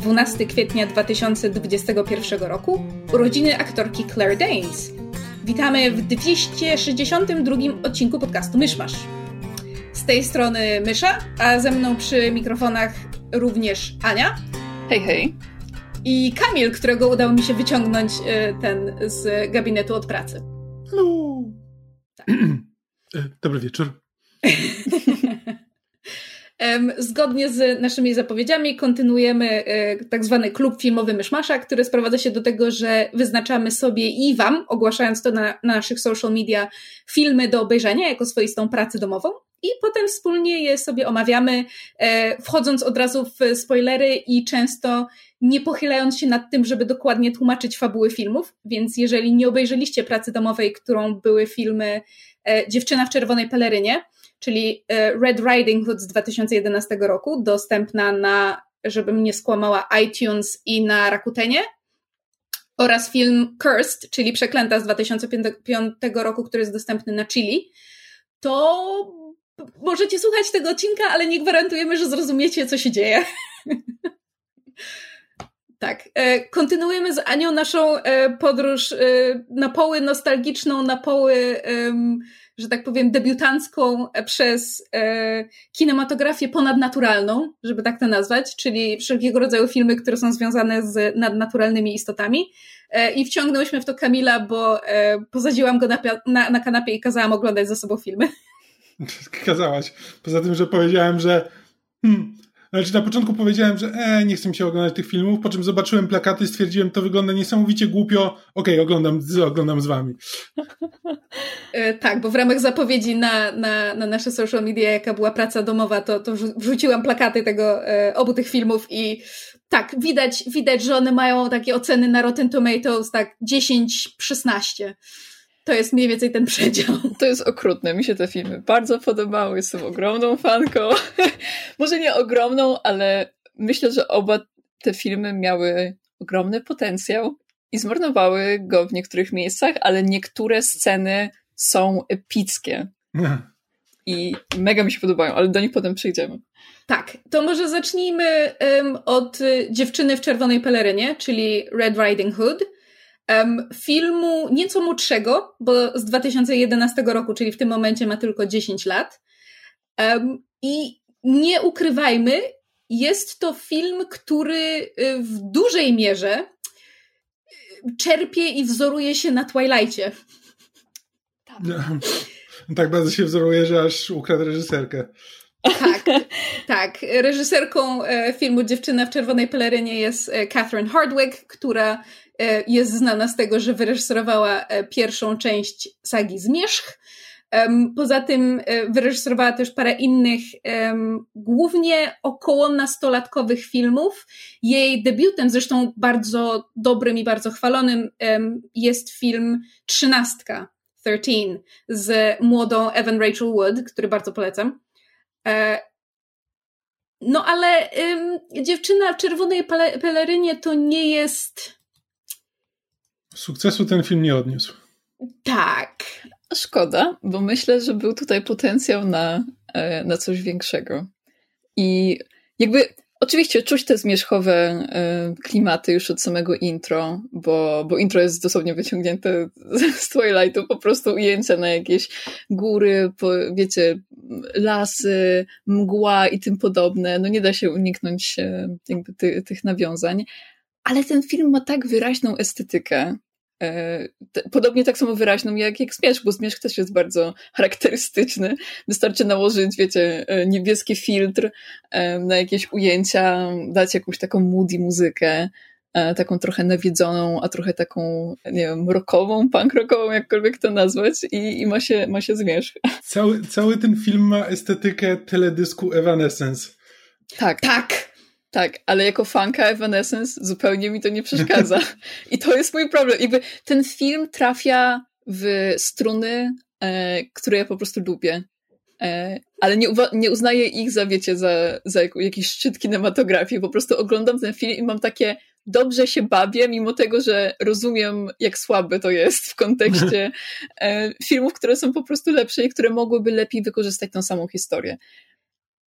12 kwietnia 2021 roku, urodziny aktorki Claire Danes. Witamy w 262 odcinku podcastu Myszmasz. Z tej strony Mysza, a ze mną przy mikrofonach również Ania. Hej, hej. I Kamil, którego udało mi się wyciągnąć y, ten z gabinetu od pracy. Hello! Tak. Dobry wieczór. Zgodnie z naszymi zapowiedziami kontynuujemy e, tak zwany klub filmowy Myszmasza, który sprowadza się do tego, że wyznaczamy sobie i Wam, ogłaszając to na, na naszych social media, filmy do obejrzenia jako swoistą pracę domową. I potem wspólnie je sobie omawiamy, e, wchodząc od razu w spoilery i często nie pochylając się nad tym, żeby dokładnie tłumaczyć fabuły filmów, więc jeżeli nie obejrzeliście pracy domowej, którą były filmy e, Dziewczyna w czerwonej pelerynie, czyli e, Red Riding Hood z 2011 roku, dostępna na, żebym nie skłamała, iTunes i na Rakutenie, oraz film Cursed, czyli Przeklęta z 2005 roku, który jest dostępny na Chili, to możecie słuchać tego odcinka, ale nie gwarantujemy, że zrozumiecie, co się dzieje. tak. E, kontynuujemy z Anią naszą e, podróż na poły nostalgiczną, na poły że tak powiem, debiutancką przez e, kinematografię ponadnaturalną, żeby tak to nazwać, czyli wszelkiego rodzaju filmy, które są związane z nadnaturalnymi istotami. E, I wciągnęłyśmy w to Kamila, bo e, pozadziłam go na, na, na kanapie i kazałam oglądać za sobą filmy. Kazałaś. Poza tym, że powiedziałem, że hmm, znaczy na początku powiedziałem, że e, nie chcę mi się oglądać tych filmów, po czym zobaczyłem plakaty i stwierdziłem, to wygląda niesamowicie głupio, okej, okay, oglądam, oglądam z wami. E, tak, bo w ramach zapowiedzi na, na, na nasze social media, jaka była praca domowa, to, to wrzuciłam plakaty tego, e, obu tych filmów i tak, widać, widać, że one mają takie oceny na Rotten Tomatoes, tak 10-16. To jest mniej więcej ten przedział. To jest okrutne. Mi się te filmy bardzo podobały. Jestem ogromną fanką. Może nie ogromną, ale myślę, że oba te filmy miały ogromny potencjał i zmarnowały go w niektórych miejscach, ale niektóre sceny są epickie. I mega mi się podobają, ale do nich potem przejdziemy. Tak, to może zacznijmy um, od y, dziewczyny w czerwonej pelerynie, czyli Red Riding Hood filmu nieco młodszego, bo z 2011 roku, czyli w tym momencie ma tylko 10 lat. I nie ukrywajmy, jest to film, który y, w dużej mierze y, czerpie i wzoruje się na Twilightie. Tak. tak bardzo się wzoruje, że aż ukradł reżyserkę. Tak, tak. Reżyserką e, filmu Dziewczyna w czerwonej pelerynie jest e, Catherine Hardwick, która jest znana z tego, że wyreżyserowała e, pierwszą część sagi Zmierzch. Poza tym e, wyreżyserowała też parę innych, głównie około nastolatkowych filmów. Jej debiutem, zresztą bardzo dobrym i bardzo chwalonym, jest film Trzynastka, 13, z młodą Evan Rachel Wood, który bardzo polecam. No ale dziewczyna w czerwonej pelerynie to nie jest Sukcesu ten film nie odniósł. Tak. Szkoda, bo myślę, że był tutaj potencjał na, e, na coś większego. I jakby oczywiście czuć te zmierzchowe e, klimaty już od samego intro, bo, bo intro jest dosłownie wyciągnięte z Twilightu, po prostu ujęcia na jakieś góry, po, wiecie, lasy, mgła i tym podobne. No nie da się uniknąć e, jakby ty, tych nawiązań ale ten film ma tak wyraźną estetykę, Podobnie tak samo wyraźną jak, jak Zmierzch, bo Zmierzch też jest bardzo charakterystyczny. Wystarczy nałożyć, wiecie, e, niebieski filtr e, na jakieś ujęcia, dać jakąś taką moody muzykę, taką trochę nawiedzoną, a trochę taką, nie wiem, rockową, punk rockową, jakkolwiek to nazwać i, i ma, się, ma się Zmierzch. Cały, cały ten film ma estetykę teledysku Evanescence. Tak. Tak. Tak, ale jako fanka Evanescence zupełnie mi to nie przeszkadza. I to jest mój problem. Jakby ten film trafia w struny, e, które ja po prostu lubię. E, ale nie, nie uznaję ich za, wiecie, za, za jakiś szczyt kinematografii. Po prostu oglądam ten film i mam takie dobrze się bawię, mimo tego, że rozumiem, jak słabe to jest w kontekście e, filmów, które są po prostu lepsze i które mogłyby lepiej wykorzystać tą samą historię.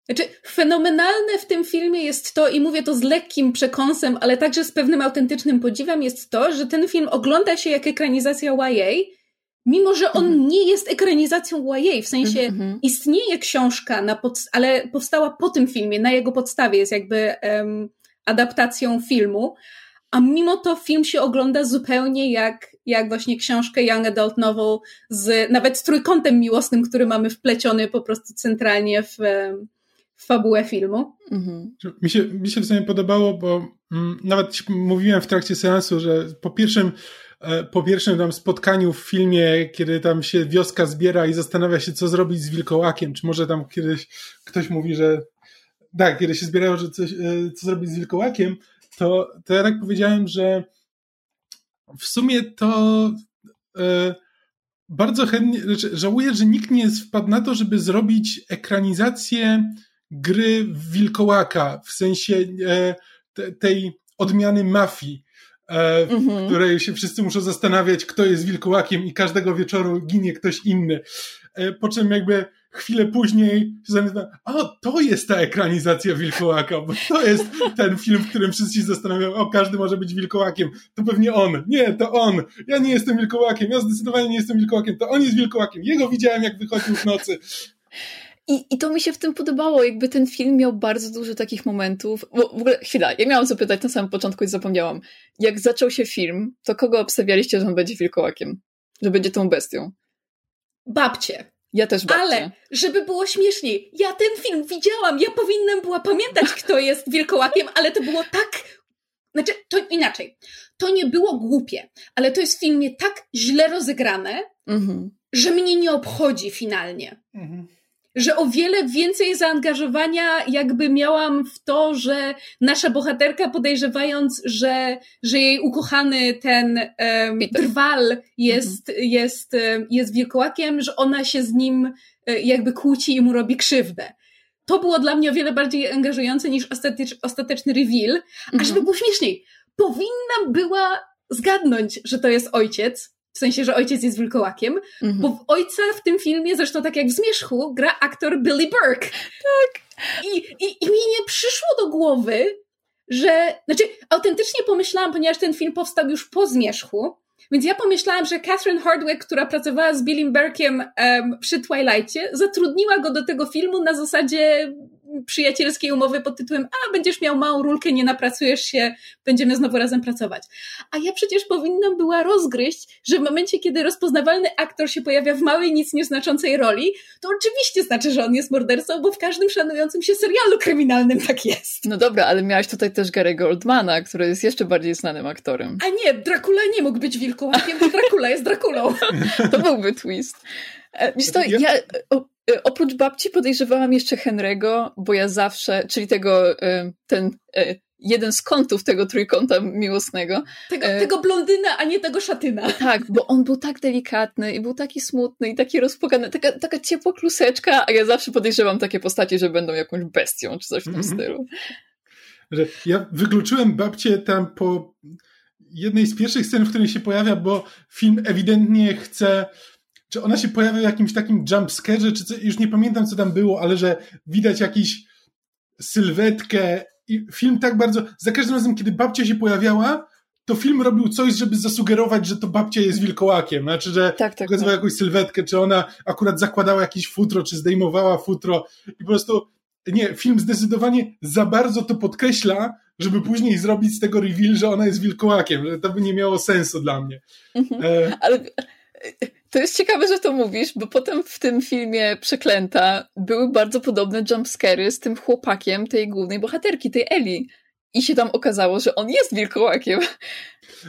Znaczy, fenomenalne w tym filmie jest to, i mówię to z lekkim przekąsem, ale także z pewnym autentycznym podziwem, jest to, że ten film ogląda się jak ekranizacja YA, mimo że on -hmm. nie jest ekranizacją YA, w sensie mm -hmm. istnieje książka, na pod, ale powstała po tym filmie, na jego podstawie jest jakby um, adaptacją filmu, a mimo to film się ogląda zupełnie jak, jak właśnie książkę Young Adult Novel, z, nawet z trójkątem miłosnym, który mamy wpleciony po prostu centralnie w, w fabułę filmu. Mhm. Mi, się, mi się w sumie podobało, bo mm, nawet mówiłem w trakcie seansu, że po pierwszym e, po pierwszym tam spotkaniu w filmie, kiedy tam się wioska zbiera i zastanawia się, co zrobić z wilkołakiem, czy może tam kiedyś ktoś mówi, że tak, kiedy się zbierają, że coś, e, co zrobić z wilkołakiem, to, to ja tak powiedziałem, że w sumie to e, bardzo chętnie, znaczy żałuję, że nikt nie wpadł na to, żeby zrobić ekranizację gry wilkołaka, w sensie e, te, tej odmiany mafii, e, w mhm. której się wszyscy muszą zastanawiać, kto jest wilkołakiem i każdego wieczoru ginie ktoś inny. E, po czym jakby chwilę później się zastanawiam, a to jest ta ekranizacja Wilkołaka, bo to jest ten film, w którym wszyscy się zastanawiają, o każdy może być Wilkołakiem, to pewnie on, nie, to on, ja nie jestem Wilkołakiem, ja zdecydowanie nie jestem Wilkołakiem, to on jest Wilkołakiem, jego widziałem jak wychodził w nocy. I, I to mi się w tym podobało, jakby ten film miał bardzo dużo takich momentów. Bo w ogóle, chwila, ja miałam zapytać na samym początku i zapomniałam. Jak zaczął się film, to kogo obstawialiście, że on będzie wilkołakiem? Że będzie tą bestią? Babcie. Ja też babcie. Ale, żeby było śmieszniej, ja ten film widziałam, ja powinnam była pamiętać, kto jest wilkołakiem, ale to było tak... Znaczy, to inaczej. To nie było głupie, ale to jest w filmie tak źle rozegrane, mhm. że mnie nie obchodzi finalnie. Mhm że o wiele więcej zaangażowania jakby miałam w to, że nasza bohaterka podejrzewając, że, że jej ukochany ten um, drwal jest, mhm. jest, jest wilkołakiem, że ona się z nim e, jakby kłóci i mu robi krzywdę. To było dla mnie o wiele bardziej angażujące niż ostatecz, ostateczny reveal, mhm. a żeby było śmieszniej, powinnam była zgadnąć, że to jest ojciec, w sensie, że ojciec jest wilkołakiem, mhm. bo w ojca w tym filmie, zresztą tak jak w Zmierzchu, gra aktor Billy Burke. Tak. I, i, I mi nie przyszło do głowy, że, znaczy autentycznie pomyślałam, ponieważ ten film powstał już po Zmierzchu, więc ja pomyślałam, że Catherine Hardwick, która pracowała z Billym Burkiem um, przy Twilightie, zatrudniła go do tego filmu na zasadzie przyjacielskiej umowy pod tytułem a, będziesz miał małą rulkę, nie napracujesz się, będziemy znowu razem pracować. A ja przecież powinnam była rozgryźć, że w momencie, kiedy rozpoznawalny aktor się pojawia w małej, nic nieznaczącej roli, to oczywiście znaczy, że on jest mordercą, bo w każdym szanującym się serialu kryminalnym tak jest. No dobra, ale miałaś tutaj też Gary Goldmana, który jest jeszcze bardziej znanym aktorem. A nie, Dracula nie mógł być wilkołakiem, bo Dracula jest Draculą. to byłby twist. E, wiesz to, ja, oprócz babci podejrzewałam jeszcze Henry'ego, bo ja zawsze, czyli tego, e, ten e, jeden z kątów tego trójkąta miłosnego. Tego, tego blondyna, a nie tego szatyna. Tak, bo on był tak delikatny i był taki smutny i taki rozpłakany, taka, taka ciepła kluseczka, a ja zawsze podejrzewam takie postacie, że będą jakąś bestią czy coś w tym mm -hmm. stylu. Że ja wykluczyłem babcię tam po jednej z pierwszych scen, w której się pojawia, bo film ewidentnie chce czy ona się pojawia w jakimś takim jumpscarze, czy co, już nie pamiętam co tam było, ale że widać jakiś sylwetkę i film tak bardzo, za każdym razem kiedy babcia się pojawiała, to film robił coś, żeby zasugerować, że to babcia jest wilkołakiem, znaczy, że tak, tak, pokazywała tak. jakąś sylwetkę, czy ona akurat zakładała jakieś futro, czy zdejmowała futro i po prostu nie, film zdecydowanie za bardzo to podkreśla, żeby później zrobić z tego reveal, że ona jest wilkołakiem, że to by nie miało sensu dla mnie. Mhm. E... Ale to jest ciekawe, że to mówisz, bo potem w tym filmie Przeklęta były bardzo podobne jumpscary z tym chłopakiem tej głównej bohaterki, tej Eli. I się tam okazało, że on jest wilkołakiem.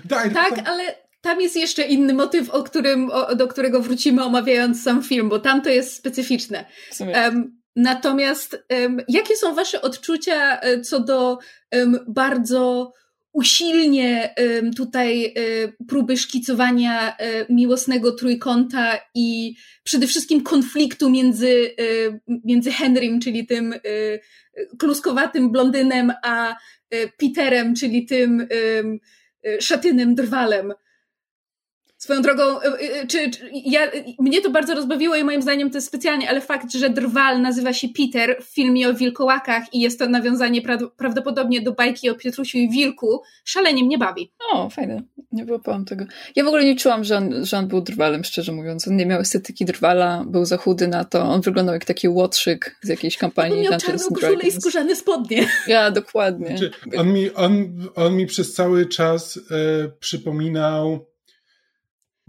Tak, tak ale tam jest jeszcze inny motyw, o którym, o, do którego wrócimy omawiając sam film, bo tam to jest specyficzne. Um, Natomiast um, jakie są Wasze odczucia e, co do um, bardzo usilnie tutaj próby szkicowania miłosnego trójkąta i przede wszystkim konfliktu między, między Henrym, czyli tym kluskowatym blondynem, a Peterem, czyli tym szatynym drwalem? Swoją drogą, y, y, czy, czy, ja, mnie to bardzo rozbawiło i moim zdaniem to jest specjalnie, ale fakt, że drwal nazywa się Peter w filmie o wilkołakach i jest to nawiązanie pra prawdopodobnie do bajki o Piotrusiu i Wilku, szalenie mnie bawi. O, fajne. Nie wyłapałam tego. Ja w ogóle nie czułam, że on, że on był drwalem, szczerze mówiąc. On nie miał estetyki drwala, był za chudy na to. On wyglądał jak taki łotrzyk z jakiejś kampanii On miał czarną koszulę i skórzane spodnie. Ja, dokładnie. Znaczy, on, mi, on, on mi przez cały czas e, przypominał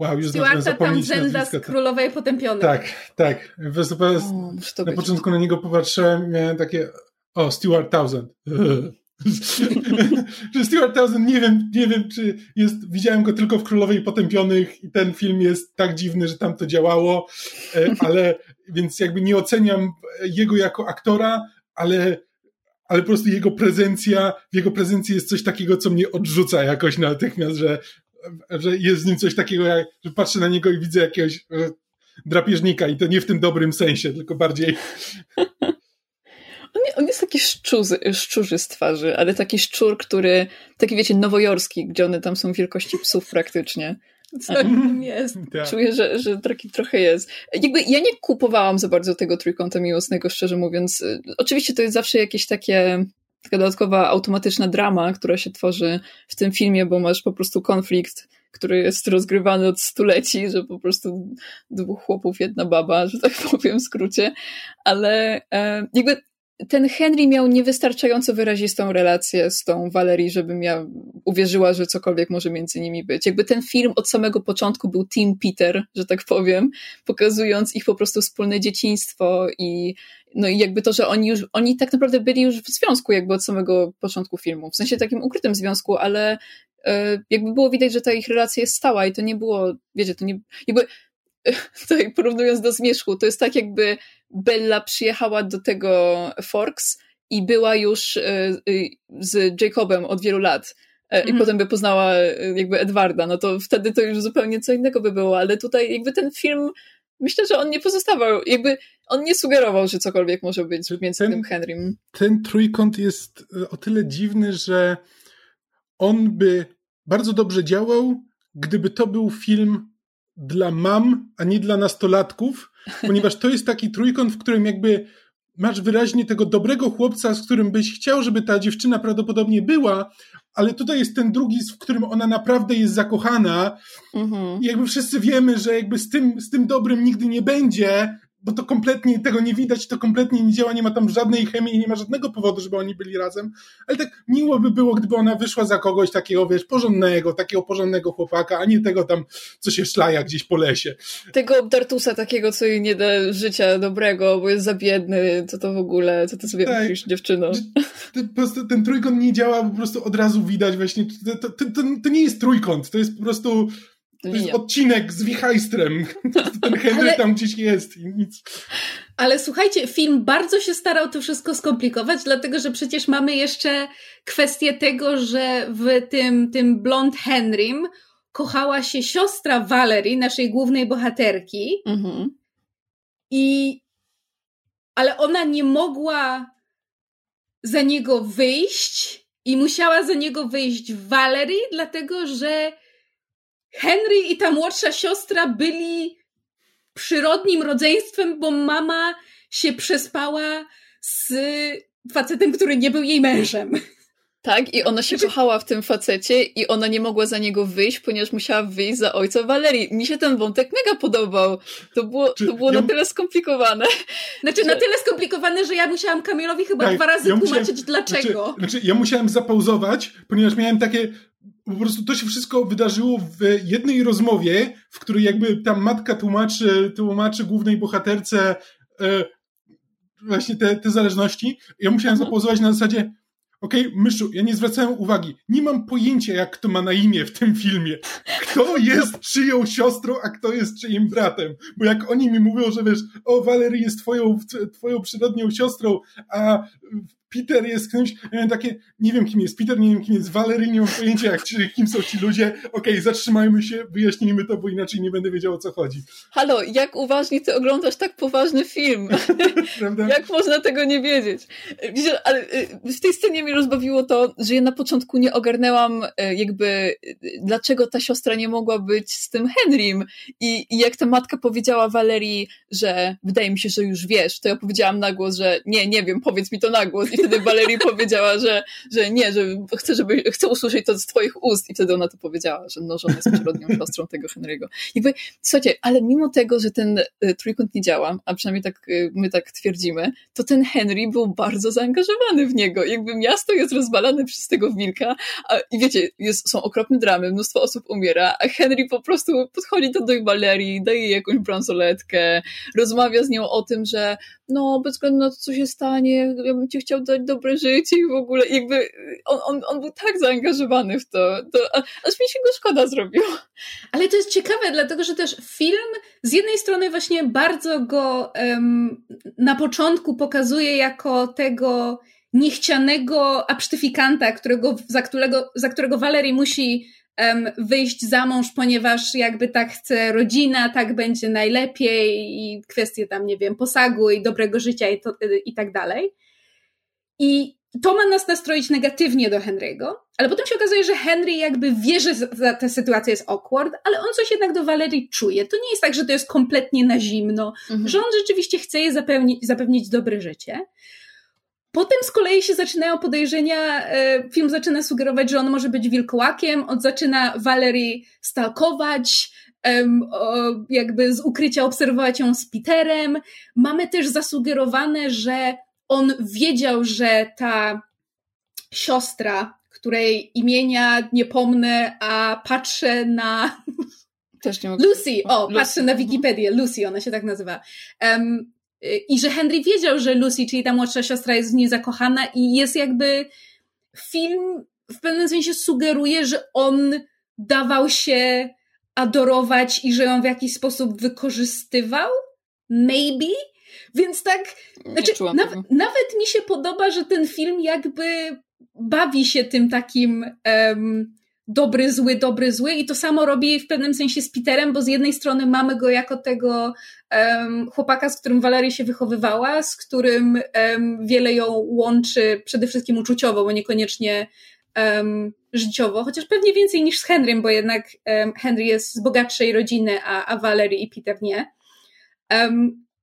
Wow, już Stuarta zapomnieć Townsenda z Królowej Potępionej. Tak, tak. O, na początku na niego popatrzyłem miałem takie o, Stuart Townsend. że Stuart Townsend, nie wiem, nie wiem, czy jest, widziałem go tylko w Królowej Potępionych i ten film jest tak dziwny, że tam to działało, e, ale więc jakby nie oceniam jego jako aktora, ale, ale po prostu jego prezencja, w jego prezencji jest coś takiego, co mnie odrzuca jakoś natychmiast, że że jest z nim coś takiego, jak, że patrzę na niego i widzę jakiegoś drapieżnika i to nie w tym dobrym sensie, tylko bardziej... On, on jest taki szczurzy, szczurzy z twarzy, ale taki szczur, który, taki wiecie, nowojorski, gdzie one tam są wielkości psów praktycznie. Co tam jest? Tak. Czuję, że, że taki trochę jest. Jakby ja nie kupowałam za bardzo tego trójkąta miłosnego, szczerze mówiąc. Oczywiście to jest zawsze jakieś takie taka dodatkowa automatyczna drama, która się tworzy w tym filmie, bo masz po prostu konflikt, który jest rozgrywany od stuleci, że po prostu dwóch chłopów, jedna baba, że tak powiem w skrócie, ale e, jakby ten Henry miał niewystarczająco wyrazistą relację z tą Valerii, żebym ja uwierzyła, że cokolwiek może między nimi być. Jakby ten film od samego początku był Team Peter, że tak powiem, pokazując ich po prostu wspólne dzieciństwo i no i jakby to, że oni już, oni tak naprawdę byli już w związku jakby od samego początku filmu, w sensie takim ukrytym związku, ale e, jakby było widać, że ta ich relacja jest stała i to nie było, wiecie, to nie, jakby tutaj porównując do zmierzchu, to jest tak jakby Bella przyjechała do tego Forks i była już e, e, z Jacobem od wielu lat. I mhm. potem by poznała jakby Edwarda, no to wtedy to już zupełnie co innego by było, ale tutaj jakby ten film myślę, że on nie pozostawał, jakby on nie sugerował, że cokolwiek może być między ten, tym Henrym. Ten trójkąt jest e, o tyle dziwny, że on by bardzo dobrze działał, gdyby to był film dla mam, a nie dla nastolatków, ponieważ to jest taki trójkąt, w którym jakby masz wyraźnie tego dobrego chłopca, z którym byś chciał, żeby ta dziewczyna prawdopodobnie była, ale tutaj jest ten drugi, w którym ona naprawdę jest zakochana. Mhm. I jakby wszyscy wiemy, że jakby z tym, z tym dobrym nigdy nie będzie, bo to kompletnie tego nie widać, to kompletnie nie działa, nie ma tam żadnej chemii, nie ma żadnego powodu, żeby oni byli razem. Ale tak miło by było, gdyby ona wyszła za kogoś takiego, wiesz, porządnego, takiego porządnego chłopaka, a nie tego tam, co się szlaja gdzieś po lesie. Tego obdartusa takiego, co jej nie da życia dobrego, bo jest za biedny, co to w ogóle, co to sobie tak. myślisz, dziewczyno? Po prostu ten trójkąt nie działa, po prostu od razu widać właśnie, to, to, to, to nie jest trójkąt, to jest po prostu to jest odcinek z Wichajstrem. Ten Henry Ale... tam gdzieś jest i nic. Ale słuchajcie, film bardzo się starał to wszystko skomplikować, dlatego że przecież mamy jeszcze kwestię tego, że w tym, tym blond Henrym kochała się siostra Valerie, naszej głównej bohaterki. Mhm. I ale ona nie mogła za niego wyjść i musiała za niego wyjść Valerie, dlatego że Henry i ta młodsza siostra byli przyrodnim rodzeństwem, bo mama się przespała z facetem, który nie był jej mężem. Tak, i ona się kochała w tym facecie i ona nie mogła za niego wyjść, ponieważ musiała wyjść za ojca Walerii. Mi się ten wątek mega podobał. To było, to było ja... na tyle skomplikowane. Znaczy, że... na tyle skomplikowane, że ja musiałam Kamilowi chyba tak, dwa razy ja tłumaczyć musiałem, dlaczego. Znaczy, znaczy, ja musiałem zapauzować, ponieważ miałem takie, po prostu to się wszystko wydarzyło w jednej rozmowie, w której jakby tam matka tłumaczy, tłumaczy głównej bohaterce e, właśnie te, te zależności. Ja musiałem mhm. zapauzować na zasadzie Okej, okay, myszu, ja nie zwracałem uwagi. Nie mam pojęcia, jak kto ma na imię w tym filmie. Kto jest czyją siostrą, a kto jest czyim bratem. Bo jak oni mi mówią, że wiesz, o, Valerie jest twoją, twoją przyrodnią siostrą, a Peter jest kimś, ja miałem takie, nie wiem kim jest Peter, nie wiem kim jest Valerie, nie mam pojęcia jak, kim są ci ludzie, okej, okay, zatrzymajmy się, wyjaśnijmy to, bo inaczej nie będę wiedział o co chodzi. Halo, jak uważnie ty oglądasz tak poważny film? jak można tego nie wiedzieć? Ale y, w tej scenie mi rozbawiło to, że ja na początku nie ogarnęłam y, jakby y, dlaczego ta siostra nie mogła być z tym Henrym i, i jak ta matka powiedziała Valerii, że wydaje mi się, że już wiesz, to ja powiedziałam na głos, że nie, nie wiem, powiedz mi to na głos i wtedy Valerie powiedziała, że, że nie, że chcę, żeby, chcę usłyszeć to z twoich ust i wtedy ona to powiedziała, że no, że ona jest przyrodnią siostrą tego Henry'ego. Jakby, słuchajcie, ale mimo tego, że ten y, trójkąt nie działa, a przynajmniej tak y, my tak twierdzimy, to ten Henry był bardzo zaangażowany w niego. Jakby miasto jest rozbalane przez tego wilka a, i wiecie, jest, są okropne dramy, mnóstwo osób umiera, a Henry po prostu podchodzi do tej Valerii, daje jej jakąś bransoletkę, rozmawia z nią o tym, że no, bez względu na to, co się stanie, ja bym ci chciał dać dobre życie i w ogóle jakby on, on, on był tak zaangażowany w to, to aż mi się go szkoda zrobiło. Ale to jest ciekawe, dlatego że też film z jednej strony właśnie bardzo go um, na początku pokazuje jako tego niechcianego absztyfikanta, którego, za, którego, za którego Valerie musi wyjść za mąż, ponieważ jakby tak chce rodzina, tak będzie najlepiej i kwestie tam, nie wiem, posagu i dobrego życia i, to, i tak dalej. I to ma nas nastroić negatywnie do Henry'ego, ale potem się okazuje, że Henry jakby wie, że ta sytuacja jest awkward, ale on coś jednak do Valerii czuje. To nie jest tak, że to jest kompletnie na zimno, mhm. że on rzeczywiście chce jej zapewnić, zapewnić dobre życie. Potem z kolei się zaczynają podejrzenia, e, film zaczyna sugerować, że on może być wilkołakiem, on zaczyna Valerii stalkować, jakby z ukrycia obserwować ją z Peterem. Mamy też zasugerowane, że on wiedział, że ta siostra, której imienia nie pomnę, a patrzę na. Też nie mogę. Lucy, o, Lucy. patrzę na Wikipedię, Lucy, ona się tak nazywa. Um, I że Henry wiedział, że Lucy, czyli ta młodsza siostra, jest w niej zakochana, i jest jakby. Film w pewnym sensie sugeruje, że on dawał się adorować i że ją w jakiś sposób wykorzystywał. Maybe? Więc tak, znaczy, nawet, nawet mi się podoba, że ten film jakby bawi się tym takim um, dobry, zły, dobry, zły i to samo robi w pewnym sensie z Peterem, bo z jednej strony mamy go jako tego um, chłopaka, z którym Valeria się wychowywała, z którym um, wiele ją łączy przede wszystkim uczuciowo, bo niekoniecznie um, życiowo, chociaż pewnie więcej niż z Henrym, bo jednak Henry jest z bogatszej rodziny, a, a Valerie i Peter nie.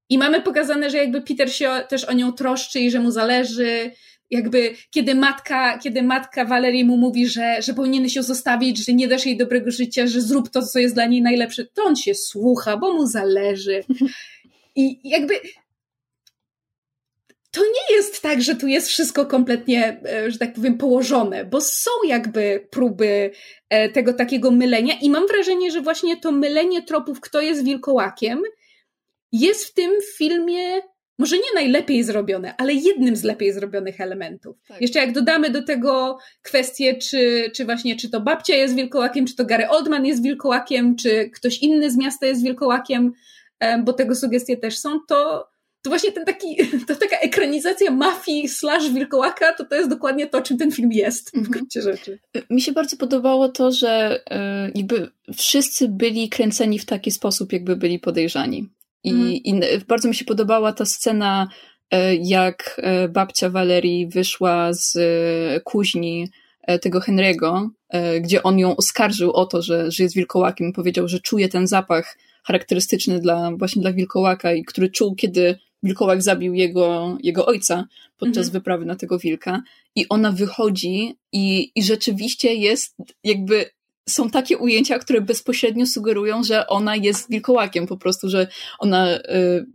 I mamy pokazane, że jakby Peter się też o nią troszczy i że mu zależy. Jakby kiedy matka, kiedy matka Valerii mu mówi, że, że powinien się zostawić, że nie dasz jej dobrego życia, że zrób to, co jest dla niej najlepsze, to on się słucha, bo mu zależy. I jakby to nie jest tak, że tu jest wszystko kompletnie, e, że tak powiem, położone, bo są jakby próby e, tego takiego mylenia i mam wrażenie, że właśnie to mylenie tropów, kto jest wilkołakiem, jest w tym filmie może nie najlepiej zrobione, ale jednym z lepiej zrobionych elementów. Tak. Jeszcze jak dodamy do tego kwestię, czy, czy właśnie, czy to babcia jest wilkołakiem, czy to Gary Oldman jest wilkołakiem, czy ktoś inny z miasta jest wilkołakiem, bo tego sugestie też są, to, to właśnie ten taki, to taka ekranizacja mafii slash wilkołaka, to to jest dokładnie to, czym ten film jest w mhm. gruncie rzeczy. Mi się bardzo podobało to, że e, jakby wszyscy byli kręceni w taki sposób, jakby byli podejrzani. I, mm. I, bardzo mi się podobała ta scena, e, jak e, babcia Valerii wyszła z e, kuźni tego Henry'ego, gdzie on ją oskarżył o to, że, że jest wilkołakiem. Powiedział, że czuje ten zapach charakterystyczny dla, właśnie dla wilkołaka i który czuł, kiedy wilkołak zabił jego, jego ojca podczas mhm. wyprawy na tego wilka. I ona wychodzi i, i rzeczywiście jest jakby są takie ujęcia, które bezpośrednio sugerują, że ona jest wilkołakiem, po prostu, że ona, y,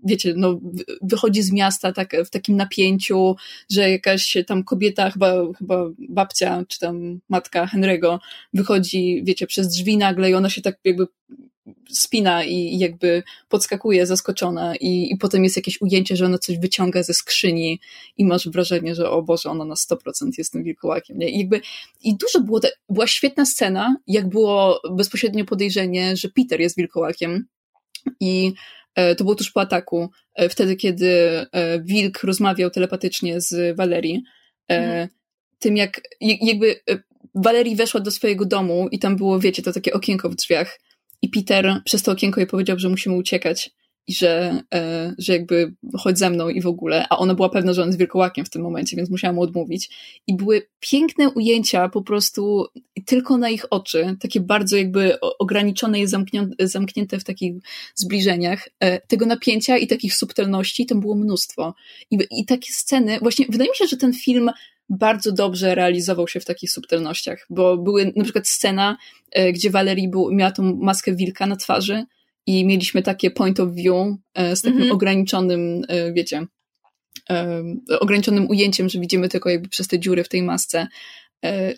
wiecie, no, wychodzi z miasta tak, w takim napięciu, że jakaś tam kobieta, chyba, chyba babcia, czy tam matka Henry'ego, wychodzi, wiecie, przez drzwi nagle i ona się tak jakby spina i jakby podskakuje zaskoczona i, i potem jest jakieś ujęcie, że ona coś wyciąga ze skrzyni i masz wrażenie, że o Boże, ona na 100% jest tym wilkołakiem. Nie? I jakby, i dużo było, te, była świetna scena, jak było bezpośrednio podejrzenie, że Peter jest wilkołakiem i e, to było tuż po ataku, e, wtedy kiedy e, wilk rozmawiał telepatycznie z Valerii, mhm. tym jak jakby Valerii weszła do swojego domu i tam było, wiecie, to takie okienko w drzwiach i Peter przez to okienko jej powiedział, że musimy uciekać i że, e, że jakby chodź ze mną i w ogóle, a ona była pewna, że on jest wilkołakiem w tym momencie, więc musiała mu odmówić. I były piękne ujęcia po prostu tylko na ich oczy, takie bardzo jakby ograniczone i zamknięte w takich zbliżeniach. E, tego napięcia i takich subtelności tam było mnóstwo. I, I takie sceny, właśnie wydaje mi się, że ten film bardzo dobrze realizował się w takich subtelnościach, bo były na przykład scena, e, gdzie Valerie był, miała tą maskę wilka na twarzy i mieliśmy takie point of view e, z takim mm -hmm. ograniczonym, e, wiecie, ograniczonym ujęciem, że widzimy tylko jakby przez te dziury w tej masce.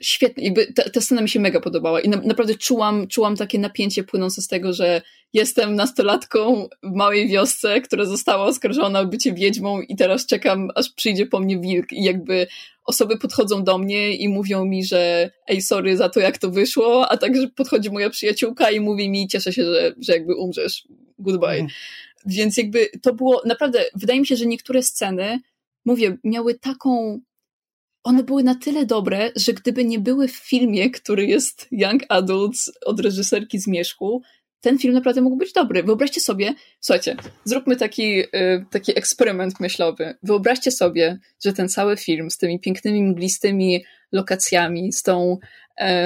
Świetnie, jakby ta, ta scena mi się mega podobała i na, naprawdę czułam, czułam takie napięcie płynące z tego, że jestem nastolatką w małej wiosce, która została oskarżona o bycie wiedźmą i teraz czekam, aż przyjdzie po mnie wilk i jakby osoby podchodzą do mnie i mówią mi, że ej, sorry za to, jak to wyszło, a także podchodzi moja przyjaciółka i mówi mi, cieszę się, że, że jakby umrzesz, goodbye. Mm. Więc jakby to było naprawdę, wydaje mi się, że niektóre sceny, mówię, miały taką one były na tyle dobre, że gdyby nie były w filmie, który jest Young Adults od reżyserki Zmierzchu, ten film naprawdę mógł być dobry. Wyobraźcie sobie, słuchajcie, zróbmy taki, y, taki eksperyment myślowy. Wyobraźcie sobie, że ten cały film z tymi pięknymi, mglistymi lokacjami, z tą,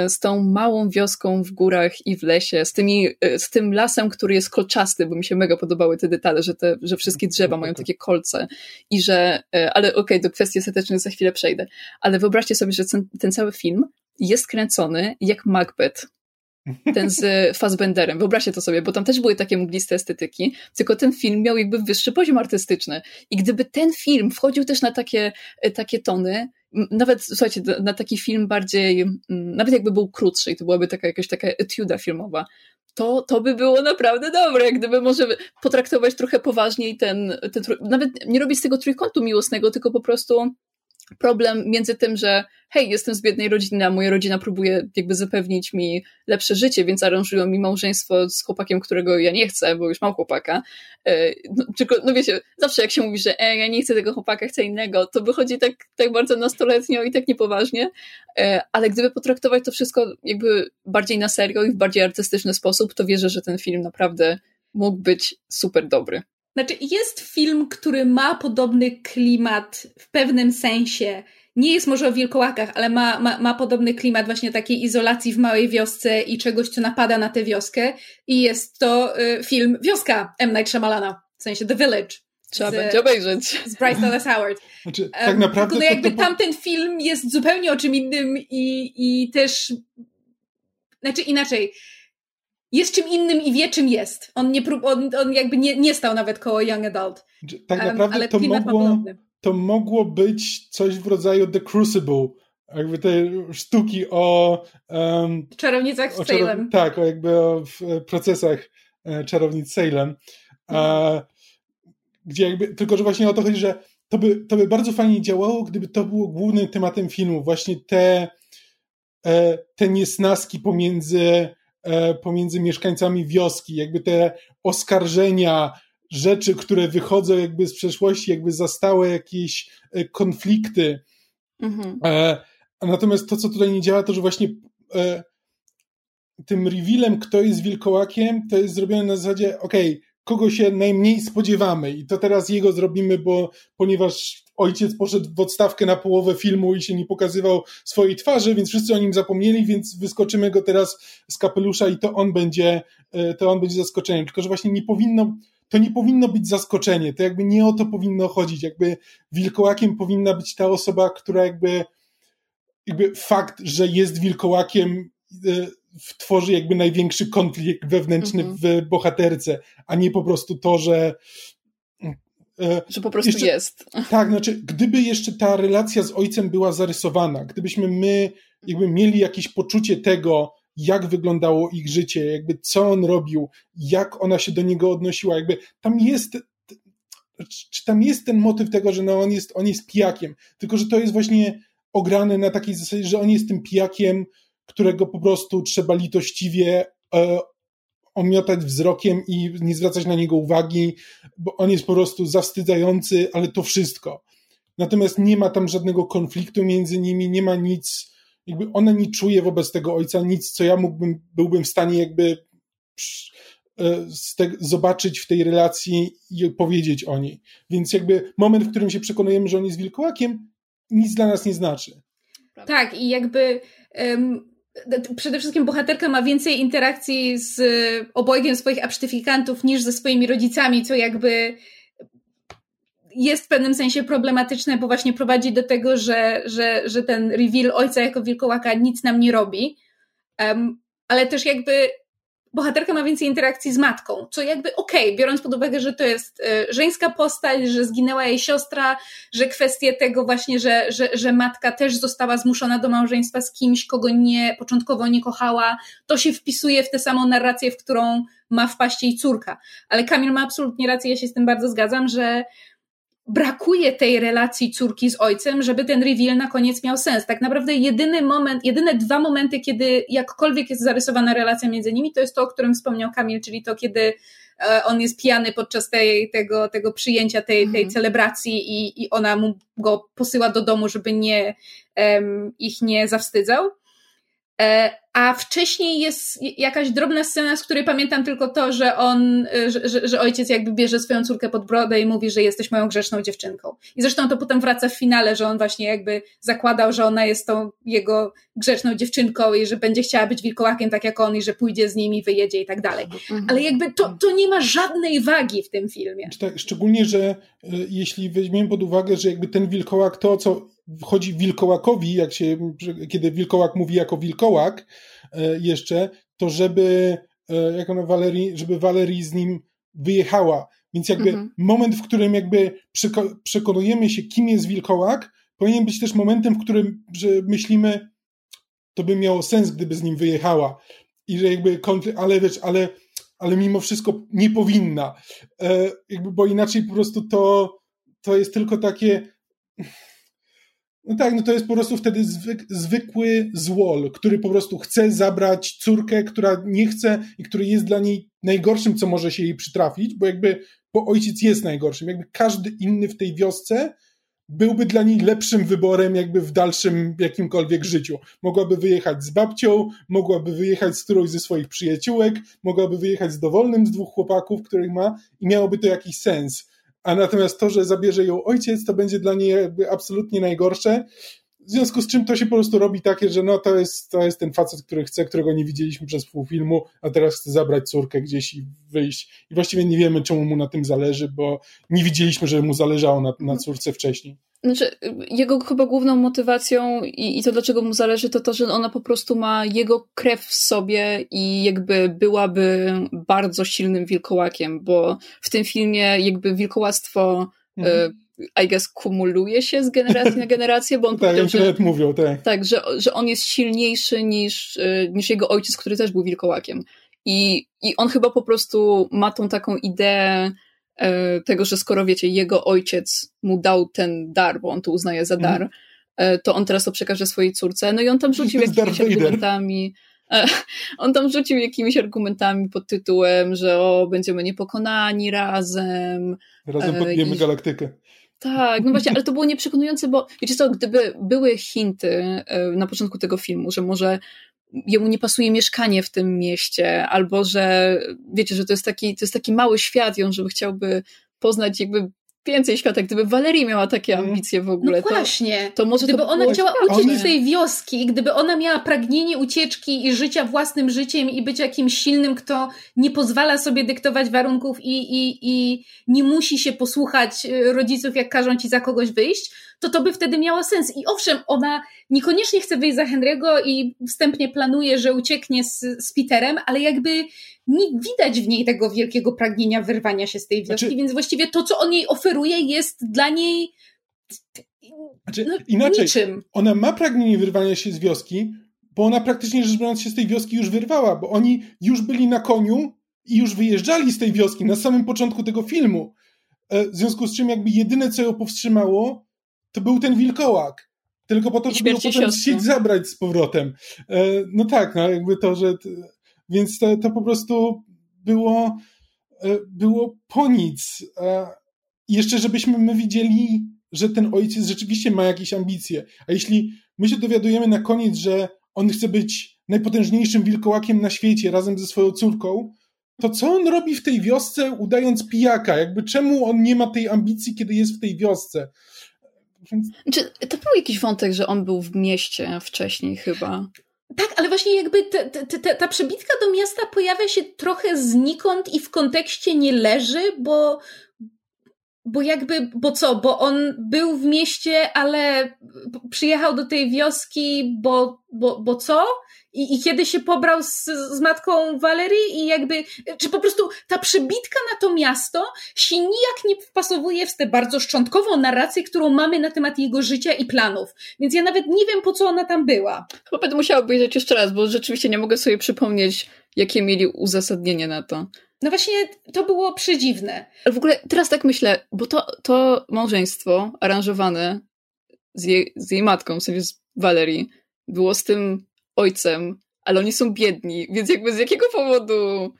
z tą małą wioską w górach i w lesie, z, tymi, e, z tym lasem, który jest kolczasty, bo mi się mega podobały te detale, że, te, że wszystkie drzewa mają takie kolce i że, e, ale okej, okay, do kwestii estetycznych za chwilę przejdę, ale wyobraźcie sobie, że ten, ten cały film jest kręcony jak Macbeth ten z Fassbenderem. Wyobraźcie to sobie, bo tam też były takie mgliste estetyki, tylko ten film miał jakby wyższy poziom artystyczny. I gdyby ten film wchodził też na takie, e, takie tony, nawet, słuchajcie, na taki film bardziej, nawet jakby był krótszy i to byłaby taka jakaś taka etiuda filmowa, to, to by było naprawdę dobre, gdyby może potraktować trochę poważniej ten, ten nawet nie robić z tego trójkątu miłosnego, tylko po prostu problem między tym, że hej, jestem z biednej rodziny, a moja rodzina próbuje jakby zapewnić mi lepsze życie, więc aranżują mi małżeństwo z chłopakiem, którego ja nie chcę, bo już mam chłopaka. E, no, tylko, no wiecie, zawsze jak się mówi, że e, ja nie chcę tego chłopaka, chcę innego, to wychodzi tak, tak bardzo nastoletnio i tak niepoważnie, e, ale gdyby potraktować to wszystko jakby bardziej na serio i w bardziej artystyczny sposób, to wierzę, że ten film naprawdę mógł być super dobry. Znaczy, jest film, który ma podobny klimat w pewnym sensie. Nie jest może o wilkołakach, ale ma, ma, ma podobny klimat właśnie takiej izolacji w małej wiosce i czegoś, co napada na tę wioskę. I jest to y, film Wioska M. Night Shyamalana, w sensie The Village. Trzeba z, będzie obejrzeć. Z Bryce Dallas Howard. Znaczy, tak naprawdę. Um, no jakby to, to... tamten film jest zupełnie o czym innym i, i też. Znaczy inaczej jest czym innym i wie, czym jest. On, nie prób, on, on jakby nie, nie stał nawet koło Young Adult. Tak naprawdę um, to, mogło, to mogło być coś w rodzaju The Crucible. Jakby te sztuki o... Um, Czarownicach z Salem. Tak, o jakby o procesach e, czarownic Salem. Mhm. gdzie jakby, tylko, że właśnie o to chodzi, że to by, to by bardzo fajnie działało, gdyby to było głównym tematem filmu. Właśnie te, e, te niesnaski pomiędzy E, pomiędzy mieszkańcami wioski, jakby te oskarżenia, rzeczy, które wychodzą jakby z przeszłości, jakby zastałe jakieś e, konflikty. Mhm. E, natomiast to, co tutaj nie działa, to, że właśnie tym revealem, kto jest wilkołakiem, to jest zrobione na zasadzie, okej, okay, kogo się najmniej spodziewamy i to teraz jego zrobimy, bo ponieważ ojciec poszedł w odstawkę na połowę filmu i się nie pokazywał swojej twarzy, więc wszyscy o nim zapomnieli, więc wyskoczymy go teraz z kapelusza i to on będzie, e, to on będzie zaskoczeniem. Tylko, że właśnie nie powinno, to nie powinno być zaskoczenie, to jakby nie o to powinno chodzić, jakby wilkołakiem powinna być ta osoba, która jakby, jakby fakt, że jest wilkołakiem e, tworzy jakby największy konflikt wewnętrzny mm -hmm. w bohaterce, a nie po prostu to, że że po prostu jeszcze, jest. Tak, znaczy, gdyby jeszcze ta relacja z ojcem była zarysowana, gdybyśmy my jakby mieli jakieś poczucie tego, jak wyglądało ich życie, jakby co on robił, jak ona się do niego odnosiła, jakby tam jest czy tam jest ten motyw tego, że no on jest, on jest pijakiem, tylko że to jest właśnie ograne na takiej zasadzie, że on jest tym pijakiem, którego po prostu trzeba litościwie e, omiotać wzrokiem i nie zwracać na niego uwagi, bo on jest po prostu zawstydzający, ale to wszystko. Natomiast nie ma tam żadnego konfliktu między nimi, nie ma nic, jakby ona nie czuje wobec tego ojca nic, co ja mógłbym, byłbym w stanie jakby e, te, zobaczyć w tej relacji i powiedzieć o niej. Więc jakby moment, w którym się przekonujemy, że on jest wilkołakiem, nic dla nas nie znaczy. Tak, i jakby przede wszystkim bohaterka ma więcej interakcji z obojgiem swoich absztyfikantów niż ze swoimi rodzicami, co jakby jest w pewnym sensie problematyczne, bo właśnie prowadzi do tego, że, że, że ten reveal ojca jako wilkołaka nic nam nie robi. Um, ale też jakby bohaterka ma więcej interakcji z matką, co jakby okej, okay, biorąc pod uwagę, że to jest y, żeńska postać, że zginęła jej siostra, że kwestie tego właśnie, że, że, że matka też została zmuszona do małżeństwa z kimś, kogo nie, początkowo nie kochała, to się wpisuje w tę samą narrację, w którą ma wpaść jej córka. Ale Kamil ma absolutnie rację, ja się z tym bardzo zgadzam, że brakuje tej relacji córki z ojcem, żeby ten reveal na koniec miał sens. Tak naprawdę jedyny moment, jedyne dwa momenty, kiedy jakkolwiek jest zarysowana relacja między nimi, to jest to, o którym wspomniał Kamil, czyli to, kiedy e, on jest pijany podczas tej, tego, tego przyjęcia, tej, tej mhm. celebracji i, i ona mu go posyła do domu, żeby nie, um, ich nie zawstydzał. E, a wcześniej jest jakaś drobna scena, z której pamiętam tylko to, że on, że, że, że, ojciec jakby bierze swoją córkę pod brodę i mówi, że jesteś moją grzeszną dziewczynką. I zresztą to potem wraca w finale, że on właśnie jakby zakładał, że ona jest tą jego grzeszną dziewczynką i że będzie chciała być wilkołakiem tak jak on i że pójdzie z nimi, wyjedzie i tak dalej. Mhm. Ale jakby to, to nie ma żadnej wagi w tym filmie. Tak, szczególnie, że y, jeśli weźmiemy pod uwagę, że jakby ten wilkołak to, co wchodzi wilkołakowi, jak się, kiedy wilkołak mówi jako wilkołak e, jeszcze, to żeby, e, jak ona Walerii, żeby Walerii z nim wyjechała. Więc jakby mhm. moment, w którym jakby przekonujemy się, kim jest wilkołak, powinien być też momentem, w którym że myślimy, to by miało sens, gdyby z nim wyjechała. I że jakby konflikt, ale wiesz, ale, ale mimo wszystko nie powinna. E, jakby, bo inaczej po prostu to, to jest tylko takie no tak, no to jest po prostu wtedy zwyk, zwykły złol, który po prostu chce zabrać córkę, która nie chce i który jest dla niej najgorszym, co może się jej przytrafić, bo jakby, bo ojciec jest najgorszym. Jakby każdy inny w tej wiosce byłby dla niej lepszym wyborem jakby w dalszym jakimkolwiek życiu. Mogłaby wyjechać z babcią, mogłaby wyjechać z którąś ze swoich przyjaciółek, mogłaby wyjechać z dowolnym z dwóch chłopaków, których ma i miałoby to jakiś sens a natomiast to, że zabierze ją ojciec, to będzie dla niej absolutnie najgorsze. W związku z czym to się po prostu robi takie, że no to jest, to jest ten facet, który chce, którego nie widzieliśmy przez pół filmu, a teraz chce zabrać córkę gdzieś i wyjść. I właściwie nie wiemy, czemu mu na tym zależy, bo nie widzieliśmy, że mu zależało na, na córce wcześniej. Znaczy, jego chyba główną motywacją i, i to, dlaczego mu zależy, to to, że ona po prostu ma jego krew w sobie i jakby byłaby bardzo silnym wilkołakiem, bo w tym filmie jakby wilkołactwo mhm. y, I guess kumuluje się z generacji na generację, bo on tak, powiedział, że, mówią, tak. Tak, że, że on jest silniejszy niż, y, niż jego ojciec, który też był wilkołakiem. I, I on chyba po prostu ma tą taką ideę E, tego, że skoro wiecie, jego ojciec mu dał ten dar, bo on to uznaje za dar, mm. to on teraz to przekaże swojej córce. No i on tam rzucił jakimiś argumentami. E, on tam rzucił jakimiś argumentami pod tytułem, że o, będziemy niepokonani razem. Razem podbijemy i... galaktykę. Tak, no właśnie, ale to było nieprzekonujące, bo wiecie co, gdyby były hinty na początku tego filmu, że może jemu nie pasuje mieszkanie w tym mieście, albo że wiecie, że to jest taki, to jest taki mały świat i on, żeby chciałby poznać jakby więcej świata. Gdyby Valerie miała takie mhm. ambicje w ogóle, no właśnie. To, to może gdyby to ona chciała uciec z tej wioski, gdyby ona miała pragnienie ucieczki i życia własnym życiem i być jakimś silnym, kto nie pozwala sobie dyktować warunków i, i, i nie musi się posłuchać y, rodziców, jak każą ci za kogoś wyjść, to to by wtedy miało sens. I owszem, ona niekoniecznie chce wyjść za Henry'ego i wstępnie planuje, że ucieknie z, z Peterem, ale jakby nie widać w niej tego wielkiego pragnienia wyrwania się z tej wioski, znaczy, więc właściwie to, co on jej oferuje, jest dla niej znaczy, no, inaczej, niczym. Ona ma pragnienie wyrwania się z wioski, bo ona praktycznie rzecz biorąc się z tej wioski już wyrwała, bo oni już byli na koniu i już wyjeżdżali z tej wioski na samym początku tego filmu. E, w związku z czym jakby jedyne, co ją powstrzymało, to był ten wilkołak. Tylko po to, żeby ją potem chcieć zabrać z powrotem. E, no tak, no jakby to, że... Więc to, to po prostu było, e, było po nic. I jeszcze, żebyśmy my widzieli, że ten ojciec rzeczywiście ma jakieś ambicje. A jeśli my się dowiadujemy na koniec, że on chce być najpotężniejszym wilkołakiem na świecie razem ze swoją córką, to co on robi w tej wiosce, udając pijaka? Jakby czemu on nie ma tej ambicji, kiedy jest w tej wiosce? Więc... Czy to był jakiś wątek, że on był w mieście wcześniej chyba? Tak, ale właśnie jakby te, te, te, ta przebitka do miasta pojawia się trochę znikąd i w kontekście nie leży, bo, bo jakby, bo co, bo on był w mieście, ale przyjechał do tej wioski, bo, bo, bo co? I, I kiedy się pobrał z, z matką Valerii i jakby, czy po prostu ta przybitka na to miasto się nijak nie wpasowuje w tę bardzo szczątkową narrację, którą mamy na temat jego życia i planów. Więc ja nawet nie wiem, po co ona tam była. Chyba będę musiała obejrzeć jeszcze raz, bo rzeczywiście nie mogę sobie przypomnieć, jakie mieli uzasadnienie na to. No właśnie, to było przedziwne. Ale w ogóle teraz tak myślę, bo to, to małżeństwo aranżowane z jej, z jej matką, w sensie z Valerii, było z tym ojcem, ale oni są biedni, więc jakby z jakiego powodu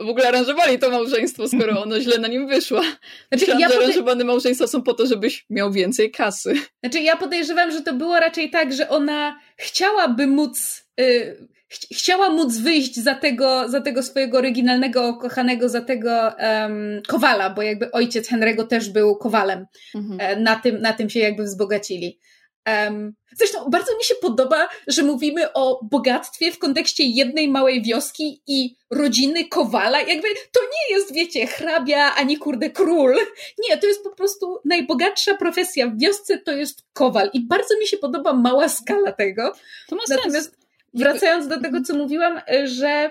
w ogóle aranżowali to małżeństwo, skoro ono źle na nim wyszło. Znaczy, Myślałam, ja aranżowane małżeństwa są po to, żebyś miał więcej kasy. Znaczy ja podejrzewam, że to było raczej tak, że ona chciałaby móc... Ch chciała móc wyjść za tego, za tego swojego oryginalnego, kochanego, za tego um, kowala, bo jakby ojciec Henry'ego też był kowalem. Mhm. E, na, tym, na tym się jakby wzbogacili. Um, zresztą bardzo mi się podoba, że mówimy o bogactwie w kontekście jednej małej wioski i rodziny Kowala. Jakby to nie jest, wiecie, hrabia ani kurde król. Nie, to jest po prostu najbogatsza profesja w wiosce, to jest Kowal. I bardzo mi się podoba mała skala tego. To ma sens. Wracając do tego, co mówiłam, że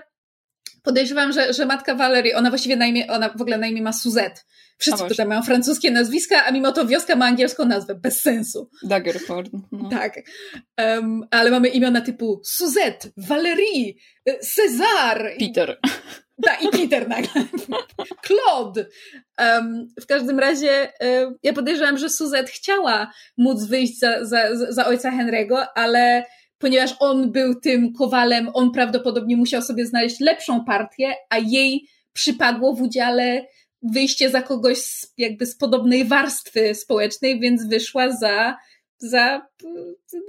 podejrzewam, że, że matka Valerie, ona właściwie na imię, ona w ogóle na imię ma Suzette. Wszyscy tutaj mają francuskie nazwiska, a mimo to wioska ma angielską nazwę. Bez sensu. Daggerford. No. Tak. Um, ale mamy imiona typu Suzette, Valérie, César. Peter. Tak, i Peter nagle. Claude. Um, w każdym razie um, ja podejrzewam, że Suzette chciała móc wyjść za, za, za ojca Henry'ego, ale ponieważ on był tym kowalem, on prawdopodobnie musiał sobie znaleźć lepszą partię, a jej przypadło w udziale wyjście za kogoś z, jakby z podobnej warstwy społecznej, więc wyszła za, za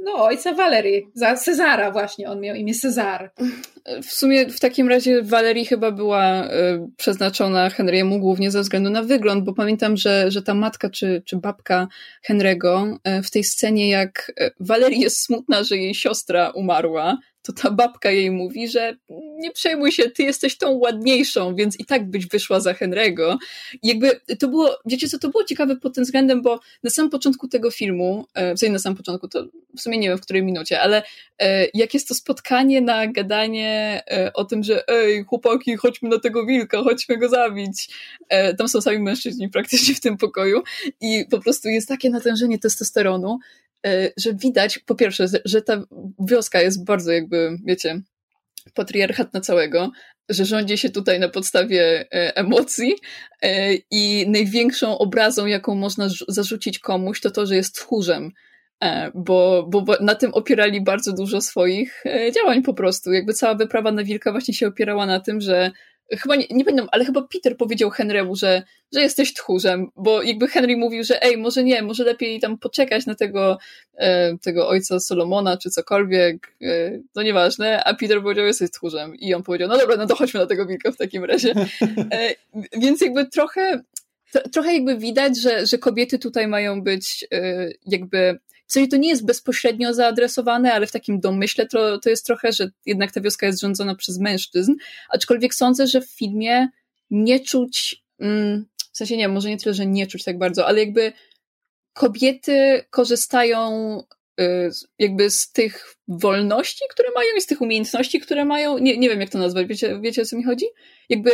no, ojca Walerii, za Cezara właśnie, on miał imię Cezar. W sumie w takim razie Walerii chyba była y, przeznaczona Henry'emu głównie ze względu na wygląd, bo pamiętam, że, że ta matka czy, czy babka Henry'ego y, w tej scenie, jak Walerii jest smutna, że jej siostra umarła, to ta babka jej mówi, że nie przejmuj się, ty jesteś tą ładniejszą, więc i tak byś wyszła za Henry'ego. jakby to było, wiecie co, to było ciekawe pod tym względem, bo na samym początku tego filmu, e, w sensie na samym początku, to w sumie nie wiem w której minucie, ale e, jak jest to spotkanie na gadanie e, o tym, że ej, chłopaki, chodźmy na tego wilka, chodźmy go zabić. Tam są sami mężczyźni praktycznie w tym pokoju i po prostu jest takie natężenie testosteronu, że widać, po pierwsze, że ta wioska jest bardzo jakby, wiecie, patriarchat na całego, że rządzi się tutaj na podstawie e, emocji e, i największą obrazą, jaką można zarzucić komuś, to to, że jest tchórzem. Bo, bo, bo na tym opierali bardzo dużo swoich działań po prostu. Jakby cała wyprawa na wilka właśnie się opierała na tym, że chyba nie, nie pamiętam, ale chyba Peter powiedział Henry'emu, że, że jesteś tchórzem, bo jakby Henry mówił, że ej, może nie, może lepiej tam poczekać na tego, e, tego ojca Solomona, czy cokolwiek, e, no nieważne, a Peter powiedział, jesteś tchórzem i on powiedział, no dobra, no to chodźmy na tego wilka w takim razie. E, więc jakby trochę, trochę jakby widać, że, że kobiety tutaj mają być e, jakby w sensie to nie jest bezpośrednio zaadresowane, ale w takim domyśle to, to jest trochę, że jednak ta wioska jest rządzona przez mężczyzn, aczkolwiek sądzę, że w filmie nie czuć, mm, w sensie nie, może nie tyle, że nie czuć tak bardzo, ale jakby kobiety korzystają y, jakby z tych wolności, które mają i z tych umiejętności, które mają. Nie, nie wiem, jak to nazwać. Wiecie, wiecie o co mi chodzi? Jakby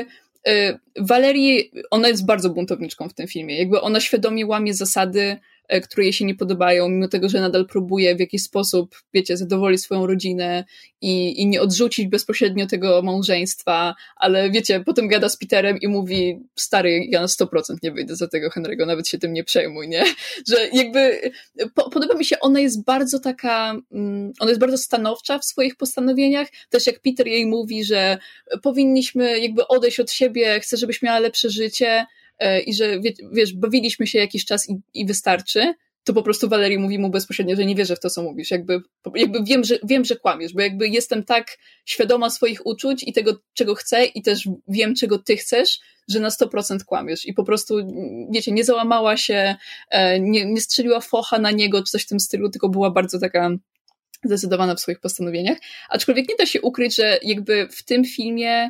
y, Walerii, ona jest bardzo buntowniczką w tym filmie. Jakby ona świadomie łamie zasady które jej się nie podobają, mimo tego, że nadal próbuje w jakiś sposób, wiecie, zadowolić swoją rodzinę i, i nie odrzucić bezpośrednio tego małżeństwa, ale wiecie, potem gada z Peterem i mówi, stary, ja na 100% nie wyjdę za tego Henry'ego, nawet się tym nie przejmuj, nie? Że jakby po, podoba mi się, ona jest bardzo taka, mm, ona jest bardzo stanowcza w swoich postanowieniach, też jak Peter jej mówi, że powinniśmy jakby odejść od siebie, chcę, żebyś miała lepsze życie, E, i że wiesz, bawiliśmy się jakiś czas i, i wystarczy, to po prostu Walerii mówi mu bezpośrednio, że nie wierzę w to, co mówisz. Jakby, jakby wiem, że, wiem, że kłamiesz, bo jakby jestem tak świadoma swoich uczuć i tego, czego chcę i też wiem, czego ty chcesz, że na 100% kłamiesz. I po prostu, wiecie, nie załamała się, e, nie, nie strzeliła focha na niego czy coś w tym stylu, tylko była bardzo taka zdecydowana w swoich postanowieniach. Aczkolwiek nie da się ukryć, że jakby w tym filmie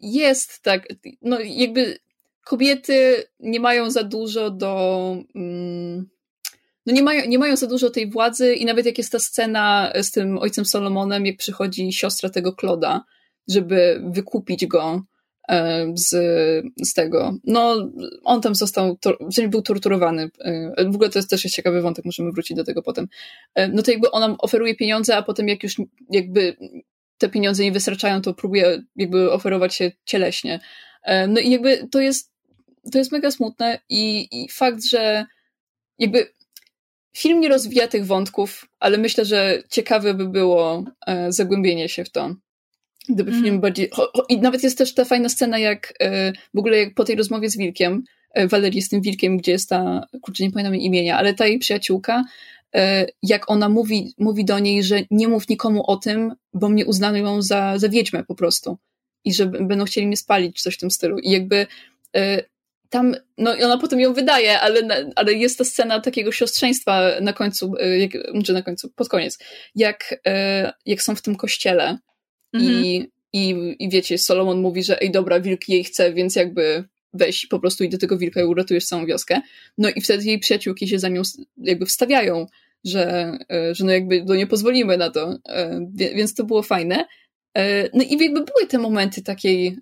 jest tak, no jakby kobiety nie mają za dużo do. Mm, no nie mają, nie mają za dużo tej władzy i nawet jak jest ta scena z tym ojcem Solomonem, jak przychodzi siostra tego Kloda, żeby wykupić go e, z, z tego. No, on tam został, że był torturowany. E, w ogóle to jest też jest ciekawy wątek, możemy wrócić do tego potem. E, no to jakby ona oferuje pieniądze, a potem jak już jakby te pieniądze nie wystarczają, to próbuje jakby oferować się cieleśnie. No i jakby to jest to jest mega smutne i, i fakt, że jakby film nie rozwija tych wątków, ale myślę, że ciekawe by było e, zagłębienie się w to. Gdyby mm. film bardziej. I nawet jest też ta fajna scena, jak e, w ogóle jak po tej rozmowie z Wilkiem, e, Walerii z tym Wilkiem, gdzie jest ta, kurczę, nie pamiętam jej imienia, ale ta jej przyjaciółka, e, jak ona mówi, mówi do niej, że nie mów nikomu o tym, bo mnie uznają ją za, za wiedźmę po prostu. I że będą chcieli mnie spalić, coś w tym stylu. I jakby e, tam, no i ona potem ją wydaje, ale, ale jest ta scena takiego siostrzeństwa na końcu, e, jak, czy znaczy na końcu, pod koniec, jak, e, jak są w tym kościele mhm. i, i, i wiecie, Solomon mówi, że ej dobra, wilk jej chce, więc jakby weź po prostu i do tego wilka i uratujesz całą wioskę. No i wtedy jej przyjaciółki się za nią jakby wstawiają, że, e, że no jakby no nie pozwolimy na to, więc to było fajne. No i jakby były te momenty takiej,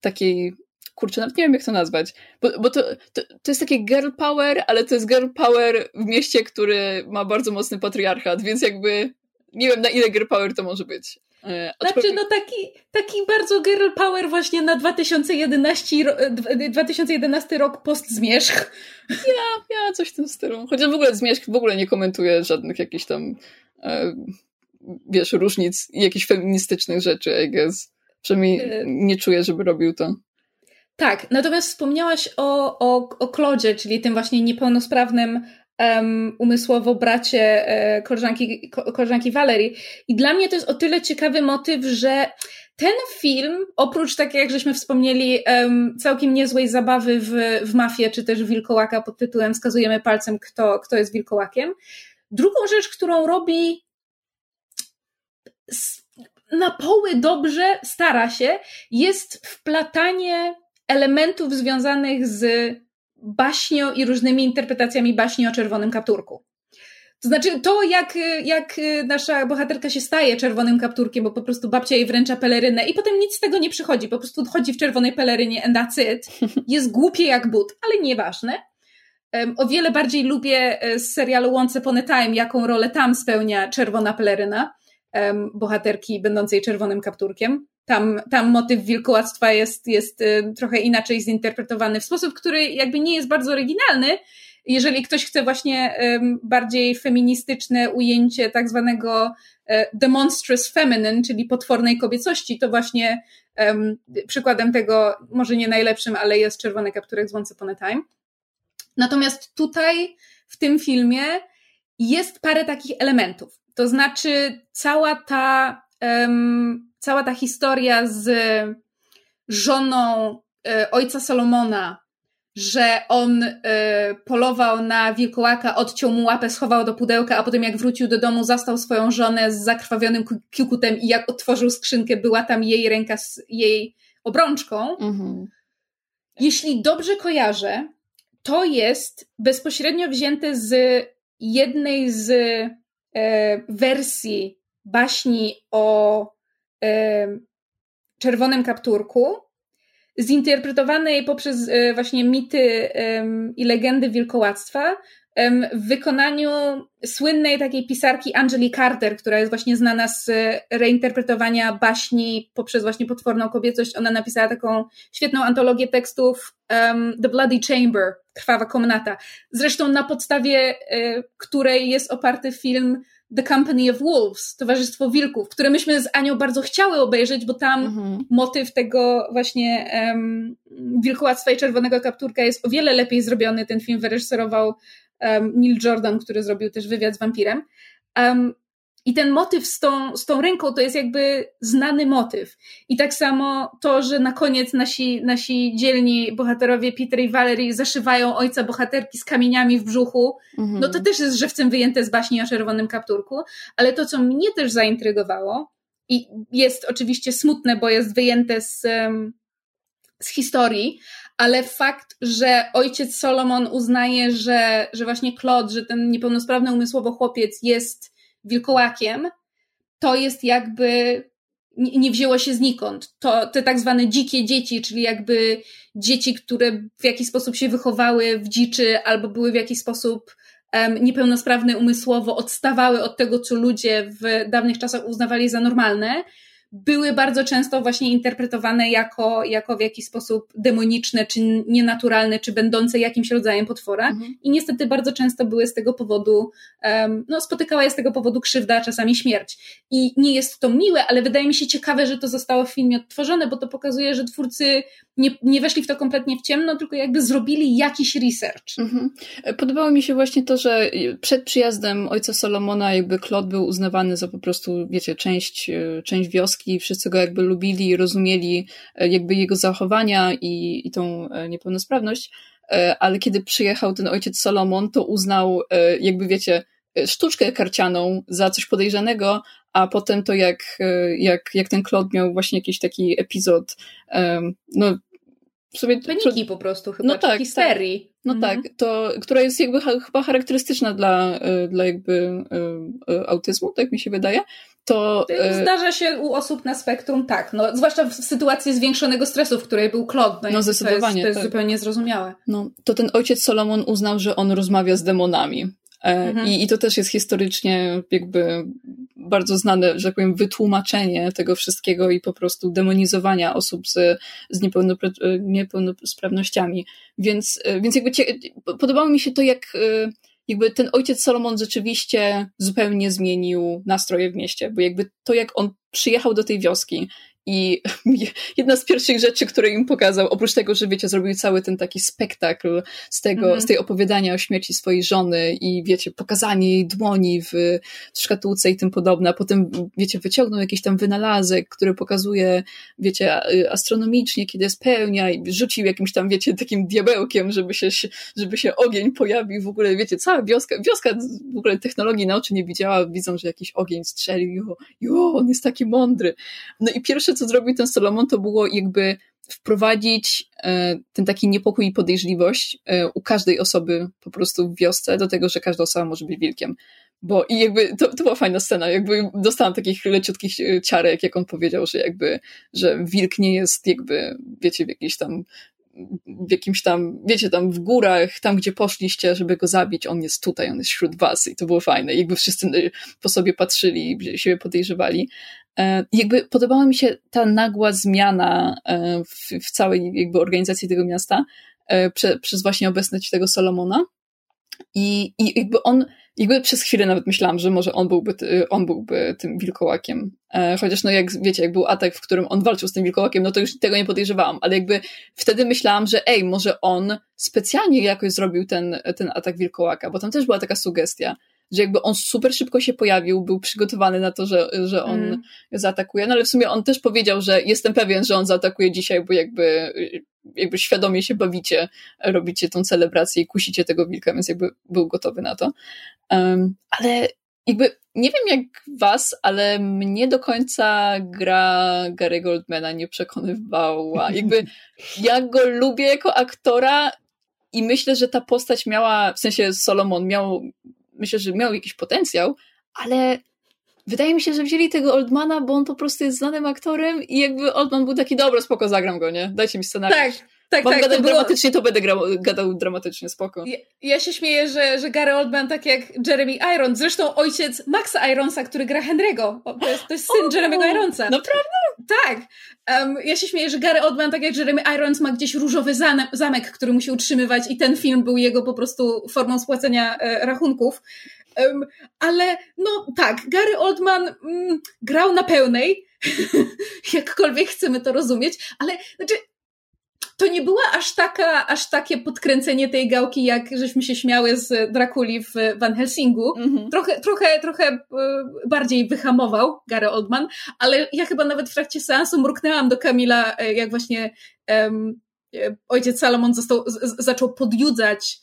takiej kurczę, nawet nie wiem jak to nazwać, bo, bo to, to, to jest takie girl power, ale to jest girl power w mieście, który ma bardzo mocny patriarchat, więc jakby nie wiem na ile girl power to może być. E, znaczy, no taki, taki bardzo girl power właśnie na 2011, 2011 rok post zmierzch. Ja, ja, coś w tym stylu. Chociaż w ogóle zmierzch w ogóle nie komentuje żadnych jakichś tam e, wiesz, różnic i jakichś feministycznych rzeczy, I guess. Przynajmniej e, nie czuję, żeby robił to. Tak, natomiast wspomniałaś o, o, o Klodzie, czyli tym właśnie niepełnosprawnym um, umysłowo bracie e, koleżanki, ko, koleżanki Valerii. I dla mnie to jest o tyle ciekawy motyw, że ten film, oprócz tak jak żeśmy wspomnieli, um, całkiem niezłej zabawy w, w mafię, czy też wilkołaka pod tytułem Wskazujemy palcem, kto, kto jest wilkołakiem. Drugą rzecz, którą robi na poły dobrze, stara się, jest wplatanie elementów związanych z baśnią i różnymi interpretacjami baśni o czerwonym kapturku. To znaczy to, jak, jak nasza bohaterka się staje czerwonym kapturkiem, bo po prostu babcia jej wręcza pelerynę i potem nic z tego nie przychodzi, po prostu chodzi w czerwonej pelerynie and that's it. Jest głupie jak but, ale nieważne. O wiele bardziej lubię e, z serialu Once Upon a Time, jaką rolę tam spełnia czerwona peleryna bohaterki będącej czerwonym kapturkiem. Tam, tam motyw wilkołactwa jest, jest y, trochę inaczej zinterpretowany w sposób, który jakby nie jest bardzo oryginalny. Jeżeli ktoś chce właśnie bardziej feministyczne ujęcie tak zwanego e, demonstrous feminine, czyli potwornej kobiecości, to właśnie um, przykładem tego, może nie najlepszym, ale jest czerwony kapturek z Once Upon a Time. Natomiast tutaj, w tym filmie, jest parę takich elementów. To znaczy, cała ta um, cała ta historia z żoną e, ojca Salomona, że on e, polował na wilkołaka, odciął mu łapę, schował do pudełka, a potem jak wrócił do domu, zastał swoją żonę z zakrwawionym kiukutem i jak otworzył skrzynkę, była tam jej ręka z jej obrączką. Mhm. Jeśli dobrze kojarzę, to jest bezpośrednio wzięte z jednej z e, wersji baśni o czerwonym kapturku, zinterpretowanej poprzez e, właśnie mity i legendy wilkołactwa, w wykonaniu słynnej takiej pisarki Angeli Carter, która jest właśnie znana z reinterpretowania baśni poprzez właśnie potworną kobiecość. Ona napisała taką świetną antologię tekstów um, The Bloody Chamber, Krwawa Komnata. Zresztą na podstawie y, której jest oparty film The Company of Wolves, Towarzystwo Wilków, które myśmy z Anią bardzo chciały obejrzeć, bo tam mhm. motyw tego właśnie um, wilkołactwa i czerwonego kapturka jest o wiele lepiej zrobiony. Ten film wyreżyserował um, Neil Jordan, który zrobił też wywiad z wampirem. Um, i ten motyw z tą, z tą ręką to jest jakby znany motyw. I tak samo to, że na koniec nasi, nasi dzielni bohaterowie Peter i Valerie zaszywają ojca bohaterki z kamieniami w brzuchu, mhm. no to też jest żywcem wyjęte z baśni o czerwonym kapturku. Ale to, co mnie też zaintrygowało, i jest oczywiście smutne, bo jest wyjęte z, z historii, ale fakt, że ojciec Solomon uznaje, że, że właśnie Claude, że ten niepełnosprawny umysłowo chłopiec jest wilkołakiem, to jest jakby nie wzięło się znikąd. To te tak zwane dzikie dzieci, czyli jakby dzieci, które w jakiś sposób się wychowały w dziczy albo były w jakiś sposób um, niepełnosprawne umysłowo, odstawały od tego, co ludzie w dawnych czasach uznawali za normalne, były bardzo często właśnie interpretowane jako, jako w jakiś sposób demoniczne, czy nienaturalne, czy będące jakimś rodzajem potwora. Mhm. I niestety bardzo często były z tego powodu, um, no spotykała je z tego powodu krzywda, a czasami śmierć. I nie jest to miłe, ale wydaje mi się ciekawe, że to zostało w filmie odtworzone, bo to pokazuje, że twórcy nie, nie weszli w to kompletnie w ciemno, tylko jakby zrobili jakiś research. Mhm. Podobało mi się właśnie to, że przed przyjazdem ojca Solomona jakby Claude był uznawany za po prostu, wiecie, część, część wioski, wszyscy go jakby lubili, rozumieli e, jakby jego zachowania i, i tą e, niepełnosprawność, e, ale kiedy przyjechał ten ojciec Solomon, to uznał jakby, wiecie, sztuczkę karcianą za coś podejrzanego, a potem to jak, jak, jak ten Claude miał właśnie jakiś taki epizod, no w sumie... Paniki po prostu chyba, no tak, histerii. Tak. No mhm. tak, to, która jest jakby chyba charakterystyczna dla, dla jakby autyzmu, tak mi się wydaje. To, e, Zdarza się u osób na spektrum, tak. No, zwłaszcza w sytuacji zwiększonego stresu, w której był Claude. No, no zdecydowanie. To jest, to jest tak. zupełnie zrozumiałe. No, to ten ojciec Solomon uznał, że on rozmawia z demonami. Mhm. I, I to też jest historycznie jakby bardzo znane, że tak powiem, wytłumaczenie tego wszystkiego i po prostu demonizowania osób z, z niepełnosprawnościami. Więc, więc jakby cie, podobało mi się to, jak jakby ten ojciec Solomon rzeczywiście zupełnie zmienił nastroje w mieście, bo jakby to, jak on przyjechał do tej wioski i jedna z pierwszych rzeczy, które im pokazał, oprócz tego, że wiecie, zrobił cały ten taki spektakl z tego, mm -hmm. z tej opowiadania o śmierci swojej żony i wiecie, pokazanie jej dłoni w, w szkatułce i tym podobne, a potem wiecie, wyciągnął jakiś tam wynalazek, który pokazuje, wiecie, astronomicznie, kiedy jest pełnia i rzucił jakimś tam, wiecie, takim diabełkiem, żeby się, żeby się ogień pojawił, w ogóle, wiecie, cała wioska, wioska w ogóle technologii na oczy nie widziała, widzą, że jakiś ogień strzelił, jo, jo, on jest taki mądry. No i pierwsze, co zrobił ten Solomon, to było jakby wprowadzić e, ten taki niepokój i podejrzliwość e, u każdej osoby po prostu w wiosce do tego, że każda osoba może być wilkiem. Bo i jakby to, to była fajna scena, jakby dostałam takich leciutkich e, ciarek, jak on powiedział, że jakby, że wilk nie jest jakby, wiecie, w jakiejś tam w jakimś tam, wiecie, tam w górach, tam gdzie poszliście, żeby go zabić, on jest tutaj, on jest wśród was i to było fajne. Jakby wszyscy po sobie patrzyli, siebie podejrzewali. E, jakby podobała mi się ta nagła zmiana e, w, w całej jakby organizacji tego miasta e, prze, przez właśnie obecność tego Solomona. I, I jakby on, jakby przez chwilę nawet myślałam, że może on byłby, on byłby tym wilkołakiem. Chociaż no jak wiecie, jak był atak, w którym on walczył z tym wilkołakiem, no to już tego nie podejrzewałam, ale jakby wtedy myślałam, że ej, może on specjalnie jakoś zrobił ten, ten atak wilkołaka, bo tam też była taka sugestia, że jakby on super szybko się pojawił, był przygotowany na to, że, że on mm. zaatakuje, no ale w sumie on też powiedział, że jestem pewien, że on zaatakuje dzisiaj, bo jakby, jakby świadomie się bawicie, robicie tą celebrację i kusicie tego wilka, więc jakby był gotowy na to. Um, ale jakby nie wiem jak was, ale mnie do końca gra Gary Goldmana nie przekonywała. Jakby ja go lubię jako aktora i myślę, że ta postać miała, w sensie Solomon miał myślę, że miał jakiś potencjał, ale wydaje mi się, że wzięli tego Oldmana, bo on po prostu jest znanym aktorem i jakby Oldman był taki, dobra, spoko, zagram go, nie? Dajcie mi scenariusz. Tak. Tak, Mam tak, gadać to było... dramatycznie, to będę grał, gadał dramatycznie, spoko. Ja, ja, się śmieję, że, że Gary Oldman, tak jak Jeremy Irons, zresztą ojciec Maxa Ironsa, który gra Henry'ego, to jest, to jest syn oh, Jeremy'ego Ironsa. Naprawdę? Tak. Um, ja się śmieję, że Gary Oldman, tak jak Jeremy Irons, ma gdzieś różowy zamek, zamek który musi utrzymywać i ten film był jego po prostu formą spłacenia e, rachunków. Um, ale no tak, Gary Oldman mm, grał na pełnej, jakkolwiek chcemy to rozumieć, ale znaczy to nie była aż taka, aż takie podkręcenie tej gałki, jak żeśmy się śmiały z Drakuli w Van Helsingu. Mm-hmm. Trochę, trochę, trochę e, bardziej wyhamował Gary Oldman, ale ja chyba nawet w trakcie seansu mruknęłam do Kamila, e, jak właśnie um, ojciec Salomon został, z, zaczął podjudzać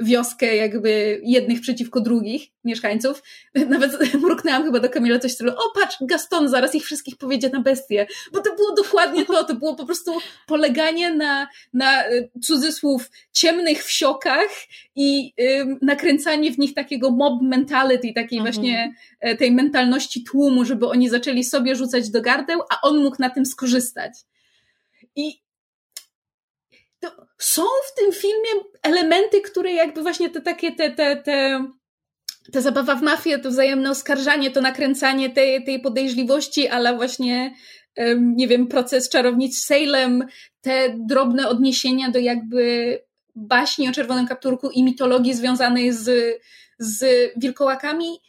wioskę jakby jednych przeciwko drugich mieszkańców. Nawet mruknęłam chyba do Kamila coś w stylu, o patrz, Gaston zaraz ich wszystkich powiedzie na bestię. Bo to było dokładnie to, to było po prostu poleganie na, na e, cudzysłów ciemnych wsiokach i um, nakręcanie w nich takiego mob mentality, takiej mhm. właśnie e, tej mentalności tłumu, żeby oni zaczęli sobie rzucać do gardeł, a on mógł na tym skorzystać. I są w tym filmie elementy, które jakby właśnie te takie, te, te, te, ta zabawa w mafię, to wzajemne oskarżanie, to nakręcanie tej, tej podejrzliwości, ale właśnie, nie wiem, proces czarownic Salem, te drobne odniesienia do jakby baśni o czerwonym kapturku i mitologii związanej z, z wilkołakami,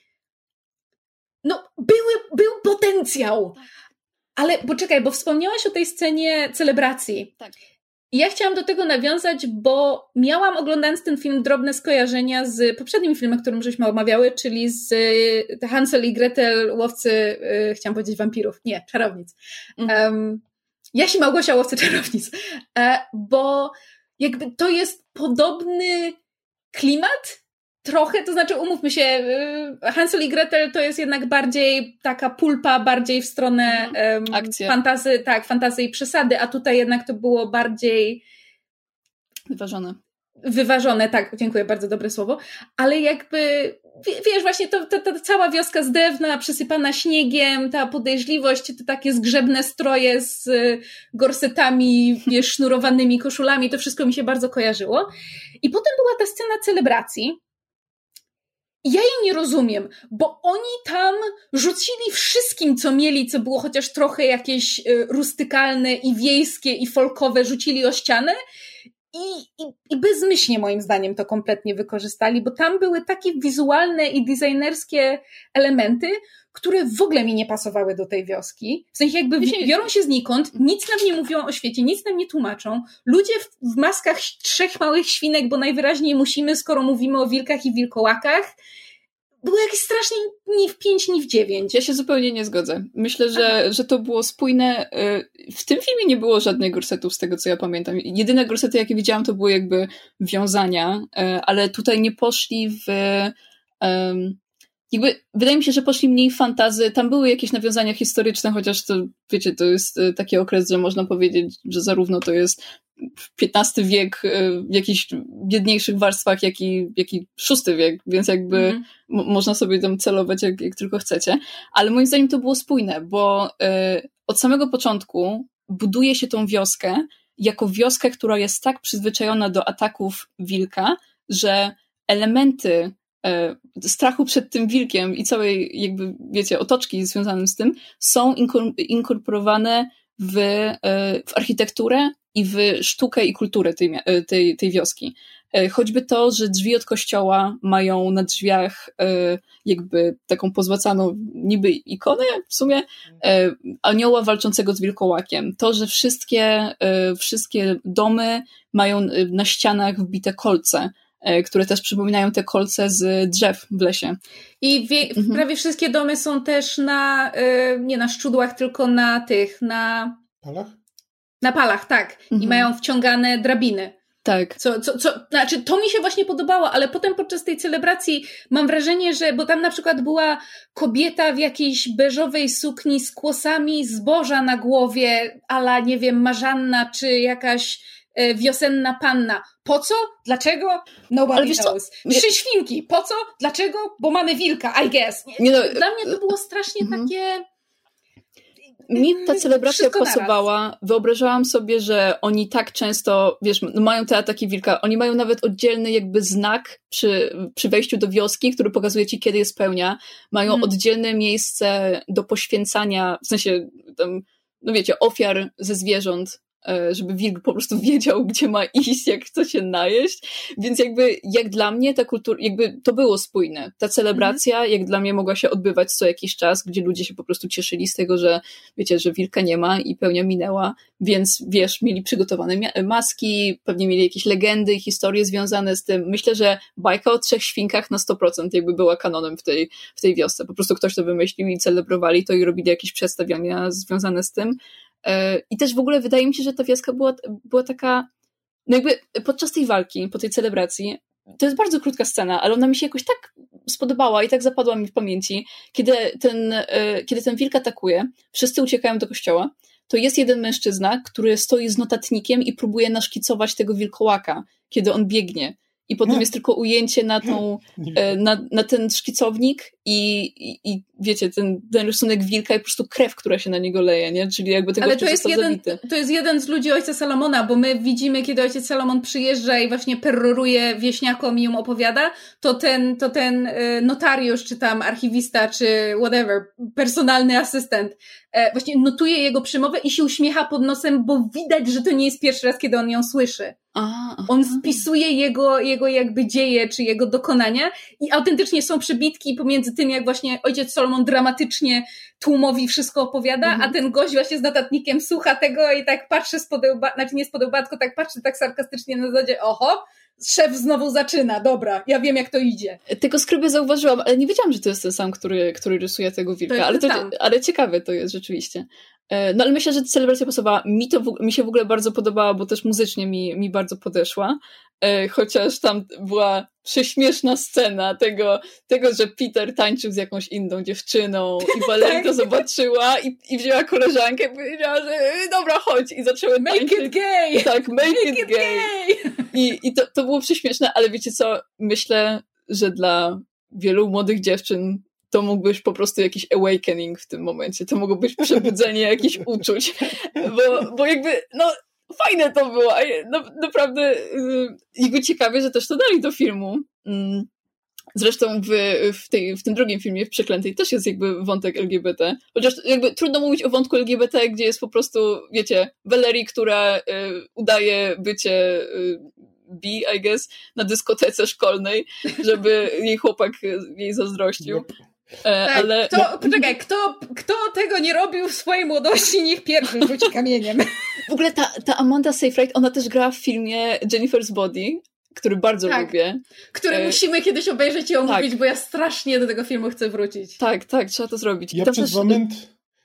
no, były, był potencjał. Tak. Ale poczekaj, bo wspomniałaś o tej scenie celebracji. Tak. I ja chciałam do tego nawiązać, bo miałam oglądając ten film drobne skojarzenia z poprzednim filmem, którym żeśmy omawiały, czyli z y, Hansel i Gretel, łowcy, yy, chciałam powiedzieć wampirów, nie, czarownic. Mhm. Um, Jasi Małgosia, łowcy czarownic. E, bo jakby to jest podobny klimat, trochę, to znaczy umówmy się, y, Hansel i Gretel to jest jednak bardziej taka pulpa, bardziej w stronę um, fantazy, tak, fantazy i przesady, a tutaj jednak to było bardziej wyważone. Wyważone, tak, dziękuję, bardzo dobre słowo, ale jakby, wiesz, właśnie to, to cała wioska z drewna, przysypana śniegiem, ta podejrzliwość, te takie zgrzebne stroje z gorsetami, wiesz, sznurowanymi koszulami, to wszystko mi się bardzo kojarzyło. I potem była ta scena celebracji, ja jej nie rozumiem, bo oni tam rzucili wszystkim, co mieli, co było chociaż trochę jakieś y, rustykalne i wiejskie i folkowe, rzucili o ścianę i, i, i bezmyślnie moim zdaniem to kompletnie wykorzystali, bo tam były takie wizualne i designerskie elementy, które w ogóle mi nie pasowały do tej wioski. W sensie jakby biorą się znikąd, nic nam nie mówią o świecie, nic nam nie tłumaczą. Ludzie w, w maskach trzech małych świnek, bo najwyraźniej musimy, skoro mówimy o wilkach i wilkołakach, było jakieś strasznie ni w pięć, ni w dziewięć. Ja się zupełnie nie zgodzę. Myślę, że, że to było spójne. Y, w tym filmie nie było żadnych gorsetów, z tego co ja pamiętam. Jedyne gorsety, jakie widziałam, to były jakby wiązania, y, ale tutaj nie poszli w. Um, jakby wydaje mi się, że poszli mniej fantazy. Tam były jakieś nawiązania historyczne, chociaż to, wiecie, to jest y, taki okres, że można powiedzieć, że zarówno to jest XV wiek y, w jakichś biedniejszych warstwach, jak i, jak i VI wiek, więc jakby mm. można sobie tam celować jak, jak tylko chcecie. Ale moim zdaniem to było spójne, bo y, od samego początku buduje się tą wioskę jako wioskę, która jest tak przyzwyczajona do ataków wilka, że elementy strachu przed tym wilkiem i całej jakby, wiecie, otoczki związanym z tym są inkorporowane w, y, w architekturę i w sztukę i kulturę tej, e, tej, tej wioski. E, choćby to, że drzwi od kościoła mają na drzwiach e, jakby taką pozłacaną niby ikonę w sumie anioła walczącego z wilkołakiem. To, że wszystkie, wszystkie domy mają na ścianach wbite kolce, które też przypominają te kolce z drzew w lesie. I wie, mhm. prawie wszystkie domy są też na, nie na szczudłach, tylko na tych, na... Polach? Na palach, tak. Mhm. I mają wciągane drabiny. Tak. Co, co, co, znaczy, to mi się właśnie podobało, ale potem podczas tej celebracji mam wrażenie, że, bo tam na przykład była kobieta w jakiejś beżowej sukni z kłosami zboża na głowie, ala, nie wiem, Marzanna, czy jakaś e, wiosenna panna. Po co? Dlaczego? Nobody ale knows. Trzy świnki. Po co? Dlaczego? Bo mamy wilka, I guess. Nie, no, Dla mnie to było strasznie mhm. takie mi ta celebracja pasowała. Wyobrażałam sobie, że oni tak często, wiesz, mają te ataki wilka, oni mają nawet oddzielny jakby znak przy, przy wejściu do wioski, który pokazuje ci, kiedy je spełnia. Mają hmm. oddzielne miejsce do poświęcania, w sensie tam, no wiecie, ofiar ze zwierząt E, żeby wilk po prostu wiedział, gdzie ma iść, jak chce się najeść. Więc jakby, jak dla mnie ta kultura, jakby to było spójne. Ta celebracja, jak dla mnie mogła się odbywać co jakiś czas, gdzie ludzie się po prostu cieszyli z tego, że wiecie, że wilka nie ma i pełnia minęła, więc wiesz, mieli przygotowane maski, pewnie mieli jakieś legendy i historie związane z tym. Myślę, że bajka o trzech świnkach na 100% jakby była kanonem w tej, w tej wiosce. Po prostu ktoś to wymyślił i celebrowali to i robili jakieś przedstawiania związane z tym. E, I też w ogóle wydaje mi się, że ta wioska była, była taka, no jakby podczas tej walki, po tej celebracji, to jest bardzo krótka scena, ale ona mi się jakoś tak spodobała i tak zapadła mi w pamięci, kiedy ten, e, kiedy ten wilk atakuje, wszyscy uciekają do kościoła, to jest jeden mężczyzna, który stoi z notatnikiem i próbuje naszkicować tego wilkołaka, kiedy on biegnie i potem jest tylko ujęcie na, tą, e, na, na ten szkicownik i, i, i, wiecie, ten, ten rysunek wilka i po prostu krew, która się na niego leje, nie? Czyli jakby tego Ale to jest, jeden, to jest jeden z ludzi ojca Salomona, bo my widzimy, kiedy ojciec Salomon przyjeżdża i właśnie peroruje wieśniakom i ją opowiada, to ten, to ten e, notariusz, czy tam archiwista, czy whatever, personalny asystent, e, właśnie notuje jego przemowę i się uśmiecha pod nosem, bo widać, że to nie jest pierwszy raz, kiedy on ją słyszy. On spisuje jego, jego jakby dzieje, czy jego dokonania i autentycznie są przebitki pomiędzy tym, jak właśnie ojciec Solomon dramatycznie tłumowi wszystko opowiada, mhm. a ten gość właśnie z notatnikiem słucha tego i tak patrzy z podełba, znaczy nie z podełba, tylko tak patrzy tak sarkastycznie na zasadzie, oho, szef znowu zaczyna, dobra, ja wiem jak to idzie. Tego skryby zauważyłam, ale nie wiedziałam, że to jest ten sam, który, który rysuje tego wilka, to ale, to, ale ciekawe to jest rzeczywiście. E, no ale myślę, że celebracja pasowała. Mi, to mi się w ogóle bardzo podobała, bo też muzycznie mi, mi bardzo podeszła. E, chociaż tam była prześmieszna scena tego, tego, że Peter tańczył z jakąś inną dziewczyną i Valerie to tak. zobaczyła i, i wzięła koleżankę i powiedziała, że e, dobra, chodź i zaczęły make tańczyć. It gay. Tak, make, make it, it gay. gay. I, i to, to było prześmieszne, ale wiecie co, myślę, że dla wielu młodych dziewczyn to mógł być po prostu jakiś awakening w tym momencie. To mogło być przebudzenie jakichś uczuć. Bo, bo jakby, no, fajne to było. No, naprawdę yy, jakby ciekawie, że też to dali do filmu. Mm. Zresztą w, w, tej, w tym drugim filmie, w Przeklętej, też jest jakby wątek LGBT. Chociaż jakby trudno mówić o wątku LGBT, gdzie jest po prostu, wiecie, Valerie, która y, udaje bycie y, B, I guess, na dyskotece szkolnej, żeby jej chłopak jej zazdrościł. E, tak, ale... Kto, poczekaj, kto, kto tego nie robił w swojej młodości, niech pierwszy rzuci kamieniem. W ogóle ta, ta Amanda Seyfried, ona też gra w filmie Jennifer's Body, który bardzo tak, lubię. Który e... musimy kiedyś obejrzeć i omówić, tak. bo ja strasznie do tego filmu chcę wrócić. Tak, tak, trzeba to zrobić. Ja przez też... moment...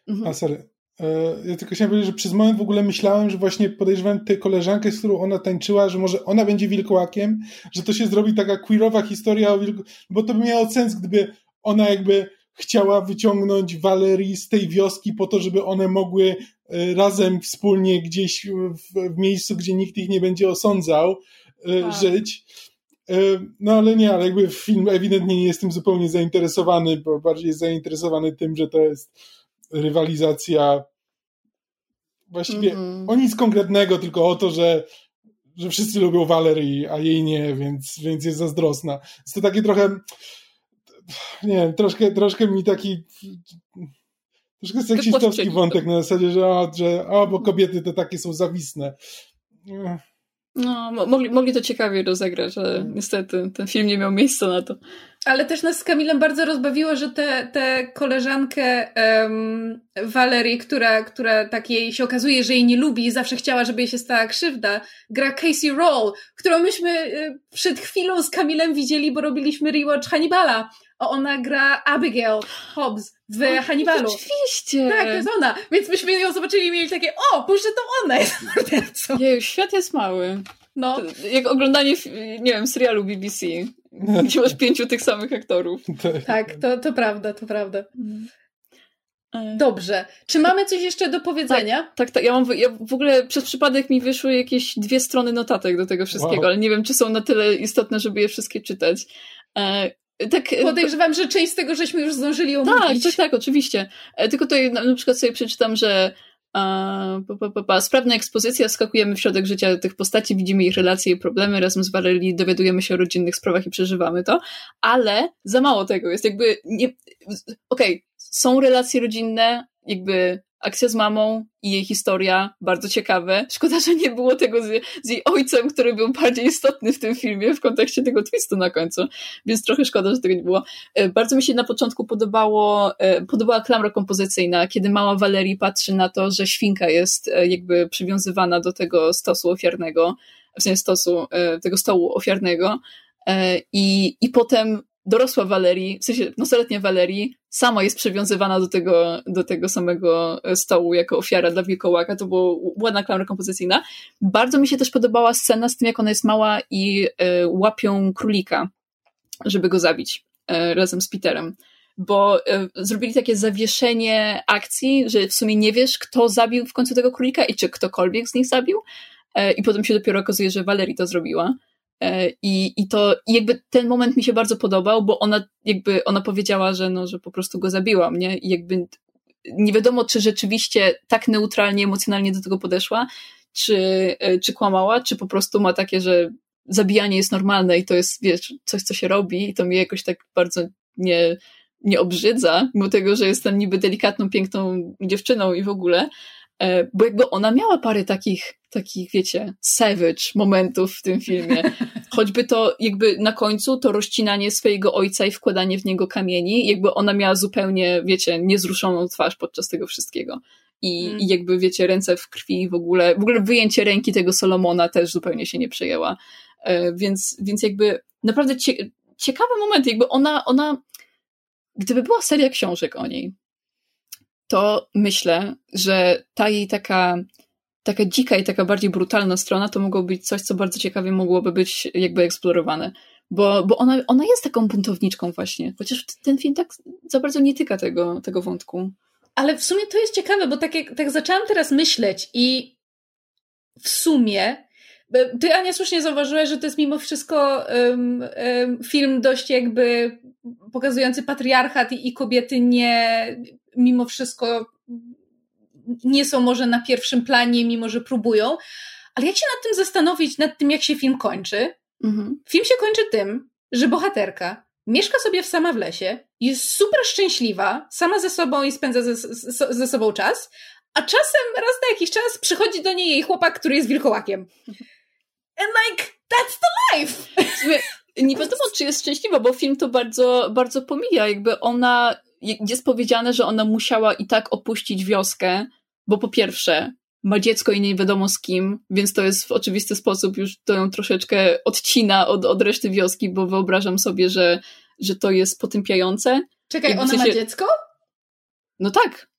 Mhm. A, sorry. E, ja tylko chciałem powiedzieć, że przez moment w ogóle myślałem, że właśnie podejrzewałem tę koleżankę, z którą ona tańczyła, że może ona będzie wilkołakiem, że to się zrobi taka queerowa historia o wilku, bo to by miało sens, gdyby ona jakby chciała wyciągnąć Valerii z tej wioski po to, żeby one mogły e, razem wspólnie gdzieś w, w miejscu, gdzie nikt ich nie będzie osądzał, e, tak. żyć. E, no ale nie, ale jakby film ewidentnie nie jestem zupełnie zainteresowany, bo bardziej jest zainteresowany tym, że to jest rywalizacja właściwie mm -hmm. o nic konkretnego, tylko o to, że, że wszyscy lubią Valerii, a jej nie, więc, więc jest zazdrosna. Jest to takie trochę nie wiem, troszkę, troszkę mi taki troszkę seksistowski wątek na zasadzie, że, o, że o, bo kobiety to takie są zawisne. No, mogli, mogli to ciekawie rozegrać, ale mm. niestety ten film nie miał miejsca na to. Ale też nas z Kamilem bardzo rozbawiło, że tę te, te koleżankę um, Valerii, która, która tak jej się okazuje, że jej nie lubi i zawsze chciała, żeby jej się stała krzywda, gra Casey Roll, którą myśmy y, przed chwilą z Kamilem widzieli, bo robiliśmy rewatch Hannibala ona gra Abigail Hobbs w o, Hannibalu. Oczywiście. Tak, to jest ona. Więc myśmy ją zobaczyli i mieli takie, o, może to ona jest mordercą. Jej, świat jest mały. No. To, jak oglądanie, nie wiem, serialu BBC, gdzie masz pięciu tych samych aktorów. Tak, to, to prawda, to prawda. E. Dobrze. Czy mamy coś jeszcze do powiedzenia? Tak, tak. tak. Ja, mam, ja w ogóle przez przypadek mi wyszły jakieś dwie strony notatek do tego wszystkiego, wow. ale nie wiem, czy są na tyle istotne, żeby je wszystkie czytać. E, tak, Podejrzewam, że część z tego żeśmy już zdążyli omówić. Tak, tak, tak, oczywiście. Tylko tutaj na, przykład sobie przeczytam, że pa, pa, pa, sprawna ekspozycja, skakujemy w środek życia tych postaci, widzimy ich relacje i problemy, razem z Valerii dowiadujemy się o rodzinnych sprawach i przeżywamy to, ale za mało tego jest jakby nie, okej, okay, są relacje rodzinne, jakby akcja z mamą i jej historia, bardzo ciekawe. Szkoda, że nie było tego z, z, jej ojcem, który był bardziej istotny w tym filmie w kontekście tego twistu na końcu, więc trochę szkoda, że tego nie było. E, bardzo mi się na początku podobało, e, podobała klamra kompozycyjna, kiedy mała Valerii patrzy na to, że świnka jest e, jakby przywiązywana do tego stosu ofiarnego, w sensie stosu, tego stołu ofiarnego i, i potem dorosła Valerii, w sensie nastoletnia Valerii, sama jest przywiązywana do tego, do tego samego stołu jako ofiara dla wilkołaka. To była ładna klamra kompozycyjna. Bardzo mi się też podobała scena z tym, jak ona jest mała i y, łapią królika, żeby go zabić y, razem z Peterem. Bo y, zrobili takie zawieszenie akcji, że w sumie nie wiesz, kto zabił w końcu tego królika i czy ktokolwiek z nich zabił. I potem się dopiero okazuje, że Valerii to zrobiła. E, I, I to i jakby ten moment mi się bardzo podobał, bo ona jakby ona powiedziała, że no, że po prostu go zabiłam, nie? I jakby nie wiadomo, czy rzeczywiście tak neutralnie, emocjonalnie do tego podeszła, czy, e, czy kłamała, czy po prostu ma takie, że zabijanie jest normalne i to jest, wiesz, coś, co się robi i to mnie jakoś tak bardzo nie, nie obrzydza, mimo tego, że jestem niby delikatną, piękną dziewczyną i w ogóle, bo jakby ona miała parę takich, takich, wiecie, savage momentów w tym filmie. Choćby to jakby na końcu to rozcinanie swojego ojca i wkładanie w niego kamieni, jakby ona miała zupełnie, wiecie, niezruszoną twarz podczas tego wszystkiego. I, mm. i jakby, wiecie, ręce w krwi w ogóle, w ogóle wyjęcie ręki tego Solomona też zupełnie się nie przejęła. E, więc, więc jakby naprawdę cie, ciekawy moment, jakby ona, ona, gdyby była seria książek o niej, to myślę, że ta jej taka, taka dzika i taka bardziej brutalna strona to mogło być coś, co bardzo ciekawie mogłoby być jakby eksplorowane. Bo, bo ona, ona jest taką buntowniczką właśnie, chociaż ten film tak za bardzo nie tyka tego, tego wątku. Ale w sumie to jest ciekawe, bo tak, jak, tak zaczęłam teraz myśleć i w sumie ty, Ania, słusznie zauważyłaś, że to jest mimo wszystko um, um, film dość jakby pokazujący patriarchat i, i kobiety nie, mimo wszystko nie są może na pierwszym planie, mimo że próbują. Ale jak się nad tym zastanowić, nad tym, jak się film kończy? Mhm. Film się kończy tym, że bohaterka mieszka sobie sama w lesie, jest super szczęśliwa, sama ze sobą i spędza ze, ze, ze sobą czas, a czasem raz na jakiś czas przychodzi do niej jej chłopak, który jest wilkołakiem. And like, that's the life! Nie wiadomo, czy jest szczęśliwa, bo film to bardzo, bardzo pomija. Jakby ona jest powiedziane, że ona musiała i tak opuścić wioskę, bo po pierwsze ma dziecko i nie wiadomo z kim, więc to jest w oczywisty sposób już to ją troszeczkę odcina od, od reszty wioski, bo wyobrażam sobie, że, że to jest potępiające. Czekaj, ona sensie... ma dziecko? No tak.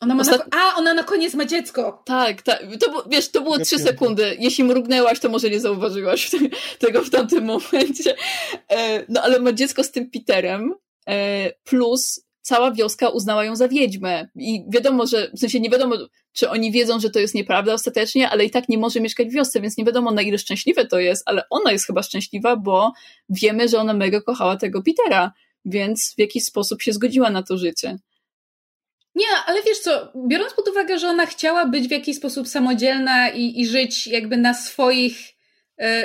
Ona ma Ostat... na... A, ona na koniec ma dziecko. Tak, tak. To, wiesz, to było trzy sekundy. Jeśli mrugnęłaś, to może nie zauważyłaś tego w tamtym momencie. E, no ale ma dziecko z tym Peterem, plus cała wioska uznała ją za wiedźmę. I wiadomo, że, w sensie nie wiadomo, czy oni wiedzą, że to jest nieprawda ostatecznie, ale i tak nie może mieszkać w wiosce, więc nie wiadomo, na ile szczęśliwe to jest, ale ona jest chyba szczęśliwa, bo wiemy, że ona mega kochała tego Petera, więc w jakiś sposób się zgodziła na to życie. Nie, ale wiesz co, biorąc pod uwagę, że ona chciała być w jakiś sposób samodzielna i, i żyć jakby na swoich E,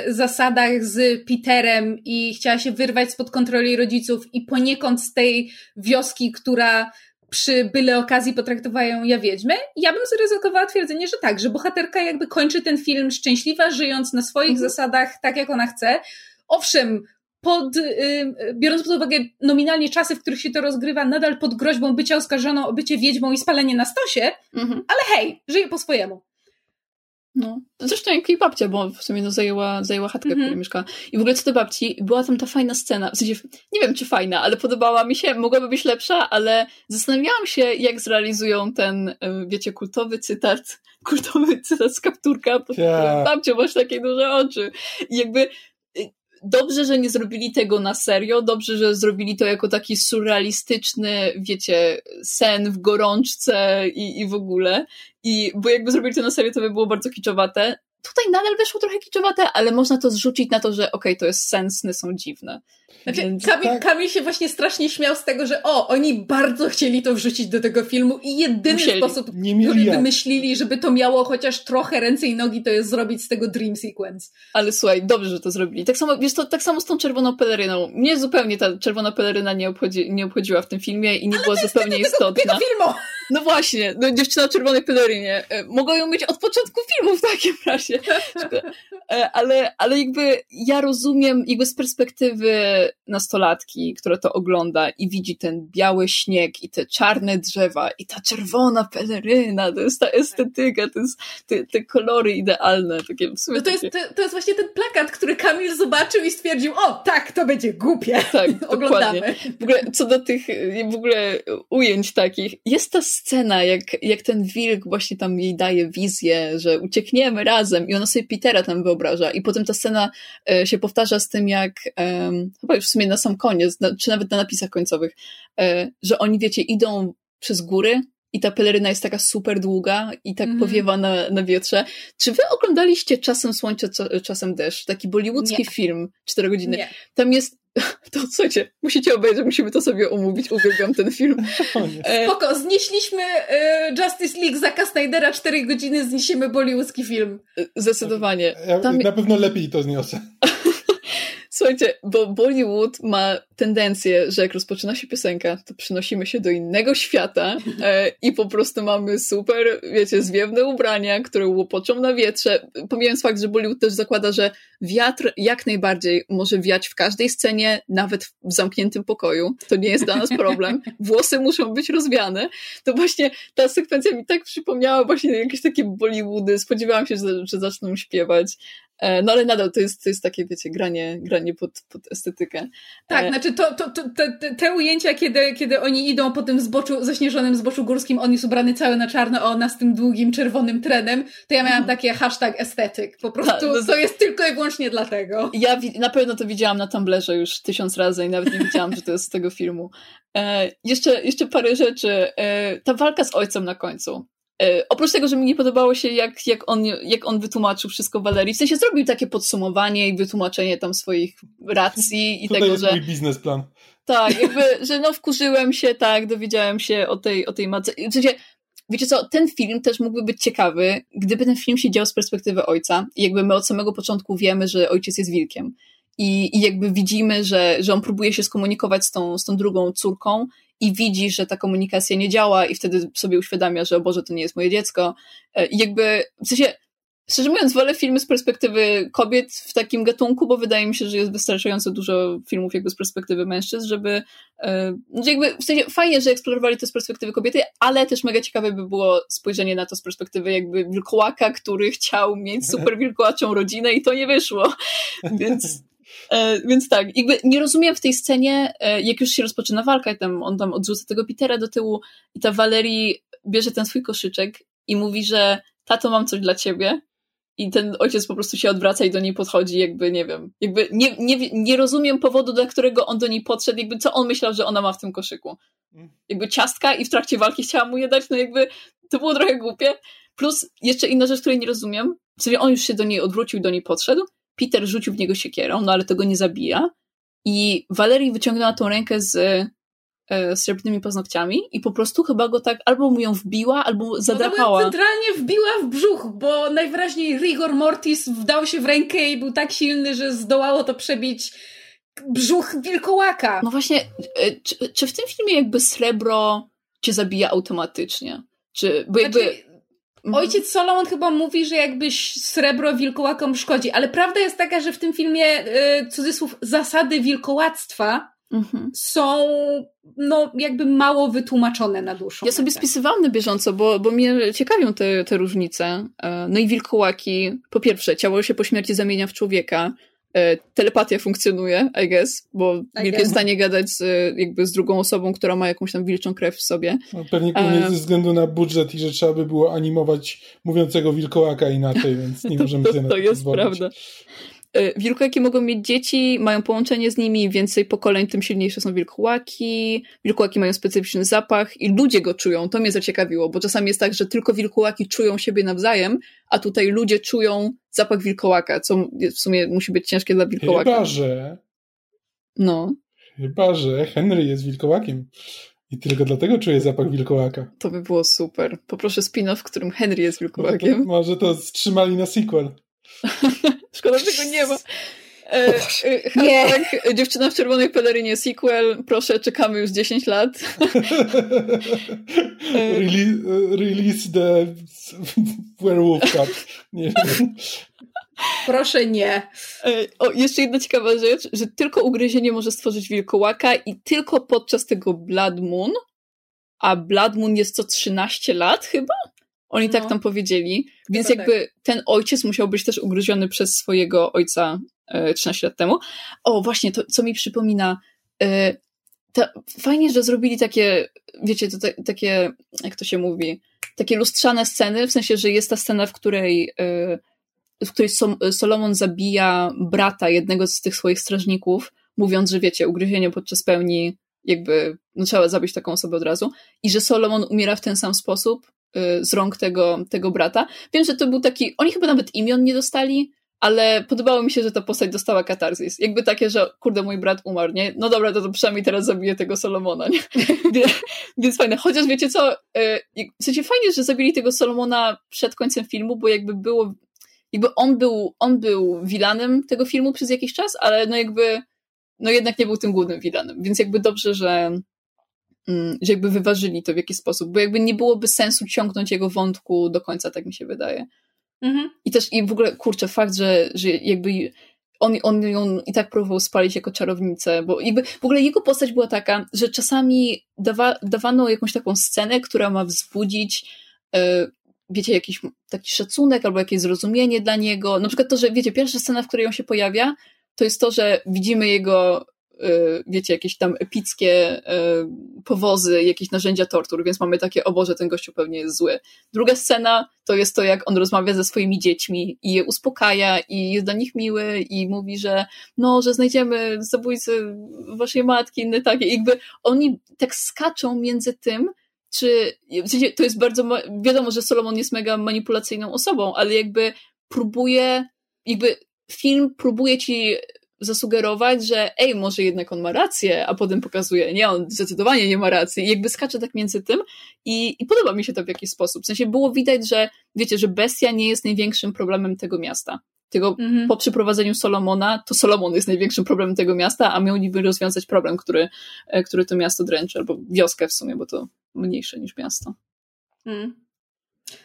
zasadach z Peterem i chciała się wyrwać spod kontroli rodziców i poniekąd z tej wioski, która przy byle okazji potraktowała ją ja wiedźmę, ja bym zaryzykowała twierdzenie, że tak, że bohaterka jakby kończy ten film szczęśliwa, żyjąc na swoich mhm. zasadach tak, jak ona chce. Owszem, pod, yy, biorąc pod uwagę nominalnie czasy, w których się to rozgrywa, nadal pod groźbą bycia oskarżoną o bycie wiedźmą i spalenie na stosie, mhm. ale hej, żyje po swojemu. No. Zresztą jak jej babcia, bo w sumie no, zajęła, zajęła chatkę, mm -hmm. w której mieszkała. I w ogóle co do babci, była tam ta fajna scena, w sensie, nie wiem czy fajna, ale podobała mi się, mogłaby być lepsza, ale zastanawiałam się, jak zrealizują ten, e, wiecie, kultowy cytat, kultowy cytat z kapturka, pod yeah. babcią masz takie duże oczy. I jakby dobrze, że nie zrobili tego na serio, dobrze, że zrobili to jako taki surrealistyczny, wiecie, sen w gorączce i, i w ogóle. I, bo jakby zrobili to na serio, to by było bardzo kiczowate. Tutaj nadal wyszło trochę kiczowate, ale można to zrzucić na to, że okej, okay, to jest sensne, są dziwne. Znaczy, Więc, Kamil, tak. Kamil się właśnie strasznie śmiał z tego, że o, oni bardzo chcieli to wrzucić do tego filmu i jedyny Musieli. sposób, który wymyślili, żeby to miało chociaż trochę ręce i nogi, to jest zrobić z tego dream sequence. Ale słuchaj, dobrze, że to zrobili. Tak samo, wiesz, to tak samo z tą czerwoną peleryną. Mnie zupełnie ta czerwona peleryna nie, obchodzi, nie obchodziła w tym filmie i nie Ale była zupełnie istotna. Tego filmu. No właśnie, no dziewczyna w czerwonej pelerynie. E, mogą ją mieć od początku filmu w takim razie. E, ale, ale jakby ja rozumiem jakby z perspektywy nastolatki, która to ogląda i widzi ten biały śnieg i te czarne drzewa i ta czerwona peleryna, to jest ta estetyka, to jest te, te kolory idealne. Takie w sumie no to, jest, to, to, jest właśnie ten plakat, który Kamil zobaczył i stwierdził, o tak, to będzie głupie. Tak, Oglądamy. Dokładnie. W ogóle co do tych w ogóle ujęć takich, jest ta scena, jak, jak ten wilk właśnie tam jej daje wizję, że uciekniemy razem i ona sobie Petera tam wyobraża. I potem ta scena e, się powtarza z tym, jak um, chyba już w sumie na sam koniec, na, czy nawet na napisach końcowych, e, że oni, wiecie, idą przez góry i ta peleryna jest taka super długa i tak mm. powiewa na, na wietrze. Czy wy oglądaliście Czasem Słońce, czasem deszcz? Taki bollywoodzki Nie. film, cztery godziny. Nie. Tam jest to słuchajcie, musicie obejrzeć, musimy to sobie umówić, uwielbiam ten film. E, Spoko, znieśliśmy y, Justice League Zaka Snydera 4 godziny, zniesiemy bollywoodzki film. Zdecydowanie. Ja, Tam... Na pewno lepiej to zniosę. Słuchajcie, bo Bollywood ma tendencję, że jak rozpoczyna się piosenka, to przynosimy się do innego świata e, i po prostu mamy super, wiecie, zwiewne ubrania, które łopoczą na wietrze. Pomijając fakt, że Bollywood też zakłada, że wiatr jak najbardziej może wiać w każdej scenie, nawet w zamkniętym pokoju. To nie jest dla nas problem. Włosy muszą być rozwiane. To właśnie ta sekwencja mi tak przypomniała właśnie jakieś takie Bollywoody. Spodziewałam się, że, że zaczną śpiewać. E, no ale nadal to jest, to jest takie, wiecie, granie, granie pod, pod estetykę. Tak, e... znaczy to, to, to te, te, ujęcia, kiedy, kiedy oni idą po tym zboczu, zaśnieżonym zboczu górskim, on jest ubrany cały na czarno, a ona z tym długim, czerwonym trenem, to ja miałam mhm. takie hashtag estetyk. Po prostu Ta, no to jest tylko i wyłącznie dlatego. Ja na pewno to widziałam na Tumblerze już tysiąc razy i nawet nie wiedziałam, że to jest z tego filmu. E, jeszcze, jeszcze parę rzeczy. E, ta walka z ojcem na końcu. E, oprócz tego, że mi nie podobało się, jak, jak, on, jak on wytłumaczył wszystko Walerii, w sensie zrobił takie podsumowanie i wytłumaczenie tam swoich racji i Tutaj tego, jest że... mój biznesplan. Tak, jakby, że no wkurzyłem się, tak, dowiedziałem się o tej, o tej matce. W sensie, wiecie co, ten film też mógłby być ciekawy, gdyby ten film się dział z perspektywy ojca i jakby my od samego początku wiemy, że ojciec jest wilkiem. I, i jakby widzimy, że, że on próbuje się skomunikować z tą, z tą drugą córką i widzi, że ta komunikacja nie działa i wtedy sobie uświadamia, że o Boże, to nie jest moje dziecko. E, I jakby, w sensie, szczerze mówiąc, wolę filmy z perspektywy kobiet w takim gatunku, bo wydaje mi się, że jest wystarczająco dużo filmów jakby z perspektywy mężczyzn, żeby e, znaczy jakby, w sensie fajnie, że eksplorowali to z perspektywy kobiety, ale też mega ciekawe by było spojrzenie na to z perspektywy jakby wilkołaka, który chciał mieć super wilkołaczą rodzinę i to nie wyszło. Więc więc tak, jakby nie rozumiem w tej scenie, e, jak już się rozpoczyna walka, i tam on tam odrzuca tego Petera do tyłu i ta Valerii bierze ten swój koszyczek i mówi, że tato, mam coś dla ciebie. I ten ojciec po prostu się odwraca i do niej podchodzi, jakby nie wiem. Jakby nie, nie, nie rozumiem powodu, dla którego on do niej podszedł, jakby co on myślał, że ona ma w tym koszyku. Jakby ciastka i w trakcie walki chciała mu je dać, no jakby to było trochę głupie. Plus jeszcze inna rzecz, której nie rozumiem. W sensie on już się do niej odwrócił, do niej podszedł Peter rzucił w niego siekierą, no ale tego nie zabija. I Valerii wyciągnęła tą rękę z e, srebrnymi paznokciami i po prostu chyba go tak albo mu ją wbiła, albo zadrapała. No centralnie wbiła w brzuch, bo najwyraźniej rigor mortis wdał się w rękę i był tak silny, że zdołało to przebić brzuch wilkołaka. No właśnie, e, czy, czy w tym filmie jakby srebro cię zabija automatycznie? Czy, bo jakby... Znaczy. Ojciec Solomon chyba mówi, że jakbyś srebro wilkołakom szkodzi, ale prawda jest taka, że w tym filmie, y, cudzysłów, zasady wilkołactwa mhm. są no jakby mało wytłumaczone na dłuższą Ja sobie spisywałam na bieżąco, bo, bo mnie ciekawią te, te różnice. E, no i wilkołaki, po pierwsze, ciało się po śmierci zamienia w człowieka, telepatia funkcjonuje, I guess, bo I wilk guess. jest w stanie gadać z, jakby z drugą osobą, która ma jakąś tam wilczą krew w sobie. No, pewnie głównie ze względu na budżet i że trzeba by było animować mówiącego wilkołaka inaczej, więc nie możemy to, sobie to, to jest prawda. E, wilkołaki mogą mieć dzieci, mają połączenie z nimi, więcej pokoleń, tym silniejsze są wilkołaki. Wilkołaki mają specyficzny zapach i ludzie go czują. To mnie zaciekawiło, bo czasami jest tak, że tylko wilkołaki czują siebie nawzajem, a tutaj ludzie czują zapach wilkołaka, co w sumie musi być ciężkie dla wilkołaka. Chyba, że... No. Chyba, że Henry jest wilkołakiem. I tylko dlatego czuję zapach wilkołaka. To by było super. Poproszę spin-off, w którym Henry jest wilkołakiem. Może to, może to wstrzymali na sequel. Szkoda, że tego nie ma. E, e, nie. Dziewczyna w czerwonej pelerynie sequel. Proszę, czekamy już 10 lat. release, release the werewolf cup. Nie wiem. Proszę nie. E, o, jeszcze jedna ciekawa rzecz, że tylko ugryzienie może stworzyć wilkołaka i tylko podczas tego Blood Moon, a Blood Moon jest co 13 lat chyba? Oni tak no. tak tam powiedzieli. Więc chyba jakby tak. ten ojciec musiał być też ugryziony przez swojego ojca e, 13 lat temu. O, właśnie, to co mi przypomina, e, to fajnie, że zrobili takie, wiecie, to te, takie, jak to się mówi, takie lustrzane sceny, w sensie, że jest ta scena, w której e, w której Solomon zabija brata jednego z tych swoich strażników, mówiąc, że wiecie, ugryzienie podczas pełni jakby, no trzeba zabić taką osobę od razu i że Solomon umiera w ten sam sposób z rąk tego, tego brata. Wiem, że to był taki, oni chyba nawet imion nie dostali, ale podobało mi się, że ta postać dostała katarzis. Jakby takie, że kurde, mój brat umarł, nie? No dobra, to, to przynajmniej teraz zabiję tego Solomona, nie? Więc fajne. Chociaż wiecie co, y, w sensie fajnie, że zabili tego Solomona przed końcem filmu, bo jakby było jakby on był, on był vilanem tego filmu przez jakiś czas, ale no jakby, no jednak nie był tym głównym vilanem, więc jakby dobrze, że, że jakby wyważyli to w jakiś sposób, bo jakby nie byłoby sensu ciągnąć jego wątku do końca, tak mi się wydaje. Mhm. I też, i w ogóle, kurczę, fakt, że, że jakby on, on ją i tak próbował spalić jako czarownicę, bo jakby w ogóle jego postać była taka, że czasami dawa, dawano jakąś taką scenę, która ma wzbudzić y, wiecie, jakiś taki szacunek albo jakieś zrozumienie dla niego. Na przykład to, że wiecie, pierwsza scena, w której on się pojawia, to jest to, że widzimy jego, wiecie, jakieś tam epickie y, powozy, jakieś narzędzia tortur, więc mamy takie, o Boże, ten gościu pewnie jest zły. Druga scena to jest to, jak on rozmawia ze swoimi dziećmi i je uspokaja i jest dla nich miły i mówi, że no, że znajdziemy zabójcy waszej matki, inne takie. I jakby oni tak skaczą między tym, czy w sensie to jest bardzo, wiadomo, że Solomon jest mega manipulacyjną osobą, ale jakby próbuje, jakby film próbuje ci zasugerować, że ej, może jednak on ma rację, a potem pokazuje, nie, on zdecydowanie nie ma racji i jakby skacze tak między tym i, i podoba mi się to w jakiś sposób. W sensie było widać, że wiecie, że bestia nie jest największym problemem tego miasta. Tylko mhm. po przyprowadzeniu Solomona, to Solomon jest największym problemem tego miasta, a miał niby rozwiązać problem, który, e, który to miasto dręczy, albo wioskę w sumie, bo to mniejsze niż miasto. Mm.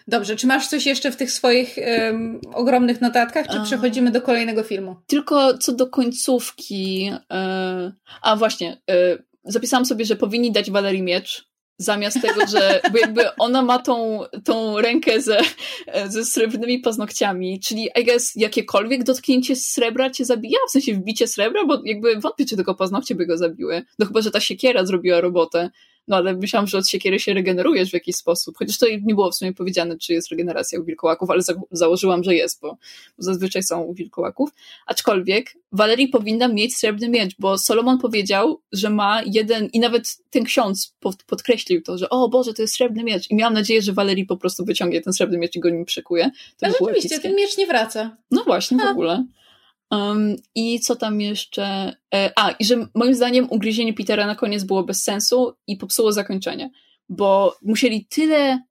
Dobrze, czy masz coś jeszcze w tych swoich um, ogromnych notatkach, czy przechodzimy do kolejnego filmu? Tylko co do końcówki. E, a właśnie, e, zapisałam sobie, że powinni dać Walerii miecz, Zamiast tego, że bo jakby ona ma tą, tą rękę ze, ze srebrnymi paznokciami, czyli I guess jakiekolwiek dotknięcie srebra cię zabija, w sensie wbicie srebra, bo jakby wątpię, czy tylko paznokcie by go zabiły. No chyba, że ta siekiera zrobiła robotę. No ale myślałam, że od siekiery się regenerujesz w jakiś sposób. Chociaż to nie było w sumie powiedziane, czy jest regeneracja u wilkołaków, ale za założyłam, że jest, bo zazwyczaj są u wilkołaków. Aczkolwiek Valerii powinna mieć srebrny miecz, bo Solomon powiedział, że ma jeden, i nawet ten ksiądz pod, podkreślił to, że o Boże, to jest srebrny miecz. I miałam nadzieję, że Valerii po prostu wyciągnie ten srebrny miecz i go nim przykuje. To A rzeczywiście, ten miecz nie wraca. No właśnie, w ogóle. Um, I co tam jeszcze? E, a, i że moim zdaniem ugryzienie Petera na koniec było bez sensu i popsuło zakończenie, bo musieli tyle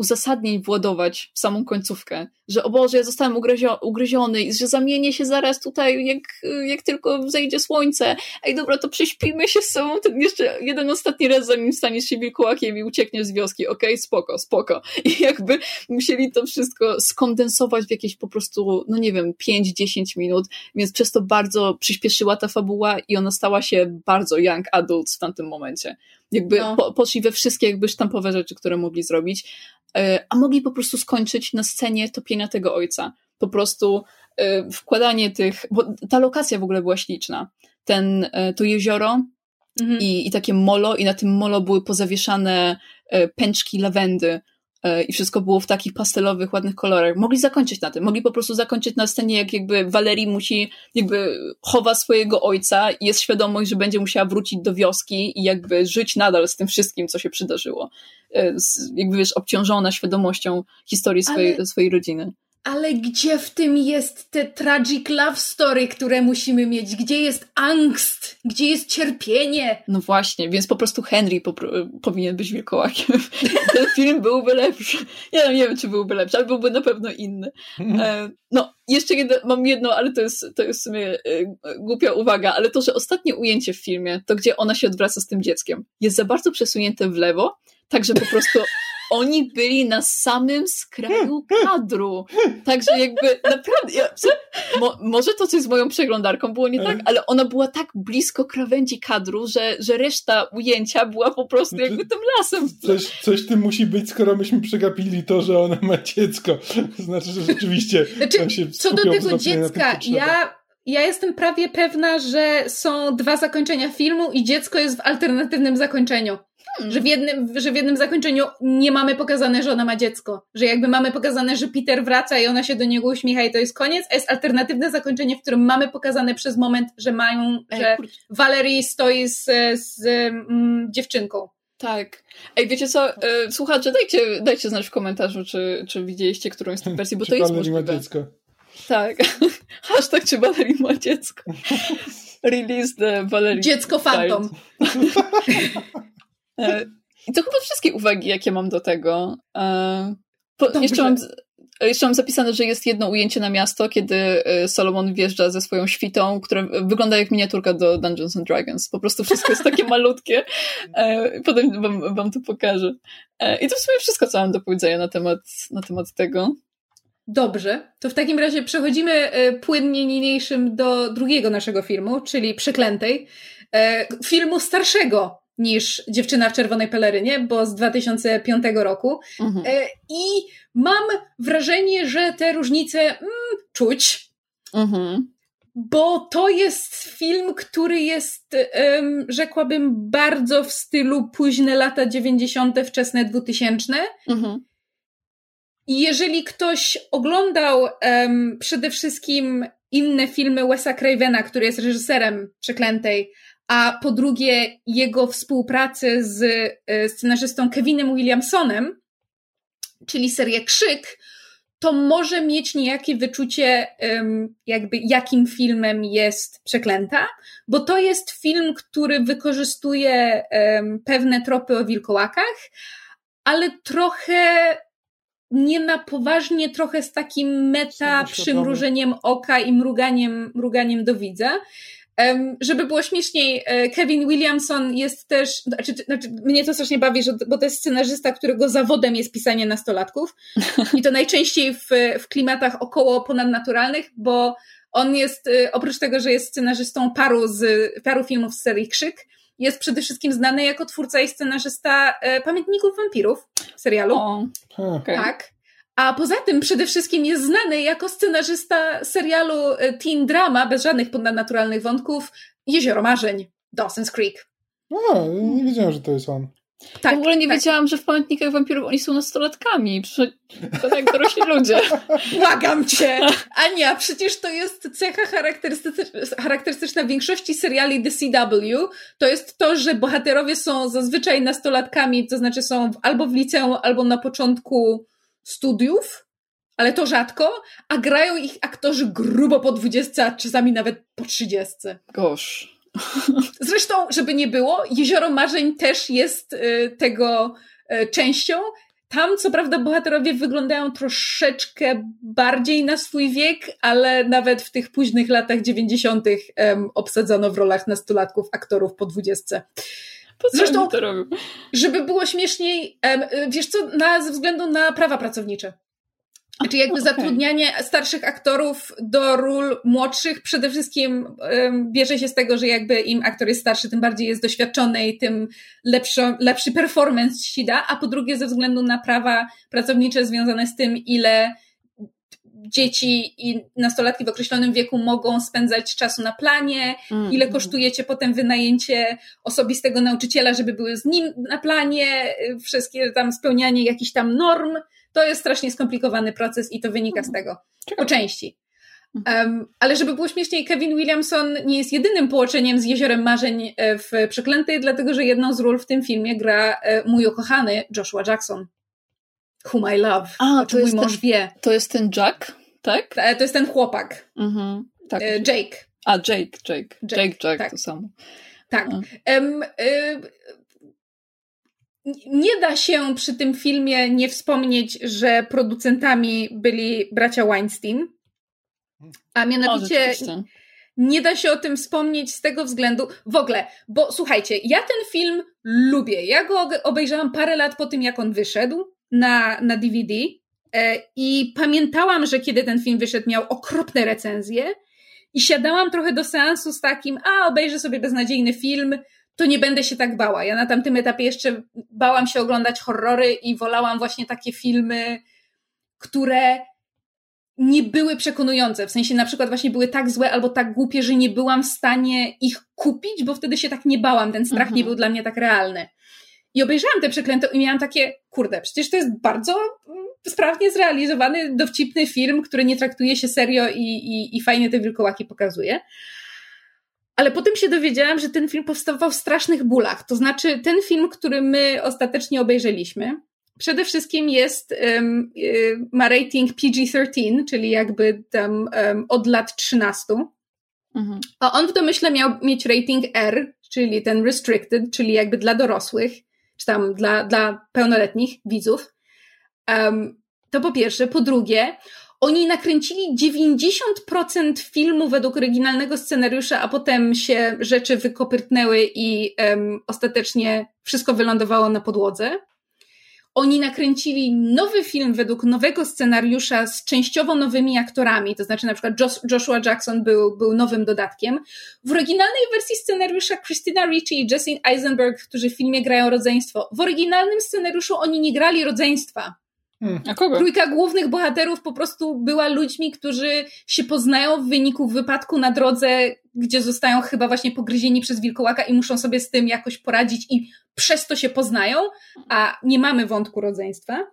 uzasadnień władować w samą końcówkę, że o Boże, ja zostałem ugryzio- ugryziony i że zamienię się zaraz tutaj, jak, jak tylko zejdzie słońce. Ej, dobra, to prześpimy się z sobą ten jeszcze jeden ostatni raz, zanim staniesz się wilkołakiem i uciekniesz z wioski. Okej, okay, spoko, spoko. I jakby musieli to wszystko skondensować w jakieś po prostu, no nie wiem, 5-10 minut, więc przez to bardzo przyspieszyła ta fabuła i ona stała się bardzo young adult w tamtym momencie. Jakby no. po, poszli we wszystkie jakby sztampowe rzeczy, które mogli zrobić, e, a mogli po prostu skończyć na scenie topienia tego ojca. Po prostu e, wkładanie tych, bo ta lokacja w ogóle była śliczna. Ten, e, to jezioro mhm. i, i takie molo i na tym molo były pozawieszane pęczki lawendy i wszystko było w takich pastelowych, ładnych kolorach. Mogli zakończyć na tym. Mogli po prostu zakończyć na scenie, jak jakby Valerii musi, jakby chowa swojego ojca i jest świadomość, że będzie musiała wrócić do wioski i jakby żyć nadal z tym wszystkim, co się przydarzyło. E, z, jakby wiesz, obciążona świadomością historii swojej, Ale... swojej rodziny. Ale gdzie w tym jest te tragic love story, które musimy mieć? Gdzie jest angst? Gdzie jest cierpienie? No właśnie, więc po prostu Henry powinien być wilkołakiem. Ten film byłby lepszy. Ja nie wiem, czy byłby lepszy, ale byłby na pewno inny. E, no, jeszcze jedno, mam jedno, ale to jest, to jest w sumie e, głupia uwaga, ale to, że ostatnie ujęcie w filmie, to gdzie ona się odwraca z tym dzieckiem, jest za bardzo przesunięte w lewo, tak że po prostu oni byli na samym skraju kadru. Także jakby naprawdę, ja, mo, może to coś z moją przeglądarką było nie tak, ale ona była tak blisko krawędzi kadru, że, że reszta ujęcia była po prostu znaczy, jakby tym lasem. Coś, coś tym musi być, skoro myśmy przegapili to, że ona ma dziecko. To znaczy, że rzeczywiście znaczy, się Co do tego dziecka, ja ja jestem prawie pewna, że są dwa zakończenia filmu i dziecko jest w alternatywnym zakończeniu. Hmm. Że, w jednym, że w jednym zakończeniu nie mamy pokazane, że ona ma dziecko. Że jakby mamy pokazane, że Peter wraca i ona się do niego uśmiecha i to jest koniec, a jest alternatywne zakończenie, w którym mamy pokazane przez moment, że mają, że Valerie stoi z, z mm, dziewczynką. Tak. Ej, wiecie co, e, słuchacze, dajcie, dajcie znać w komentarzu, czy, czy widzieliście którąś z tych wersji, bo to jest możliwe. ma dziecko. Tak. Hashtag, czy Valerie ma dziecko. Release the Valerie. Dziecko Phantom. E, I to chyba wszystkie uwagi, jakie mam do tego. E, po, jeszcze, mam, jeszcze mam zapisane, że jest jedno ujęcie na miasto, kiedy e, Solomon wjeżdża ze swoją świtą, która wygląda jak miniaturka do Dungeons and Dragons. Po prostu wszystko jest takie malutkie. Potem wam, wam to pokażę. I to w sumie wszystko, co mam do powiedzenia na temat, na temat tego. Dobrze, to w takim razie przechodzimy płynnie niniejszym do drugiego naszego filmu, czyli Przeklętej. Filmu starszego niż Dziewczyna w czerwonej pelerynie, bo z 2005 roku. Mhm. E, I mam wrażenie, że te różnice mm, czuć. Mhm. Bo to jest film, który jest, um, rzekłabym, bardzo w stylu późne lata 90., wczesne 2000. Mhm. I jeżeli ktoś oglądał um, przede wszystkim inne filmy Wesa Cravena, który jest reżyserem Przeklętej, a po drugie jego współpracę z e, scenarzystą Kevinem Williamsonem, czyli serię Krzyk, to może mieć niejakie wyczucie, jakby jakim filmem jest Przeklęta, bo to jest film, który wykorzystuje pewne tropy o wilkołakach, ale trochę nie na poważnie, trochę z takim meta przymrużeniem oka i mruganiem, mruganiem do widza. Żeby było śmieszniej, e, Kevin Williamson jest też, znaczy, znaczy mnie to strasznie bawi, że, bo to jest scenarzysta, którego zawodem jest pisanie nastolatków i to najczęściej w, w klimatach około ponadnaturalnych, bo on jest, e, oprócz tego, że jest scenarzystą paru, z, paru filmów z serii Krzyk, jest przede wszystkim znany jako twórca i scenarzysta e, Pamiętników Wampirów serialu. O, okay. Tak. A poza tym przede wszystkim jest znany jako scenarzysta serialu e, teen drama bez żadnych ponadnaturalnych wątków Jezioro Marzeń, Dawson's Creek. A, nie wiedziałem, że to jest on. Tak, w ogóle nie tak. wiedziałam, że w pamiętnikach wampirów oni są nastolatkami. To jak dorośli ludzie. Błagam cię! Ania, przecież to jest cecha charakterystyczna, charakterystyczna większości seriali The CW. To jest to, że bohaterowie są zazwyczaj nastolatkami, to znaczy są albo w liceum, albo na początku studiów, ale to rzadko, a grają ich aktorzy grubo po 20, a czasami nawet po 30. Gosh. Zresztą, żeby nie było, Jezioro Marzeń też jest y, tego y, częścią. Tam, co prawda, bohaterowie wyglądają troszeczkę bardziej na swój wiek, ale nawet w tych późnych latach 90. Um, obsadzano w rolach nastolatków aktorów po 20. Po co Zresztą, to żeby było śmieszniej, wiesz co, na, ze względu na prawa pracownicze. Czyli jakby okay. zatrudnianie starszych aktorów do ról młodszych przede wszystkim um, bierze się z tego, że jakby im aktor jest starszy, tym bardziej jest doświadczony i tym lepszy, lepszy performance się da, a po drugie ze względu na prawa pracownicze związane z tym, ile dzieci i nastolatki w określonym wieku mogą spędzać czasu na planie, mm. ile kosztujecie potem wynajęcie osobistego nauczyciela, żeby były z nim na planie, wszystkie tam spełnianie jakichś tam norm. To jest strasznie skomplikowany proces i to wynika z mm. tego. Po części. Um, ale żeby było śmieszniej, Kevin Williamson nie jest jedynym połączeniem z Jeziorem Marzeń e, w Przeklętej, dlatego że jedną z ról w tym filmie gra e, mój ukochany Joshua Jackson. Whom I love. A, to mój mąż ten, wie. To jest ten Jack, tak? E, to jest ten chłopak. Mhm, tak. Jake. A, Jake, Jake. Jake, Jake tak. to samo. Tak. Um, y nie da się przy tym filmie nie wspomnieć, że producentami byli bracia Weinstein. A mianowicie o, nie da się o tym wspomnieć z tego względu, w ogóle, bo słuchajcie, ja ten film lubię. Ja go obejrzałam parę lat po tym, jak on wyszedł na, na DVD e, i pamiętałam, że kiedy ten film wyszedł, miał okropne recenzje i siadałam trochę do seansu z takim, a obejrzę sobie beznadziejny film, to nie będę się tak bała. Ja na tamtym etapie jeszcze bałam się oglądać horrory i wolałam właśnie takie filmy, które nie były przekonujące. W sensie na przykład właśnie były tak złe albo tak głupie, że nie byłam w stanie ich kupić, bo wtedy się tak nie bałam. Ten strach mhm. nie był dla mnie tak realny. I obejrzałam te przeklęte i miałam takie, kurde, przecież to jest bardzo mm, sprawnie zrealizowany, dowcipny film, który nie traktuje się serio i, i, i fajnie te wilkołaki pokazuje. Ale potem się dowiedziałam, że ten film powstawał w strasznych bólach. To znaczy, ten film, który my ostatecznie obejrzeliśmy, przede wszystkim jest, um, ma rating PG-13, czyli jakby tam um, od lat 13. Mhm. A on w domyśle miał mieć rating R, czyli ten restricted, czyli jakby dla dorosłych, czy tam dla, dla pełnoletnich widzów. Um, to po pierwsze. Po drugie, oni nakręcili 90% filmu według oryginalnego scenariusza, a potem się rzeczy wykopyrtnęły i um, ostatecznie wszystko wylądowało na podłodze. Oni nakręcili nowy film według nowego scenariusza z częściowo nowymi aktorami, to znaczy na przykład Joshua Jackson był, był nowym dodatkiem. W oryginalnej wersji scenariusza Christina Ricci i Jesse Eisenberg, którzy w filmie grają rodzeństwo, w oryginalnym scenariuszu oni nie grali rodzeństwa. Hmm. A kogo? Trójka głównych bohaterów po prostu była ludźmi, którzy się poznają w wyniku wypadku na drodze, gdzie zostają chyba właśnie pogryzieni przez wilkołaka i muszą sobie z tym jakoś poradzić i przez to się poznają, a nie mamy wątku rodzeństwa.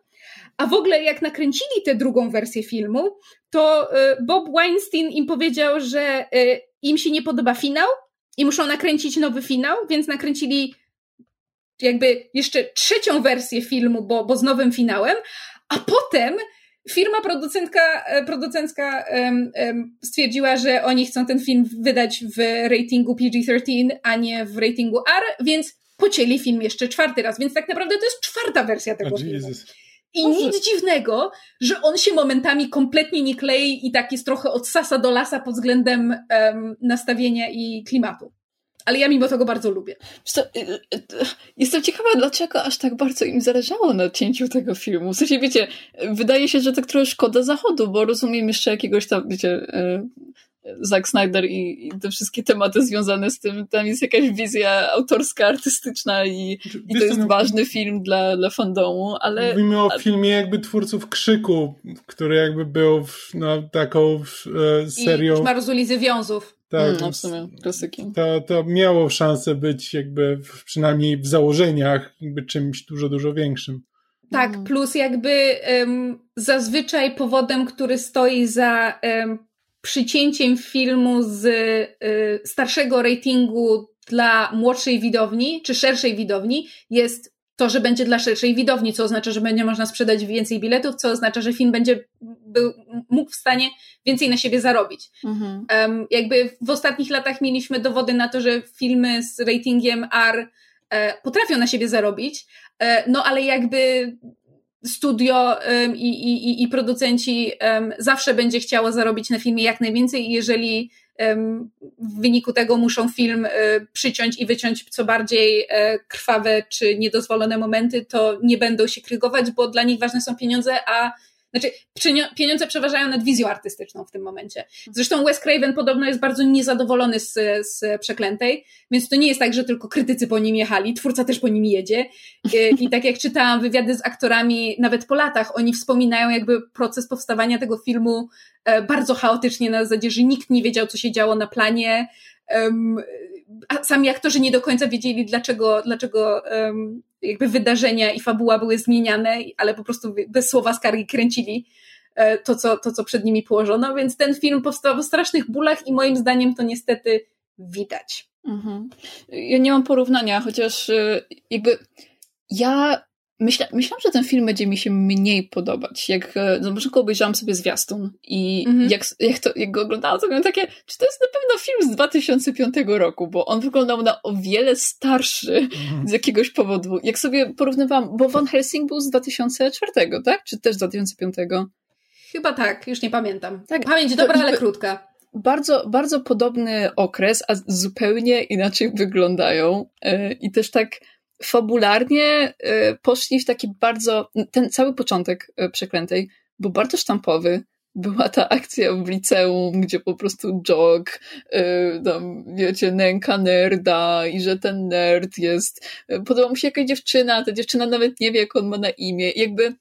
A w ogóle jak nakręcili tę drugą wersję filmu, to y, Bob Weinstein im powiedział, że y, im się nie podoba finał i muszą nakręcić nowy finał, więc nakręcili jakby jeszcze trzecią wersję filmu, bo, bo z nowym finałem, a potem firma producentka, e, producencka um, um, stwierdziła, że oni chcą ten film wydać w ratingu PG-13, a nie w ratingu R, więc pocięli film jeszcze czwarty raz, więc tak naprawdę to jest czwarta wersja tego oh, filmu. I nic dziwnego, że on się momentami kompletnie nie klei i tak jest trochę od sasa do lasa pod względem um, nastawienia i klimatu ale ja mimo tego bardzo lubię. Y, y, y, jestem ciekawa, dlaczego aż tak bardzo im zależało na cięciu tego filmu. W sensie, wiecie, wydaje się, że tak trochę szkoda zachodu, bo rozumiem jeszcze jakiegoś tam, wiecie, Zack Snyder i, i, te wszystkie tematy związane z tym, tam jest jakaś wizja autorska, artystyczna i, znaczy, i to jest no, ważny film dla, dla fandomu, ale... Mówimy o filmie jakby twórców Krzyku, który jakby był no, taką e, serią... I Marzuli Wiązów. Tak, mm, no w sumie klasyki. To, to miało szansę być jakby w, przynajmniej w założeniach jakby czymś dużo, dużo większym. Tak, mm. plus jakby um, zazwyczaj powodem, który stoi za um, przycięciem filmu z y, starszego ratingu dla młodszej widowni, czy szerszej widowni, jest to, że będzie dla szerszej widowni, co oznacza, że będzie można sprzedać więcej biletów, co oznacza, że film będzie był, mógł w stanie więcej na siebie zarobić. Mhm. Um, jakby w ostatnich latach mieliśmy dowody na to, że filmy z ratingiem R e, potrafią na siebie zarobić, e, no ale jakby studio um, i, i, i producenci um, zawsze będzie chciało zarobić na filmie jak najwięcej i jeżeli w wyniku tego muszą film e, przyciąć i wyciąć co bardziej e, krwawe czy niedozwolone momenty, to nie będą się krygować, bo dla nich ważne są pieniądze, a znaczy pieniądze przeważają nad wizją artystyczną w tym momencie. Zresztą Wes Craven podobno jest bardzo niezadowolony z, z Przeklętej, więc to nie jest tak, że tylko krytycy po nim jechali, twórca też po nim jedzie. I, i tak jak czytałam wywiady z aktorami, nawet po latach, oni wspominają jakby proces powstawania tego filmu e, bardzo chaotycznie na zasadzie, że nikt nie wiedział, co się działo na planie, um, a sami aktorzy nie do końca wiedzieli, dlaczego, dlaczego um, jakby wydarzenia i fabuła były zmieniane, ale po prostu bez słowa skargi kręcili e, to co, to, co przed nimi położono, więc ten film powstał w strasznych bólach i moim zdaniem to niestety widać. Mhm. Ja nie mam porównania, chociaż e, jakby ja Myśla, myślałam, że ten film będzie mi się mniej podobać. Jak e, na początku obejrzałam sobie zwiastun i mm -hmm. jak, jak, to, jak go oglądałam, to miałam takie, czy to jest na pewno film z 2005 roku, bo on wyglądał na o wiele starszy mm -hmm. z jakiegoś powodu. Jak sobie porównywałam, bo Van Helsing był z 2004, tak? Czy też z 2005? Chyba tak, już nie pamiętam. Tak, Pamięć dobra, to, ale krótka. Bardzo, bardzo podobny okres, a zupełnie inaczej wyglądają. Yy, I też tak fabularnie y, poszli w taki bardzo, ten cały początek y, Przeklętej był bardzo sztampowy, była ta akcja w liceum, gdzie po prostu jog, yy, tam, wiecie, nęka nerda i że ten nerd jest, podoba mu się jakaś dziewczyna, ta dziewczyna nawet nie wie, jak on ma na imię. Jakby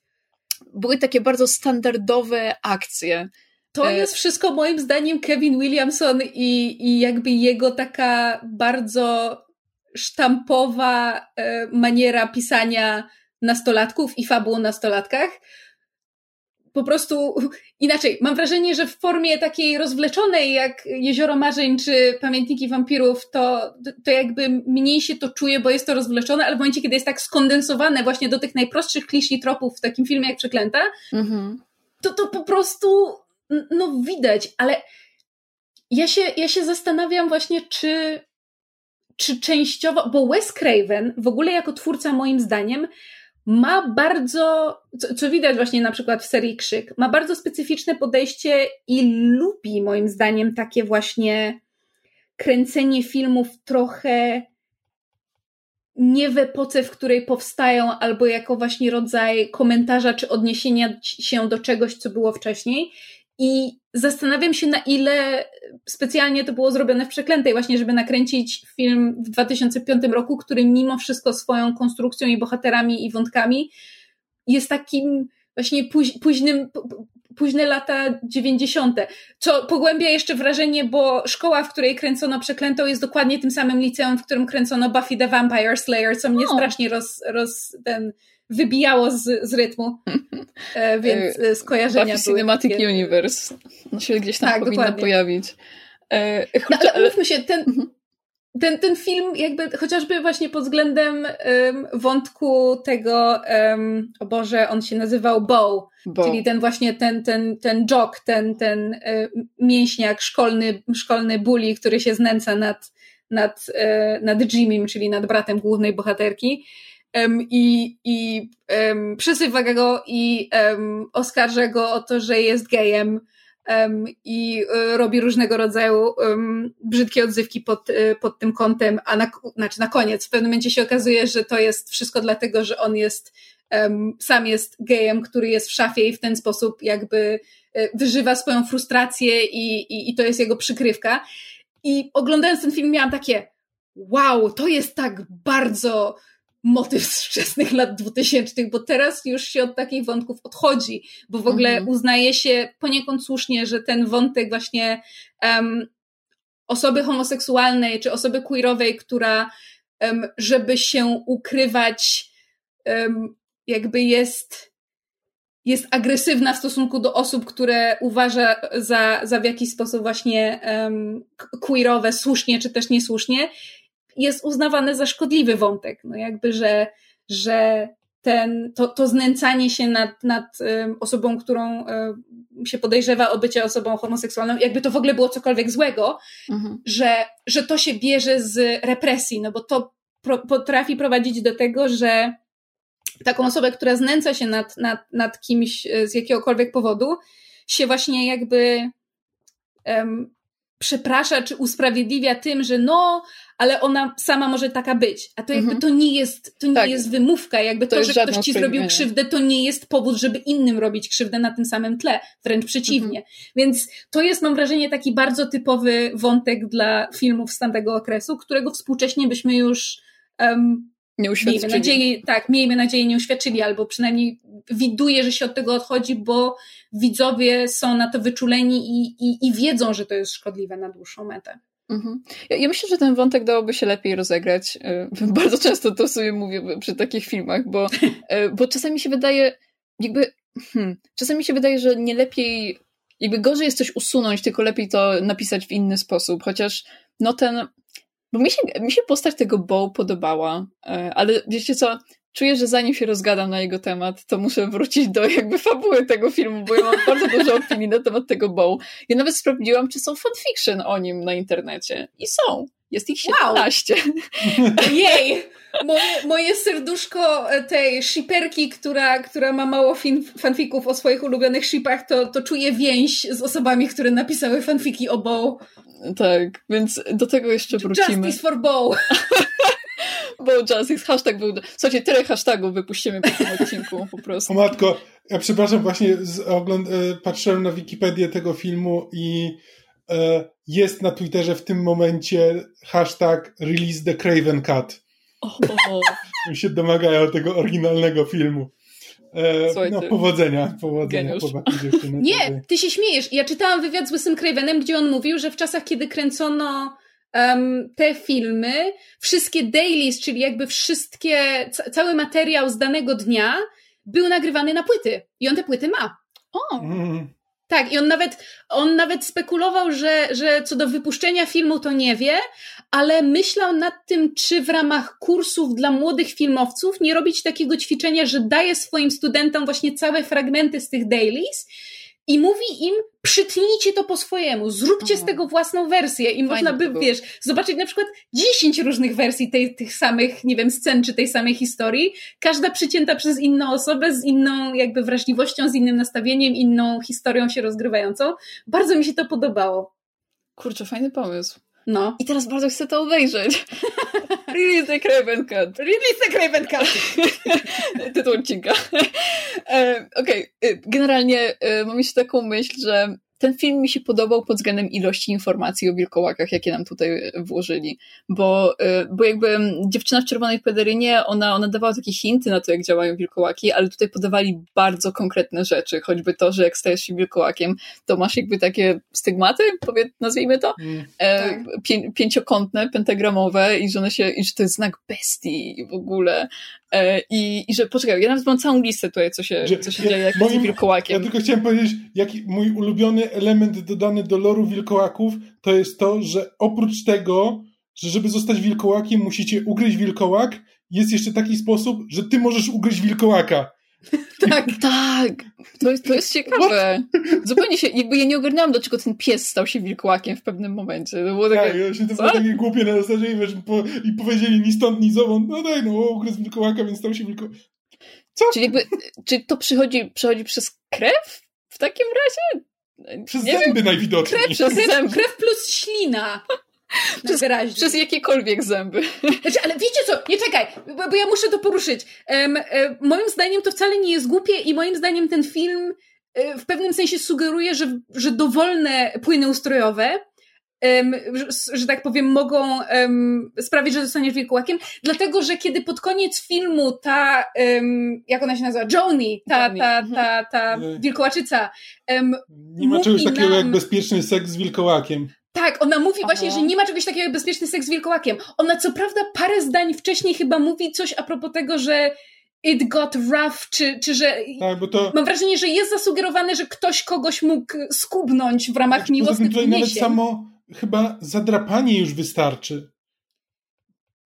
były takie bardzo standardowe akcje. To jest wszystko moim zdaniem Kevin Williamson i, i jakby jego taka bardzo sztampowa e, maniera pisania nastolatków i fabuł o nastolatkach. Po prostu inaczej, mam wrażenie, że w formie takiej rozwleczonej jak Jezioro Marzeń czy Pamiętniki Wampirów, to, to jakby mniej się to czuje, bo jest to rozwleczone, ale w momencie, kiedy jest tak skondensowane właśnie do tych najprostszych kliszy tropów w takim filmie jak Przeklęta, mhm. to to po prostu no widać, ale ja się, ja się zastanawiam właśnie, czy czy częściowo, bo Wes Craven w ogóle jako twórca moim zdaniem ma bardzo, co, co, widać właśnie na przykład w serii Krzyk, ma bardzo specyficzne podejście i lubi moim zdaniem takie właśnie kręcenie filmów trochę nie w epoce, w której powstają, albo jako właśnie rodzaj komentarza czy odniesienia się do czegoś, co było wcześniej. I zastanawiam się, na ile specjalnie to było zrobione w Przeklętej, właśnie, żeby nakręcić film w 2005 roku, który mimo wszystko swoją konstrukcją i bohaterami i wątkami jest takim właśnie późnym, późne lata 90., co pogłębia jeszcze wrażenie, bo szkoła, w której kręcono Przeklętą jest dokładnie tym samym liceum, w którym kręcono Buffy the Vampire Slayer, co mnie strasznie roz, roz, ten, wybijało z, z rytmu, e, więc e, skojarzenia Buffy Cinematic takie... Universe no się gdzieś tam tak, dokładnie. pojawić. E, no, ale umówmy się, ten, mhm. ten, ten film jakby chociażby właśnie pod względem um, wątku tego, um, o Boże, on się nazywał Bow, Bo. czyli ten właśnie ten, ten, ten jock, ten, ten um, mięśniak, szkolny, szkolny bully, który się znęca nad, nad, nad Jimmym, czyli nad bratem głównej bohaterki um, i, i um, przysywa go i um, oskarża go o to, że jest gejem i y, robi różnego rodzaju brzydkie odzywki pod, y, pod tym kątem, a na, znaczy na koniec w pewnym momencie się okazuje, że to jest wszystko dlatego, że on jest sam jest gejem, który jest w szafie i w ten sposób jakby y, wyżywa swoją frustrację i, i, i to jest jego przykrywka. I oglądając ten film miałam takie wow, to jest tak bardzo motyw z wczesnych lat 2000, bo teraz już się od takich wątków odchodzi, bo w ogóle mhm. uznaje się poniekąd słusznie, że ten wątek właśnie um, osoby homoseksualnej czy osoby queerowej, która um, żeby się ukrywać, um, jakby jest jest agresywna w stosunku do osób, które uważa za, za w jakiś sposób właśnie um, queerowe, słusznie czy też niesłusznie, jest uznawany za szkodliwy wątek. No jakby, że, że ten, to, to znęcanie się nad, nad osobą, którą się podejrzewa o bycie osobą homoseksualną, jakby to w ogóle było cokolwiek złego, mhm. że, że to się bierze z represji, no bo to pro, potrafi prowadzić do tego, że taką osobę, która znęca się nad, nad, nad kimś e, z jakiegokolwiek powodu, się właśnie jakby um, przeprasza czy usprawiedliwia tym, że no, ale ona sama może taka być. A to jakby mhm. to nie jest, to nie tak. jest wymówka. Jakby to, to że ktoś ci zrobił krzywdę, to nie jest powód, żeby innym robić krzywdę na tym samym tle. Wręcz przeciwnie. Mhm. Więc to jest, mam wrażenie, taki bardzo typowy wątek dla filmów z tamtego okresu, którego współcześnie byśmy już um, nie uświadczyli. Miejmy nadzieję, tak, miejmy nadzieję nie uświadczyli, albo przynajmniej widuję, że się od tego odchodzi, bo widzowie są na to wyczuleni i, i, i wiedzą, że to jest szkodliwe na dłuższą metę. Mhm. Ja, ja, myślę, że ten wątek dałoby się lepiej rozegrać. E, bardzo często to sobie mówię przy takich filmach, bo, e, bo czasami się wydaje, jakby, hmm, czasami się wydaje, że nie lepiej, jakby gorzej jest coś usunąć, tylko lepiej to napisać w inny sposób. Chociaż, no ten, bo mi się, mi się postać tego Bo podobała, e, ale wiecie co, czuję, że zanim się rozgadam na jego temat, to muszę wrócić do jakby fabuły tego filmu, bo ja mam bardzo dużo opinii na temat tego Bow. Ja nawet sprawdziłam, czy są fanfiction o nim na internecie. I są. Jest ich 17. Wow. Jej! Moje, moje serduszko tej shiperki, która, która ma mało fin, fanfików o swoich ulubionych shipach, to, to czuje więź z osobami, które napisały fanfiki o Bow. Tak, więc do tego jeszcze wrócimy. Justice for Bow. Bo Justice, hashtag był... Słuchajcie, tyle hashtagów wypuścimy po tym odcinku po prostu. O matko, ja przepraszam, właśnie z, ogląd- e, patrzyłem na Wikipedię tego filmu i e, jest na Twitterze w tym momencie hashtag release the Craven Cut. Oh. się domagają tego oryginalnego filmu. E, no, powodzenia, powodzenia. Nie, ty się śmiejesz. Ja czytałam wywiad z Łysym Cravenem, gdzie on mówił, że w czasach, kiedy kręcono um, te filmy, wszystkie dailies, czyli jakby wszystkie, ca cały materiał z danego dnia był nagrywany na płyty. I on te płyty ma. O! Mm. Tak, i on nawet, on nawet spekulował, że, że co do wypuszczenia filmu to nie wie, ale myślał nad tym, czy w ramach kursów dla młodych filmowców nie robić takiego ćwiczenia, że daje swoim studentom właśnie całe fragmenty z tych dailies i mówi im, przytnijcie to po swojemu, zróbcie Aha. z tego własną wersję i Fajne można by, wiesz, zobaczyć na przykład 10 różnych wersji tej, tych samych, nie wiem, scen czy tej samej historii, każda przycięta przez inną osobę z inną jakby wrażliwością, z innym nastawieniem, inną historią się rozgrywającą. Bardzo mi się to podobało. Kurczę, fajny pomysł. No. I teraz bardzo chcę to obejrzeć. Release the Craven Cut. Release the Craven Cut. Tytuł odcinka. E, Okej, okay. generalnie e, mam jeszcze taką myśl, że ten film mi się podobał pod względem ilości informacji o wilkołakach, jakie nam tutaj e, włożyli, bo, e, bo jakby dziewczyna w czerwonej pederynie, ona, ona dawała takie hinty na to, jak działają wilkołaki, ale tutaj podawali bardzo konkretne rzeczy, choćby to, że jak stajesz się wilkołakiem, to masz jakby takie stygmaty, powiedz, nazwijmy to, mm, e, tak. pię pięciokątne, pentagramowe i że one się, i że to jest znak bestii w ogóle, I, I że poczekaj, ja nawet mam całą listę tutaj, co się, że, co się ja, dzieje, jak moim, wilkołakiem. Ja tylko chciałem powiedzieć, jaki mój ulubiony element dodany do loru wilkołaków to jest to, że oprócz tego, że żeby zostać wilkołakiem, musicie ugryźć wilkołak, jest jeszcze taki sposób, że ty możesz ugryźć wilkołaka. Tak, tak. To jest, to jest ciekawe. Zupełnie się, jakby ja nie ogarniałam, dlaczego ten pies stał się wilkołakiem w pewnym momencie. To było takie, tak, właśnie to było takie głupie na zasadzie i, wiesz, po, i powiedzieli ni stąd, ni zowąd, no daj, no, ugryzł wilkołaka, więc stał się wilkołakiem. Co? Czyli jakby, czy to przychodzi, przychodzi przez krew w takim razie? Przez nie zęby wiem. najwidoczniej. Krew, przez zęby. krew plus ślina. Przez, przez jakiekolwiek zęby. Znaczy, ale wiecie co, nie czekaj, bo, bo ja muszę to poruszyć. Um, um, moim zdaniem to wcale nie jest głupie i moim zdaniem ten film um, w pewnym sensie sugeruje, że, że dowolne płyny ustrojowe Um, że, że, tak powiem, mogą um, sprawić, że zostaniesz wilkołakiem, dlatego, że kiedy pod koniec filmu ta, um, jak ona się nazywa, Joni, ta, ta, ta, ta wilkołaczyca, nie ma czegoś takiego nam, jak bezpieczny seks z wilkołakiem. Tak, ona mówi Aha. właśnie, że nie ma czegoś takiego jak bezpieczny seks z wilkołakiem. Ona co prawda parę zdań wcześniej chyba mówi coś a propos tego, że it got rough, czy, czy że... Tak, bo to... Mam wrażenie, że jest zasugerowane, że ktoś kogoś mógł skubnąć w ramach tak, miłosnych tutaj nawet samo chyba zadrapanie już wystarczy.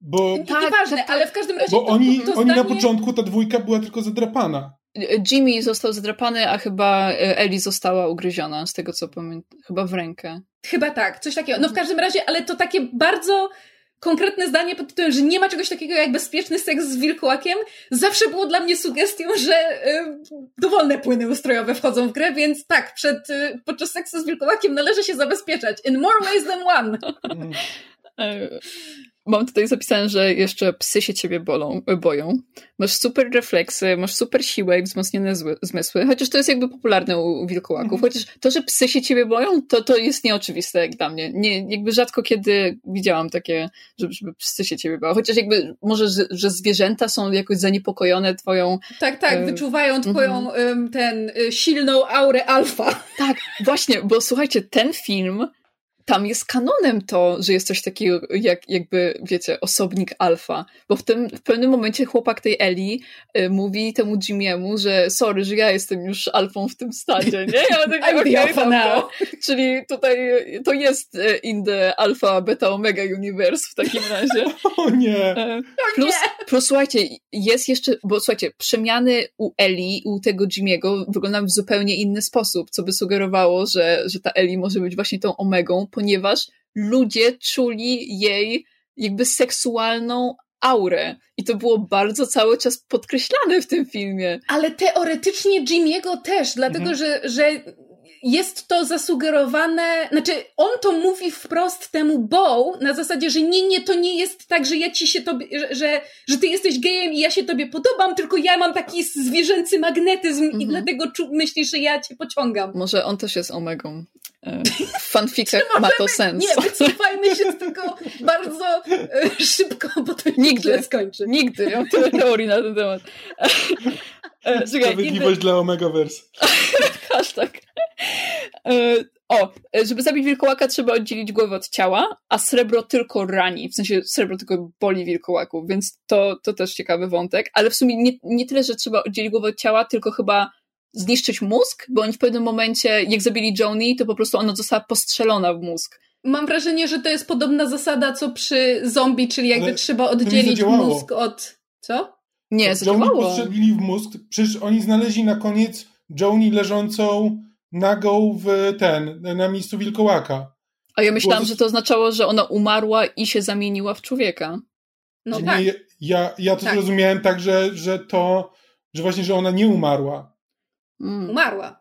Bo... Tak, Nieważne, ale w każdym razie Bo to, oni, to, to oni zdanie... na początku, ta dwójka była tylko zadrapana. Jimmy został zadrapany, a chyba e, Ellie została ugryziona, z tego co pamiętam. Chyba w rękę. Chyba tak, coś takiego. No w każdym razie, ale to takie bardzo konkretne zdanie pod tytułem, że nie ma czegoś takiego jak bezpieczny seks z wilkołakiem, zawsze było dla mnie sugestią, że y, dowolne płyny ustrojowe wchodzą w grę, więc tak, przed, y, podczas seksu z wilkołakiem należy się zabezpieczać. In more ways than one. Mam tutaj zapisane, że jeszcze psy się ciebie bolą, boją. Masz super refleksy, masz super siłę i wzmocnione zmysły, chociaż to jest jakby popularne u, wilkołaków. Mhm. Chociaż to, że psy się ciebie boją, to, to jest nieoczywiste jak dla mnie. Nie, jakby rzadko kiedy widziałam takie, żeby, żeby psy się ciebie bały. Chociaż jakby może, że, że zwierzęta są jakoś zaniepokojone twoją... Tak, tak, e... wyczuwają twoją mhm. ten y, silną aurę alfa. Tak, właśnie, bo słuchajcie, ten film tam jest kanonem to, że jest coś takiego jak jakby, wiecie, osobnik alfa, bo w tym w pewnym momencie chłopak tej Eli y, mówi temu Jimiemu, że sorry, że ja jestem już alfą w tym stadzie, nie? Ja tak, I'm okay, the alpha now. Czyli tutaj to jest y, in the alpha, beta, omega universe w takim razie. O nie! E, plus, plus słuchajcie, jest jeszcze, bo słuchajcie, przemiany u Eli, u tego Jimiego wyglądają w zupełnie inny sposób, co by sugerowało, że, że ta Eli może być właśnie tą omegą, ponieważ ludzie czuli jej jakby seksualną aurę. I to było bardzo cały czas podkreślane w tym filmie. Ale teoretycznie Jimiego też, dlatego mhm. że, że jest to zasugerowane, znaczy on to mówi wprost temu Bow na zasadzie, że nie, nie, to nie jest tak, że ja ci się tobie, że, że, ty jesteś gejem i ja się tobie podobam, tylko ja mam taki zwierzęcy magnetyzm mhm. i dlatego myślisz, że ja cię pociągam. Może on też jest omegą. E, fanficek ma to sens. Nie, wycofajmy się z tego bardzo e, szybko, bo to nigdy skończy. Nigdy, ja mam tyle teorii na ten temat. E, Sprawiedliwość dla Omegaverse. Hashtag. E, o, żeby zabić wilkołaka trzeba oddzielić głowę od ciała, a srebro tylko rani, w sensie srebro tylko boli wilkołaków, więc to, to też ciekawy wątek, ale w sumie nie, nie tyle, że trzeba oddzielić głowę od ciała, tylko chyba zniszczyć mózg, bo oni w pewnym momencie, jak zabili Joni, to po prostu ona została postrzelona w mózg. Mam wrażenie, że to jest podobna zasada, co przy zombie, czyli jakby ale trzeba oddzielić mózg od... Co? Nie, zadziałało. Joni postrzelili w mózg, przecież oni znaleźli na koniec Joni leżącą nagą w ten, na miejscu wilkołaka. A ja myślałam, że to oznaczało, że ona umarła i się zamieniła w człowieka. No tak. Nie, ja, ja to tak. zrozumiałem tak, że, że to, że właśnie, że ona nie umarła. Mm. Umarła.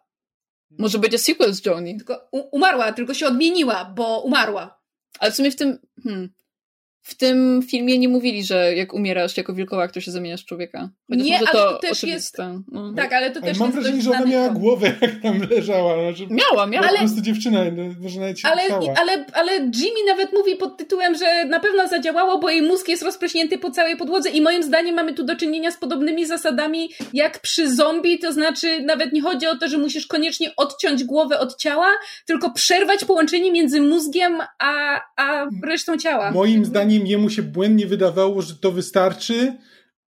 Może będzie sequel z Joni. Tylko umarła, tylko się odmieniła, bo umarła. Ale w sumie w tym. Hmm, w tym filmie nie mówili, że jak umierasz jako wilkołak, to się zamieniasz w człowieka. Chociaż nie, ale to, to też jest... No. Tak, ale to ale też mam jest wrażenie, że ona miała głowę, jak tam leżała. Znaczy, miała, miała. Ale, po prostu dziewczyna, no, może nawet się ale, ale, ale Jimmy nawet mówi pod tytułem, że na pewno zadziałało, bo jej mózg jest rozprośnięty po całej podłodze i moim zdaniem mamy tu do czynienia z podobnymi zasadami jak przy zombie, to znaczy nawet nie chodzi o to, że musisz koniecznie odciąć głowę od ciała, tylko przerwać połączenie między mózgiem a, a resztą ciała. Moim zdaniem jemu się błędnie wydawało, że to wystarczy,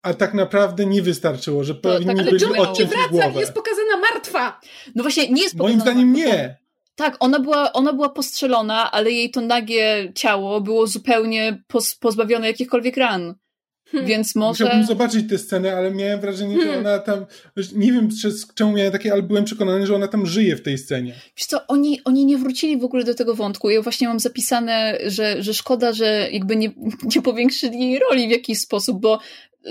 a tak naprawdę nie wystarczyło, że powinni tak, byli odciąć wraca, głowę. jest pokazana martwa. No właśnie, nie jest Moim zdaniem nie. Tak, ona była, ona była postrzelona, ale jej to nagie ciało było zupełnie pozbawione jakichkolwiek ran. Hmm. Więc może... Musiałbym zobaczyć tę scenę, ale miałem wrażenie, hmm. że ona tam... Nie wiem, czemu miałem takie, ale byłem przekonany, że ona tam żyje w tej scenie. Wiesz co, oni, oni nie wrócili w ogóle do tego wątku. Ja właśnie mam zapisane, że, że szkoda, że jakby nie, nie powiększyli jej roli w jakiś sposób, bo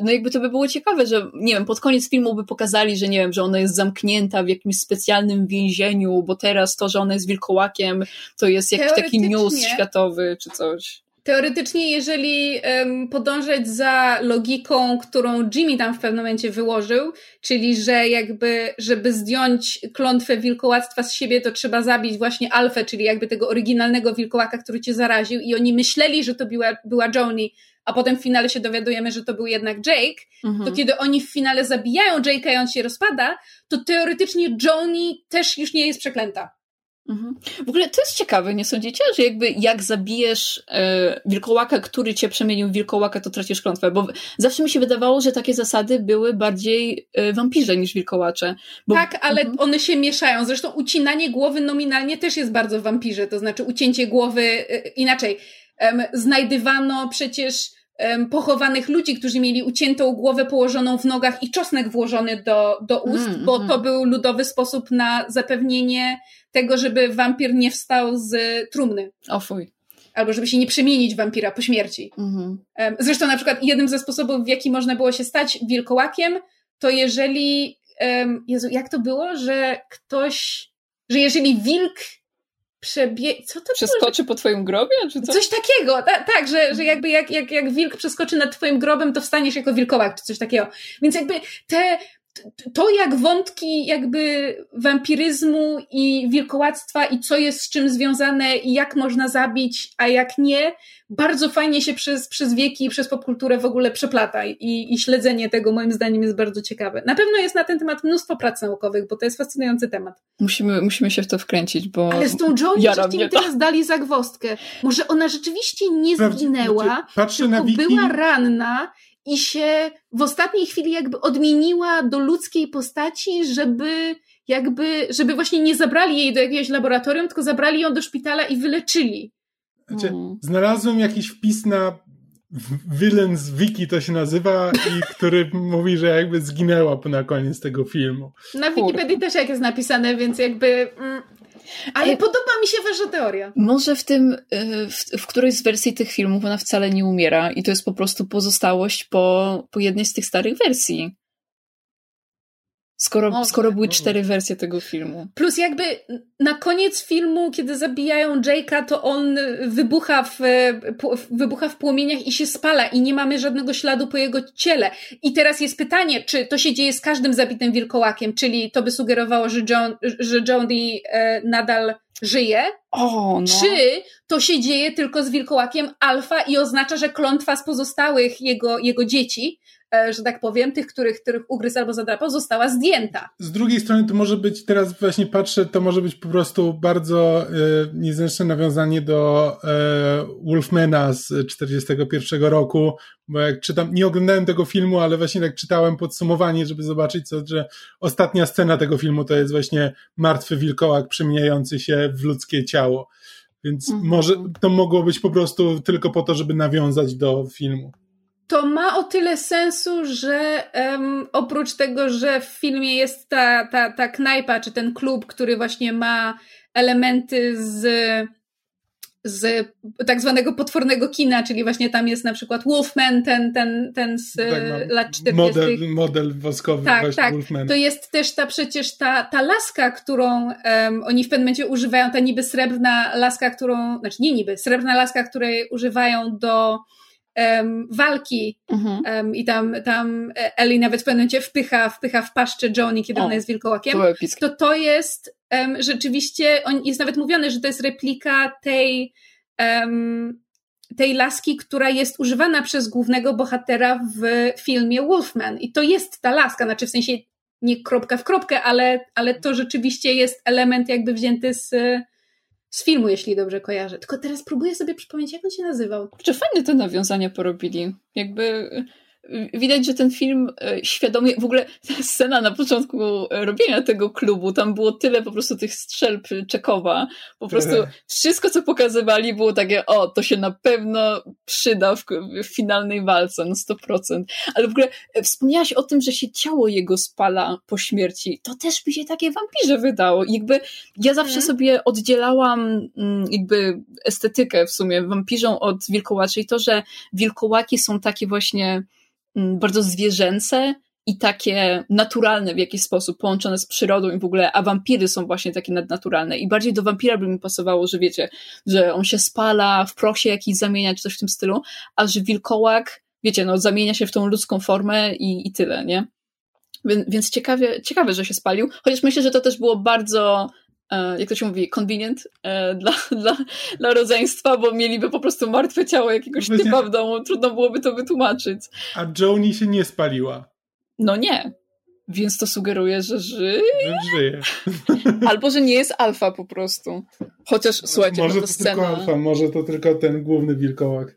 no jakby to by było ciekawe, że nie wiem, pod koniec filmu by pokazali, że nie wiem, że ona jest zamknięta w jakimś specjalnym więzieniu, bo teraz to, że ona jest wilkołakiem, to jest jakiś taki news światowy czy coś. Teoretycznie, jeżeli um, podążać za logiką, którą Jimmy tam w pewnym momencie wyłożył, czyli że jakby, żeby zdjąć klątwę wilkołactwa z siebie, to trzeba zabić właśnie Alfę, czyli jakby tego oryginalnego wilkołaka, który cię zaraził i oni myśleli, że to była, była Joni, a potem w finale się dowiadujemy, że to był jednak Jake, mhm. to kiedy oni w finale zabijają Jake'a i on się rozpada, to teoretycznie Joni też już nie jest przeklęta. Mhm. W ogóle to jest ciekawe, nie sądzicie? Że jakby jak zabijesz e, wilkołaka, który cię przemienił w wilkołaka, to tracisz klątwę. Bo zawsze mi się wydawało, że takie zasady były bardziej e, wampirze niż wilkołacze. Bo... Tak, ale mhm. one się mieszają. Zresztą ucinanie głowy nominalnie też jest bardzo wampirze. To znaczy ucięcie głowy e, inaczej. znajdywano przecież pochowanych ludzi, którzy mieli uciętą głowę położoną w nogach i czosnek włożony do, do ust, mm, bo mm. to był ludowy sposób na zapewnienie tego, żeby wampir nie wstał z trumny. O fuj. albo żeby się nie przemienić wampira po śmierci. Mhm. Zresztą na przykład jednym ze sposobów, w jaki można było się stać wilkołakiem, to jeżeli, Jezu, jak to było, że ktoś, że jeżeli wilk przebie... Co to Przeskoczy po twoim grobie? Czy co? Coś takiego, Ta, tak, że, że jakby jak, jak, jak wilk przeskoczy nad twoim grobem, to wstaniesz jako wilkołak, czy coś takiego. Więc jakby te, to jak wątki jakby wampiryzmu i wilkołactwa i co jest z czym związane i jak można zabić, a jak nie, bardzo fajnie się przez, przez wieki i przez popkulturę w ogóle przeplata i, i śledzenie tego moim zdaniem jest bardzo ciekawe. Na pewno jest na ten temat mnóstwo prac naukowych, bo to jest fascynujący temat. Musimy, musimy się w to wkręcić, bo Ale z tą żeście mi teraz dali zagwostkę. Może ona rzeczywiście nie zginęła, znaczy, Patrzę na wiki... była ranna i się w ostatniej chwili jakby odmieniła do ludzkiej postaci, żeby jakby, żeby właśnie nie zabrali jej do jakiegoś laboratorium, tylko zabrali ją do szpitala i wyleczyli. Znaczy, hmm. Znalazłem jakiś wpis na Villains Wiki to się nazywa i który mówi, że jakby zginęła na koniec tego filmu. Na Wikipedii też jak jest napisane, więc jakby mm, ale podoba mi się wasza teoria. Może w tym, y, w, w którejś z wersji tych filmów ona wcale nie umiera i to jest po prostu pozostałość po, po jednej z tych starych wersji. Skoro, skoro były cztery wersje tego filmu. Plus jakby na koniec filmu, kiedy zabijają Jake'a, to on wybucha w, wybucha w płomieniach i się spala i nie mamy żadnego śladu po jego ciele. I teraz jest pytanie, czy to się dzieje z każdym zabitym wilkołakiem, czyli to by sugerowało, że John, że John Dee nadal żyje, o, no. czy to się dzieje tylko z wilkołakiem alfa i oznacza, że klątwa z pozostałych jego, jego dzieci że tak powiem, tych, których, których ugryzł albo zadrapał, została zdjęta. Z drugiej strony to może być, teraz właśnie patrzę, to może być po prostu bardzo e, niezręczne nawiązanie do e, Wolfmana z 41 roku, bo jak czytam, nie oglądałem tego filmu, ale właśnie tak czytałem podsumowanie, żeby zobaczyć, co, że ostatnia scena tego filmu to jest właśnie martwy wilkołak przemieniający się w ludzkie ciało. Więc mhm. może to mogło być po prostu tylko po to, żeby nawiązać do filmu to ma o tyle sensu, że um, oprócz tego, że w filmie jest ta, ta, ta knajpa, czy ten klub, który właśnie ma elementy z, z tak zwanego potwornego kina, czyli właśnie tam jest na przykład Wolfman, ten, ten, ten z tak, lat 40. Model, model woskowy tak, właśnie tak. Wolfman. To jest też ta przecież ta, ta laska, którą um, oni w pewnym momencie używają, ta niby srebrna laska, którą, znaczy nie niby, srebrna laska, której używają do um, walki mhm. um, i tam, tam Ellie nawet w pewnym momencie wpycha, wpycha w paszczę Johnny, kiedy o, ona jest wilkołakiem, to to jest um, rzeczywiście, on, jest nawet mówione, że to jest replika tej tej laski, która jest używana przez głównego bohatera w filmie Wolfman. I to jest ta laska, znaczy w sensie nie kropka w kropkę, ale, ale to rzeczywiście jest element jakby wzięty z, z filmu, jeśli dobrze kojarzę. Tylko teraz próbuję sobie przypomnieć, jak on się nazywał. Czy fajne te nawiązania porobili. Jakby widać, że ten film e, świadomie, w ogóle ta scena na początku robienia tego klubu, tam było tyle po prostu tych strzelb Czekowa, po prostu wszystko, co pokazywali było takie, o, to się na pewno przyda w, w finalnej walce, no 100%. Ale w ogóle e, wspomniałaś o tym, że się ciało jego spala po śmierci. To też mi się takie wampirze wydało. I jakby ja zawsze hmm. sobie oddzielałam mm, jakby estetykę w sumie wampirzą od wilkołaczy i to, że wilkołaki są takie właśnie bardzo zwierzęce i takie naturalne w jakiś sposób, połączone z przyrodą i w ogóle, a wampiry są właśnie takie nadnaturalne. I bardziej do wampira by mi pasowało, że wiecie, że on się spala, w proch się jakiś zamienia, czy coś w tym stylu, a że wilkołak, wiecie, no zamienia się w tą ludzką formę i, i tyle, nie? Więc, ciekawie, ciekawe, że się spalił, chociaż myślę, że to też było bardzo jak to się mówi, convenient e, dla, dla, dla rodzeństwa, bo mieliby po prostu martwe ciało jakiegoś no typa w domu, trudno byłoby to wytłumaczyć. A Joni się nie spaliła. No nie. Więc to sugeruje, że żyje. żyje. Albo, że nie jest alfa po prostu. Chociaż, słuchajcie, może no to, to scena... tylko alfa, może to tylko ten główny wilkołak.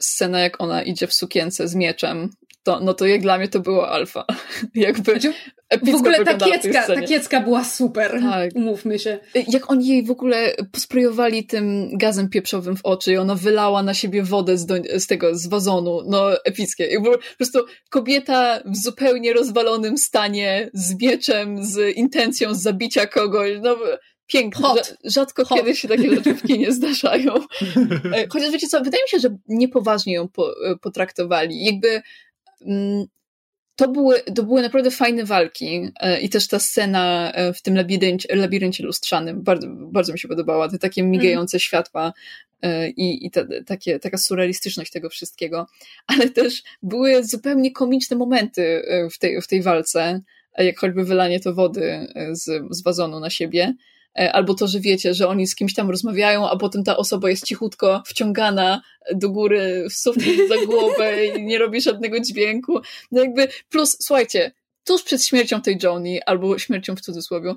Scena, jak ona idzie w sukience z mieczem to, no to jak dla mnie to było alfa. Jakby znaczy, w ogóle ta kiecka, ta kiecka była super, tak. umówmy się. Jak oni jej w ogóle posprojowali tym gazem pieprzowym w oczy i ona wylała na siebie wodę z, do, z tego, z wazonu, no epickie. Jakby po prostu kobieta w zupełnie rozwalonym stanie, z mieczem, z intencją zabicia kogoś, no piękne. Rzadko Hot. kiedy się takie rzeczy w kinie zdarzają. E, chociaż wiecie co, wydaje mi się, że niepoważnie ją po, e, potraktowali. Jakby to były, to były naprawdę fajne walki e, i też ta scena w tym labiryncie, labiryncie lustrzanym bardzo, bardzo mi się podobała. Te takie migające mm. światła i, i ta, takie, taka surrealistyczność tego wszystkiego. Ale też były zupełnie komiczne momenty w tej, w tej walce, jak choćby wylanie to wody z, z wazonu na siebie. E, albo to, że wiecie, że oni z kimś tam rozmawiają, a potem ta osoba jest cichutko wciągana do góry w sufit za głowę i nie robi żadnego dźwięku. No jakby, plus, słuchajcie, tuż przed śmiercią tej Joni, albo śmiercią w cudzysłowie,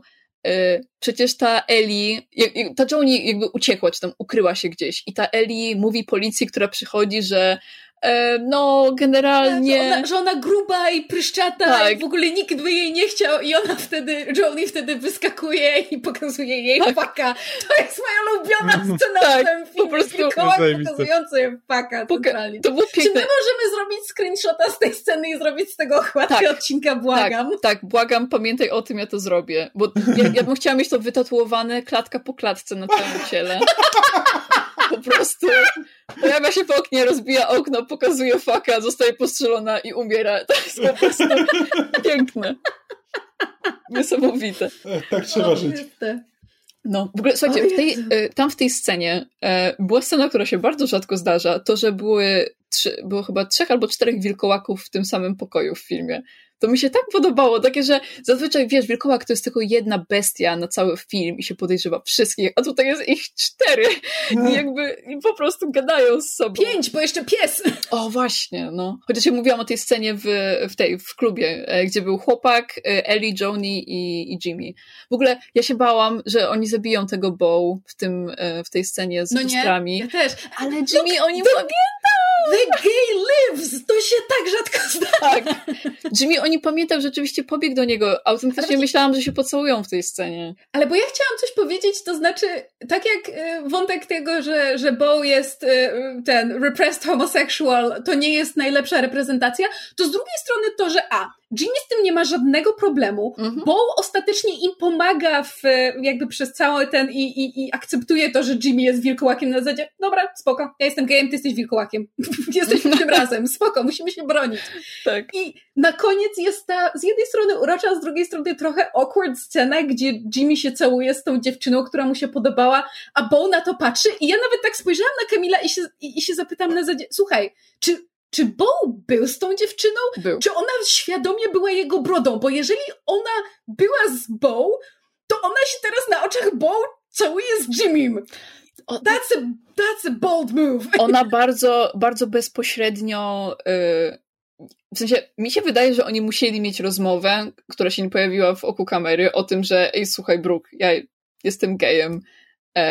e, przecież ta Eli, ta Joni jakby uciekła, czy tam ukryła się gdzieś i ta Eli mówi policji, która przychodzi, że E, no, generalnie. Że ona, że ona gruba i pryszczata tak. i w ogóle nikt by jej nie chciał i ona wtedy, Joni wtedy wyskakuje i pokazuje jej tak. faka. To jest moja ulubiona scena tak, w tym filmie. Po prostu pokazujący faka totalnie. To było piękne. Czy my możemy zrobić screenshota z tej sceny i zrobić z tego ochłatkę tak. odcinka? Błagam. Tak, tak, błagam, pamiętaj o tym, ja to zrobię. Bo ja, ja bym chciała mieć to wytatuowane klatka po klatce na całym ciele. Po prostu pojawia się w oknie, rozbija okno, pokazuje faka, zostaje postrzelona i umiera. To jest po prostu piękne. Niesamowite. Tak trzeba żyć. No, w ogóle słuchajcie, w tej, e, tam w tej scenie e, była scena, która się bardzo rzadko zdarza, to, że były trzy, było chyba trzech albo czterech wilkołaków w tym samym pokoju w filmie to mi się tak podobało, takie, że zazwyczaj, wiesz, wilkołak to jest tylko jedna bestia na cały film i się podejrzewa wszystkich, a tutaj jest ich cztery i jakby i po prostu gadają z sobą. Pięć, bo jeszcze pies! O, właśnie, no. Chociaż ja mówiłam o tej scenie w, w tej, w klubie, e, gdzie był chłopak, e, Ellie, Joni i, i Jimmy. W ogóle ja się bałam, że oni zabiją tego Bow w tym, e, w tej scenie z no. Nie, ja też. Ale Jimmy Look, o nim pamiętał! The gay lives! To się tak rzadko zdarza. Tak. Jimmy o nim pamiętał, rzeczywiście pobiegł do niego. Autentycznie Ale... myślałam, że się pocałują w tej scenie. Ale bo ja chciałam coś powiedzieć, to znaczy, tak jak y, wątek tego, że, że Bo jest y, ten repressed homosexual, to nie jest najlepsza reprezentacja, to z drugiej strony to, że a, Jimmy z tym nie ma żadnego problemu, mhm. bo ostatecznie im pomaga w, jakby przez cały ten i, i, i akceptuje to, że Jimmy jest wilkołakiem na zasadzie, dobra, spoko, ja jestem gejem, ty jesteś wilkołakiem. Jesteśmy tym razem, spoko, musimy się bronić. Tak. I na koniec jest ta z jednej strony urocza, a z drugiej strony trochę awkward scena, gdzie Jimmy się całuje z tą dziewczyną, która mu się podobała, a Bo na to patrzy i ja nawet tak spojrzałam na Kamila i się, i, i się zapytam na zasadzie, słuchaj, czy czy Bo był z tą dziewczyną? Był. Czy ona świadomie była jego brodą? Bo jeżeli ona była z Bo, to ona się teraz na oczach Bo całuje z Jimmym. That's a, that's a bold move. Ona bardzo, bardzo bezpośrednio. Yy, w sensie, mi się wydaje, że oni musieli mieć rozmowę, która się nie pojawiła w oku kamery, o tym, że ej, słuchaj, Brooke, ja jestem gejem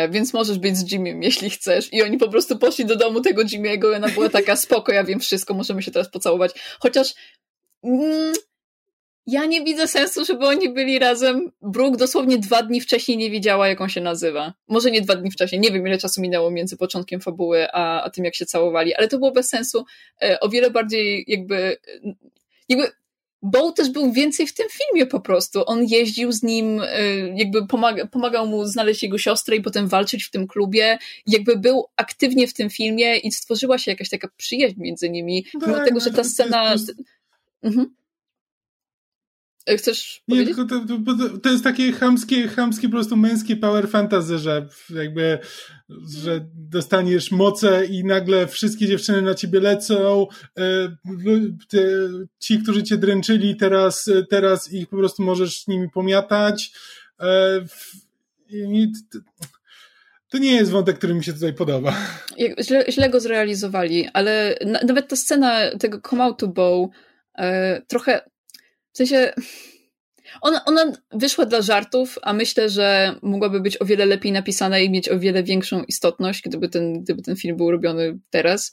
więc możesz być z Jimmym, jeśli chcesz. I oni po prostu poszli do domu tego Jimmy'ego i ona była taka spoko, ja wiem wszystko, możemy się teraz pocałować. Chociaż mm, ja nie widzę sensu, żeby oni byli razem. Brooke dosłownie dwa dni wcześniej nie wiedziała, jak on się nazywa. Może nie dwa dni wcześniej, nie wiem ile czasu minęło między początkiem fabuły a, a tym, jak się całowali, ale to było bez sensu. E, o wiele bardziej jakby jakby Bo też był więcej w tym filmie po prostu. On jeździł z nim, y, jakby pomaga, pomagał mu znaleźć jego siostrę i potem walczyć w tym klubie. Jakby był aktywnie w tym filmie i stworzyła się jakaś taka przyjaźń między nimi. Tak, mimo tego, że ta scena... Mhm. E, chcesz Nie, tylko to, to, to, jest takie chamskie, chamskie po prostu męskie power fantasy, że jakby że dostaniesz moce i nagle wszystkie dziewczyny na ciebie lecą, e, te, ci, którzy cię dręczyli, teraz, teraz ich po prostu możesz nimi pomiatać. E, to nie jest wątek, który mi się tutaj podoba. Źle, źle go zrealizowali, ale nawet ta scena tego come out to bow trochę w sensie, ona, ona wyszła dla żartów, a myślę, że mogłaby być o wiele lepiej napisana i mieć o wiele większą istotność, gdyby ten, gdyby ten film był robiony teraz.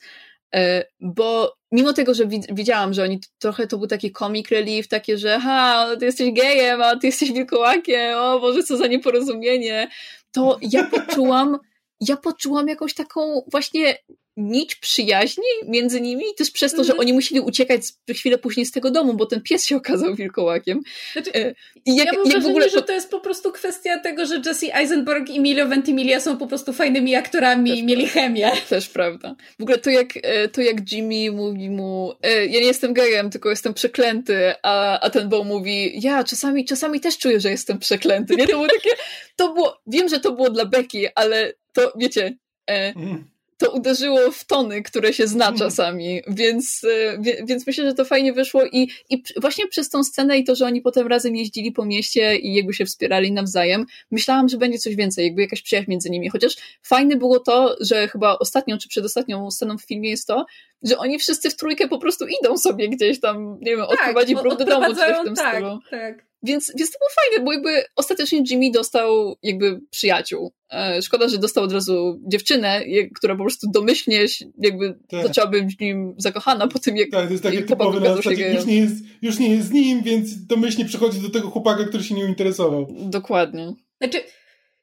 E, bo mimo tego, że widziałam, że oni trochę to był taki comic relief, takie, że ha, ty jesteś gejem, a ty jesteś wilkołakiem, o Boże, co za nieporozumienie, to ja poczułam, ja poczułam jakąś taką właśnie nić przyjaźni między nimi, też przez to, że mhm. oni musieli uciekać chwilę później z tego domu, bo ten pies się okazał wilkołakiem. Znaczy, e, I jak, ja mam jak wrażenie, ogóle... że to jest po prostu kwestia tego, że Jesse Eisenberg i Emilio Ventimiglia są po prostu fajnymi aktorami i mieli chemię. Też prawda. W ogóle to jak, e, to jak Jimmy mówi mu, e, ja nie jestem gejem, tylko jestem przeklęty, a, a ten Bo mówi, ja czasami, czasami też czuję, że jestem przeklęty. Nie, to było takie, to było, wiem, że to było dla Becky, ale to, wiecie, mm to uderzyło w tony, które się zna hmm. czasami, więc, e, więc myślę, że to fajnie wyszło i, i właśnie przez tą scenę i to, że oni potem razem jeździli po mieście i jakby się wspierali nawzajem, myślałam, że będzie coś więcej, jakby jakaś przyjaźń między nimi, chociaż fajne było to, że chyba ostatnią czy przedostatnią sceną w filmie jest to, że oni wszyscy w trójkę po prostu idą sobie gdzieś tam, nie wiem, tak, odprowadzi do domu, czy coś w tym tak, stylu. Tak. Więc, więc to było fajne, bo jakby ostatecznie Jimmy dostał jakby przyjaciół. E, szkoda, że dostał od razu dziewczynę, która po prostu domyślnie jakby tak. zaczęła być w nim zakochana po tym, jak Tak, to jest takie typowe na zasadzie, już nie, jest, już nie jest z nim, więc domyślnie przychodzi do tego chłopaka, który się nie interesował. Dokładnie. Znaczy,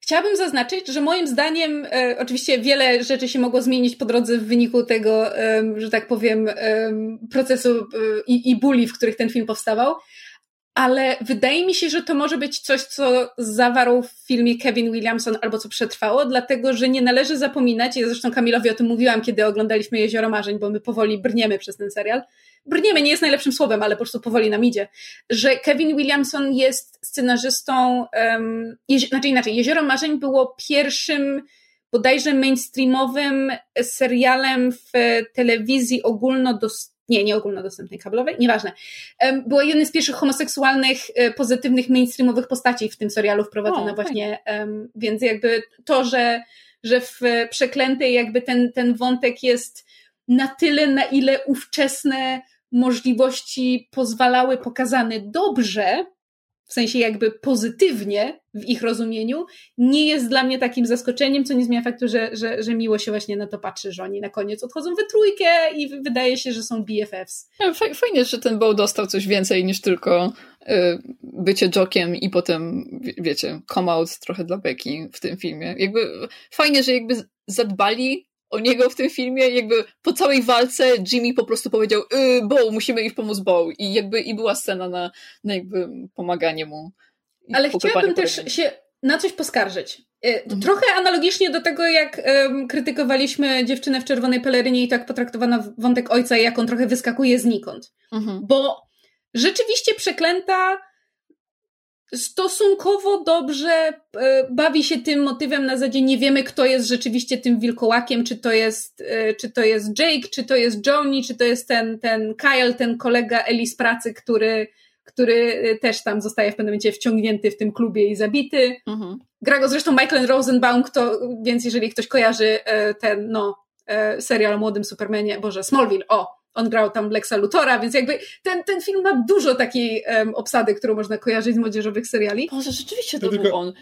Chciałabym zaznaczyć, że moim zdaniem e, oczywiście wiele rzeczy się mogło zmienić po drodze w wyniku tego, e, że tak powiem, e, procesu e, i, i bóli, w których ten film powstawał, ale wydaje mi się, że to może być coś, co zawarł w filmie Kevin Williamson albo co przetrwało, dlatego że nie należy zapominać, ja zresztą Kamilowi o tym mówiłam, kiedy oglądaliśmy Jezioro Marzeń, bo my powoli brniemy przez ten serial. Brniemy nie jest najlepszym słowem, ale po prostu powoli nam idzie, że Kevin Williamson jest scenarzystą, um, jezi- znaczy inaczej, Jezioro Marzeń było pierwszym bodajże mainstreamowym serialem w telewizji ogólnodostępnej nie, nie ogólnodostępnej kablowej, nieważne. Była jednym z pierwszych homoseksualnych, e, pozytywnych, mainstreamowych postaci w tym serialu wprowadzona o, właśnie, um, więc jakby to, że, że w Przeklętej jakby ten, ten wątek jest na tyle, na ile ówczesne możliwości pozwalały pokazany dobrze, w sensie jakby pozytywnie w ich rozumieniu, nie jest dla mnie takim zaskoczeniem, co nie zmienia faktu, że, że, że miło się właśnie na to patrzy, że oni na koniec odchodzą we trójkę i wydaje się, że są BFFs. Fajnie, że ten Bow dostał coś więcej niż tylko y, bycie jokiem i potem, wiecie, come out trochę dla Becky w tym filmie. Jakby fajnie, że jakby zadbali o niego w tym filmie, jakby po całej walce Jimmy po prostu powiedział y, Bo, musimy iść pomóc Bo i jakby i była scena na, na jakby pomaganie mu. Ale chciałabym też się na coś poskarżyć. Y, mhm. Trochę analogicznie do tego, jak um, krytykowaliśmy dziewczynę w czerwonej pelerynie i tak potraktowano wątek ojca, jak on trochę wyskakuje znikąd. Mhm. Bo rzeczywiście przeklęta stosunkowo dobrze e, bawi się tym motywem na zasadzie nie wiemy, kto jest rzeczywiście tym wilkołakiem, czy to jest, e, czy to jest Jake, czy to jest Johnny, czy to jest ten, ten Kyle, ten kolega Eli z pracy, który, który e, też tam zostaje w pewnym momencie wciągnięty w tym klubie i zabity. Mhm. Gra go zresztą Michael Rosenbaum, kto, więc jeżeli ktoś kojarzy ten, no, serial o młodym Supermanie, Boże, Smallville, o, on grał tam Lexa Lutora, więc jakby ten, ten film ma dużo takiej um, obsady, którą można kojarzyć z młodzieżowych seriali. Boże, rzeczywiście to, to był tylko... on.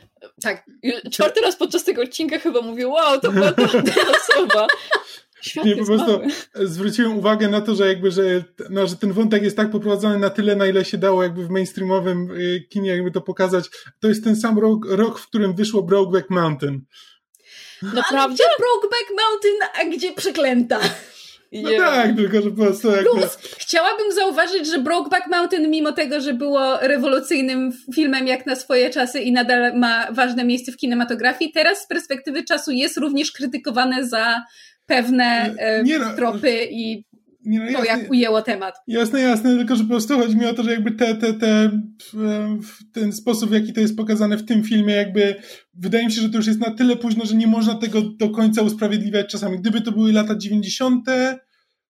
Tak. Czwarty raz podczas tego odcinka chyba mówił, wow, to była ta, osoba. Świat nie, po prostu mały. zwróciłem uwagę na to, że jakby, że, no, że ten wątek jest tak poprowadzony na tyle, na ile się dało jakby w mainstreamowym y, kinie jakby to pokazać. To jest ten sam rok, rok w którym wyszło Brokeback Mountain. Naprawdę? Gdzie Brokeback Mountain, a gdzie Przeklęta? No tak, tylko że po prostu jakby... Plus, chciałabym zauważyć, że Brokeback Mountain, mimo tego, że było rewolucyjnym filmem jak na swoje czasy i nadal ma ważne miejsce w kinematografii, teraz z perspektywy czasu jest również krytykowane za pewne e, nie no, tropy i nie no, to, jak ujęło temat. Jasne, jasne, tylko że po prostu chodzi mi o to, że jakby te, te, te, ten sposób, w jaki to jest pokazane w tym filmie, jakby wydaje mi się, że to już jest na tyle późno, że nie można tego do końca usprawiedliwiać czasami. Gdyby to były lata 90.,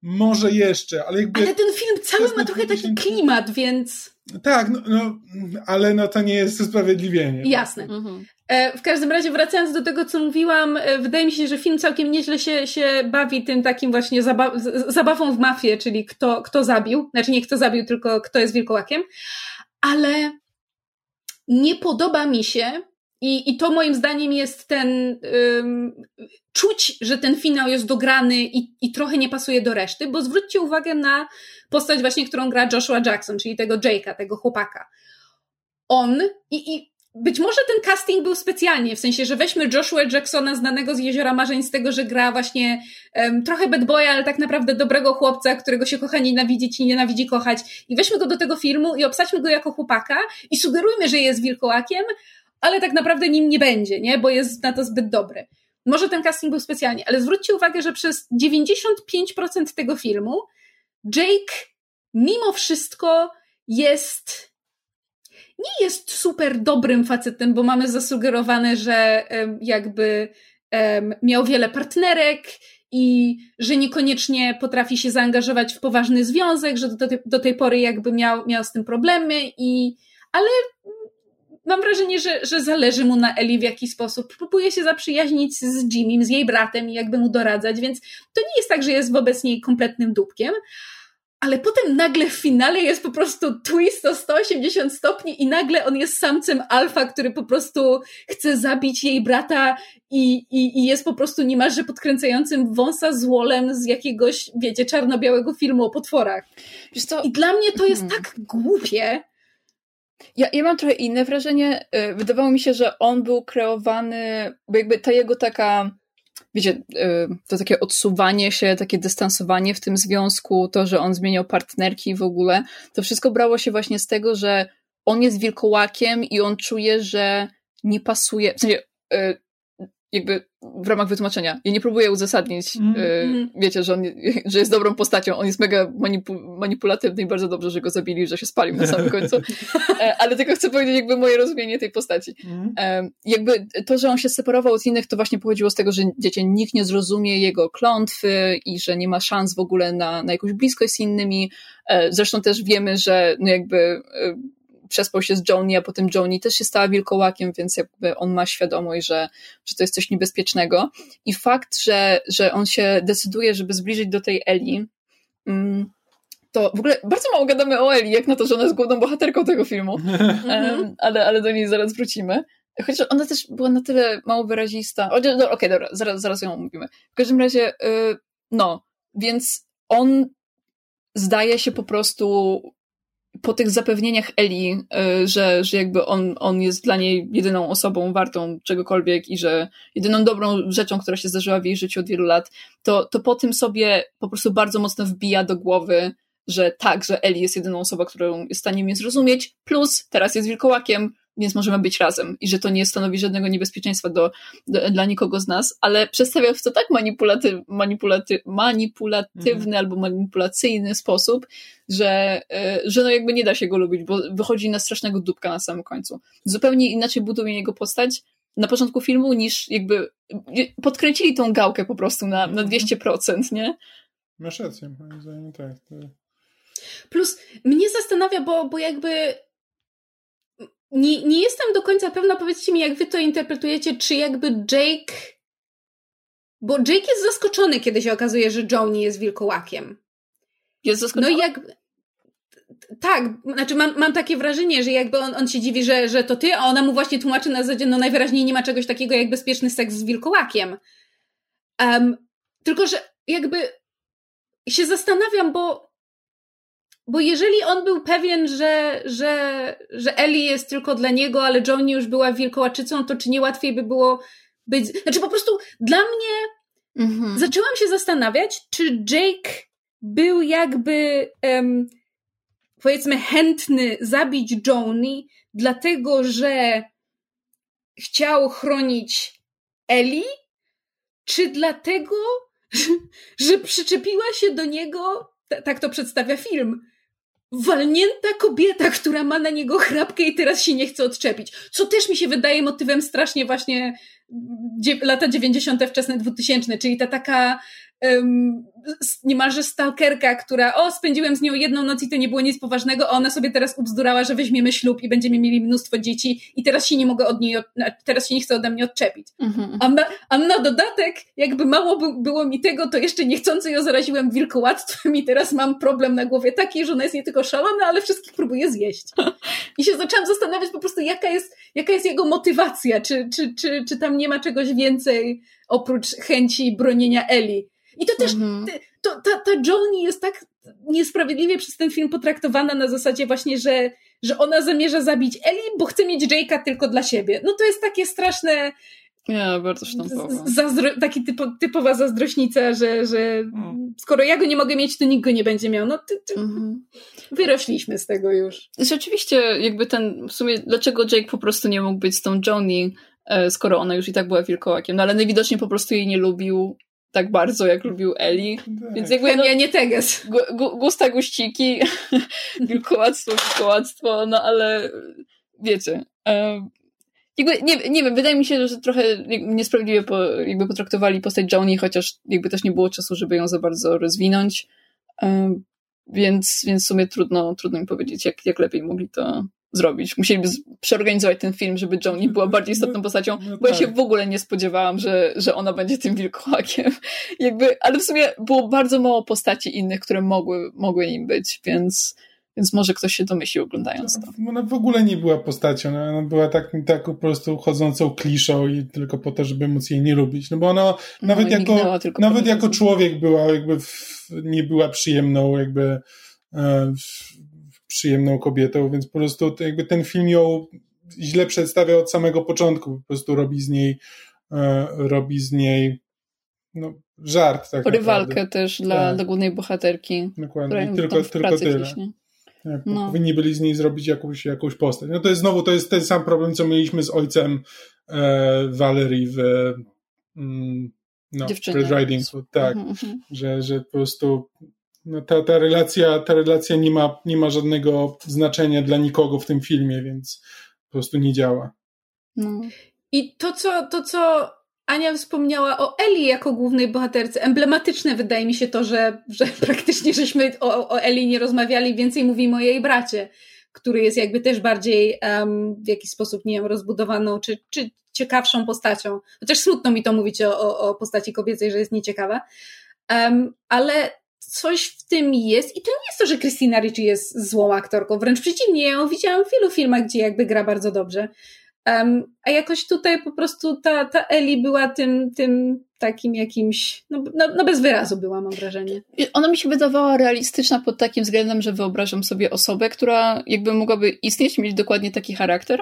może jeszcze, ale jakby... Ale ten film cały ma trochę taki klimat, więc... Tak, no, no, ale no to nie jest usprawiedliwienie. Jasne. Mhm. E, w każdym razie, wracając do tego, co mówiłam, e, wydaje mi się, że film całkiem nieźle się, się bawi tym takim właśnie zaba zabawą w mafię, czyli kto, kto zabił. Znaczy nie kto zabił, tylko kto jest wilkołakiem. Ale nie podoba mi się, i, i to moim zdaniem jest ten. Czuć, że ten finał jest dograny i, i trochę nie pasuje do reszty, bo zwróćcie uwagę na postać właśnie, którą gra Joshua Jackson, czyli tego Jake'a, tego chłopaka. On i, i być może ten casting był specjalnie, w sensie, że weźmy Joshua Jacksona, znanego z Jeziora Marzeń, z tego, że gra właśnie um, trochę bad boya, ale tak naprawdę dobrego chłopca, którego się kocha nienawidzić i nienawidzi kochać. I weźmy go do tego filmu i obsadźmy go jako chłopaka i sugerujmy, że jest wilkołakiem, ale tak naprawdę nim nie będzie, nie? Bo jest na to zbyt dobry. Może ten casting był specjalnie, ale zwróćcie uwagę, że przez 95% tego filmu Jake mimo wszystko jest nie jest super dobrym facetem, bo mamy zasugerowane, że jakby miał wiele partnerek i że niekoniecznie potrafi się zaangażować w poważny związek, że do, do tej pory jakby miał, miał z tym problemy i ale mam wrażenie, że, że zależy mu na Eli w jakiś sposób. Próbuje się zaprzyjaźnić z Jimmym, z jej bratem i jakby mu doradzać, więc to nie jest tak, że jest wobec niej kompletnym dupkiem, ale potem nagle w finale jest po prostu twist o 180 stopni i nagle on jest samcem alfa, który po prostu chce zabić jej brata i, i, i jest po prostu niemalże podkręcającym wąsa złolem z jakiegoś, wiecie, czarno-białego filmu o potworach. I dla mnie to jest hmm. tak głupie. Ja, ja mam trochę inne wrażenie. Y, wydawało mi się, że on był kreowany, bo jakby ta jego taka wiecie, y, to takie odsuwanie się, takie dystansowanie w tym związku, to, że on zmieniał partnerki w ogóle, to wszystko brało się właśnie z tego, że on jest wilkołakiem i on czuje, że nie pasuje, w sensie, y, jakby w ramach wytłumaczenia. Ja nie próbuję uzasadnić, mm -hmm. wiecie, że on że jest dobrą postacią. On jest mega manipu manipulatywny i bardzo dobrze, że go zabili, że się spalił na samym końcu. E, ale tylko chcę powiedzieć jakby moje rozumienie tej postaci. Mm -hmm. Jakby to, że on się separował od innych, to właśnie pochodziło z tego, że wiecie, nikt nie zrozumie jego klątwy i że nie ma szans w ogóle na, na jakąś bliskość z innymi. E, zresztą też wiemy, że no jakby przespał się z Joni, a potem Joni też się stała wilkołakiem, więc jakby on ma świadomość, że, że to jest coś niebezpiecznego. I fakt, że, że on się decyduje, żeby zbliżyć do tej Eli, mm, to w ogóle bardzo mało gadamy o Eli, jak na to, że ona jest główną bohaterką tego filmu, ale, ale do niej zaraz wrócimy. Chociaż ona też była na tyle mało wyrazista. No, okej, okay, dobra, zaraz, zaraz ją omówimy. W każdym razie, yy, no, więc on zdaje się po prostu po tych zapewnieniach Eli, y, że, że jakby on, on jest dla niej jedyną osobą wartą czegokolwiek i że jedyną dobrą rzeczą, która się zdarzyła w jej życiu od wielu lat, to, to po tym sobie po prostu bardzo mocno wbija do głowy, że tak, że Eli jest jedyną osobą, którą jest w stanie mnie zrozumieć, plus teraz jest wilkołakiem, więc możemy być razem i że to nie stanowi żadnego niebezpieczeństwa do, do dla nikogo z nas, ale przedstawia w to tak manipulaty, manipulaty, manipulatywny mhm. albo manipulacyjny sposób, że, e, że no jakby nie da się go lubić, bo wychodzi na strasznego dupka na samym końcu. Zupełnie inaczej buduje jego postać na początku filmu niż jakby podkręcili tą gałkę po prostu na, na 200%, mhm. nie? Masz rację, moim zdaniem tak. Plus mnie zastanawia, bo, bo jakby nie, nie jestem do końca pewna, powiedzcie mi, jak wy to interpretujecie, czy jakby Jake. Bo Jake jest zaskoczony, kiedy się okazuje, że Johnny jest wilkołakiem. Jest zaskoczony? No i jak. Tak, znaczy mam, mam takie wrażenie, że jakby on, on się dziwi, że, że to ty, a ona mu właśnie tłumaczy na zasadzie, no najwyraźniej nie ma czegoś takiego jak bezpieczny seks z wilkołakiem. Um, tylko, że jakby się zastanawiam, bo bo jeżeli on był pewien, że, że, że Ellie jest tylko dla niego, ale Johnny już była wilkołaczycą, to czy nie łatwiej by było być. Znaczy po prostu dla mnie mhm. zaczęłam się zastanawiać, czy Jake był jakby um, powiedzmy chętny zabić Johnny, dlatego że chciał chronić Ellie, czy dlatego, że, że przyczepiła się do niego, tak to przedstawia film, walnięta kobieta, która ma na niego chrapkę i teraz się nie chce odczepić. Co też mi się wydaje motywem strasznie właśnie lata 90. wczesne 2000, czyli ta taka um, niemalże stalkerka, która o, spędziłem z nią jedną noc i to nie było nic poważnego, a ona sobie teraz ubzdurała, że weźmiemy ślub i będziemy mieli mnóstwo dzieci i teraz się nie mogę od niej, od, teraz się nie chcę ode mnie odczepić. Mhm. A, na, a na dodatek, jakby mało by, było mi tego, to jeszcze niechcący ją zaraziłem wilkołactwem i teraz mam problem na głowie taki, że ona jest nie tylko szalona, ale wszystkich próbuje zjeść. I się zaczęłam zastanawiać po prostu, jaka jest, jaka jest jego motywacja, czy, czy, czy, czy tam nie ma czegoś więcej oprócz chęci bronienia Eli. I to też, mhm. to, ta, ta Johnny jest tak niesprawiedliwie przez ten film potraktowana na zasadzie właśnie, że, że ona zamierza zabić Ellie, bo chce mieć Jake'a tylko dla siebie. No to jest takie straszne nie, bardzo. Zazdro- taki typo, typowa zazdrośnica, że, że mm. skoro ja go nie mogę mieć, to nikt go nie będzie miał. No ty, ty, mm-hmm. wyrośliśmy z tego już. Rzeczywiście, jakby ten, w sumie, dlaczego Jake po prostu nie mógł być z tą Joni, e, skoro ona już i tak była wilkołakiem, no ale najwidoczniej po prostu jej nie lubił tak bardzo, jak lubił Eli. Tak. Więc jakby no, ja nie teges. Gu, gu, gusta guściki, wilkołactwo, wilkołactwo, no ale wiecie, jakby, nie, nie wiem, wydaje mi się, że trochę niesprawiedliwie po, jakby potraktowali postać Joni, chociaż jakby też nie było czasu, żeby ją za bardzo rozwinąć. Um, więc, więc w sumie trudno, trudno mi powiedzieć, jak, jak lepiej mogli to zrobić. Musieliby przeorganizować ten film, żeby Joni była bardziej istotną no, postacią, no, no bo tak. ja się tak. w ogóle nie spodziewałam, że, że ona będzie tym wilkołakiem. Jakby, ale w sumie było bardzo mało postaci innych, które mogły, mogły nim być, więc więc może ktoś się domyślił oglądając to. Ona w ogóle nie była postacią, ona była tak, tak po prostu chodzącą kliszą i tylko po to, żeby móc jej nie lubić. No bo ona no, nawet jako, nawet jako człowiek była jakby w, nie była przyjemną jakby e, przyjemną kobietą, więc po prostu jakby ten film ją źle przedstawia od samego początku, po prostu robi z niej e, robi z niej no, żart. Tak Rywalkę naprawdę. też dla, tak. dla głównej bohaterki. Dokładnie, tylko, tylko tyle. Ciśnie. No. Powinni byli z niej zrobić jakąś, jakąś postać. No to jest znowu, to jest ten sam problem, co mieliśmy z ojcem e, Valerii w mm, no, Red Riding Hood, tak, mm -hmm. że, że po prostu ta, ta, relacja, ta relacja nie ma, nie ma żadnego znaczenia dla nikogo w tym filmie, więc po prostu nie działa. No. I to co, to, co Ania wspomniała o Eli jako głównej bohaterce. Emblematyczne wydaje mi się to, że, że praktycznie żeśmy o, o Eli nie rozmawiali, więcej mówimy o jej bracie, który jest jakby też bardziej um, w jakiś sposób, nie wiem, rozbudowaną czy, czy ciekawszą postacią. Chociaż smutno mi to mówić o, o, o postaci kobiecej, że jest nieciekawa. Um, ale coś w tym jest i to nie jest to, że Christina Ricci jest złą aktorką, wręcz przeciwnie, ja ją widziałam w wielu filmach, gdzie jakby gra bardzo dobrze. Um, a jakoś tutaj po prostu ta, ta Eli była tym, tym takim jakimś, no, no, no, bez wyrazu była, mam wrażenie. Ona mi się wydawała realistyczna pod takim względem, że wyobrażam sobie osobę, która jakby mogłaby istnieć, mieć dokładnie taki charakter,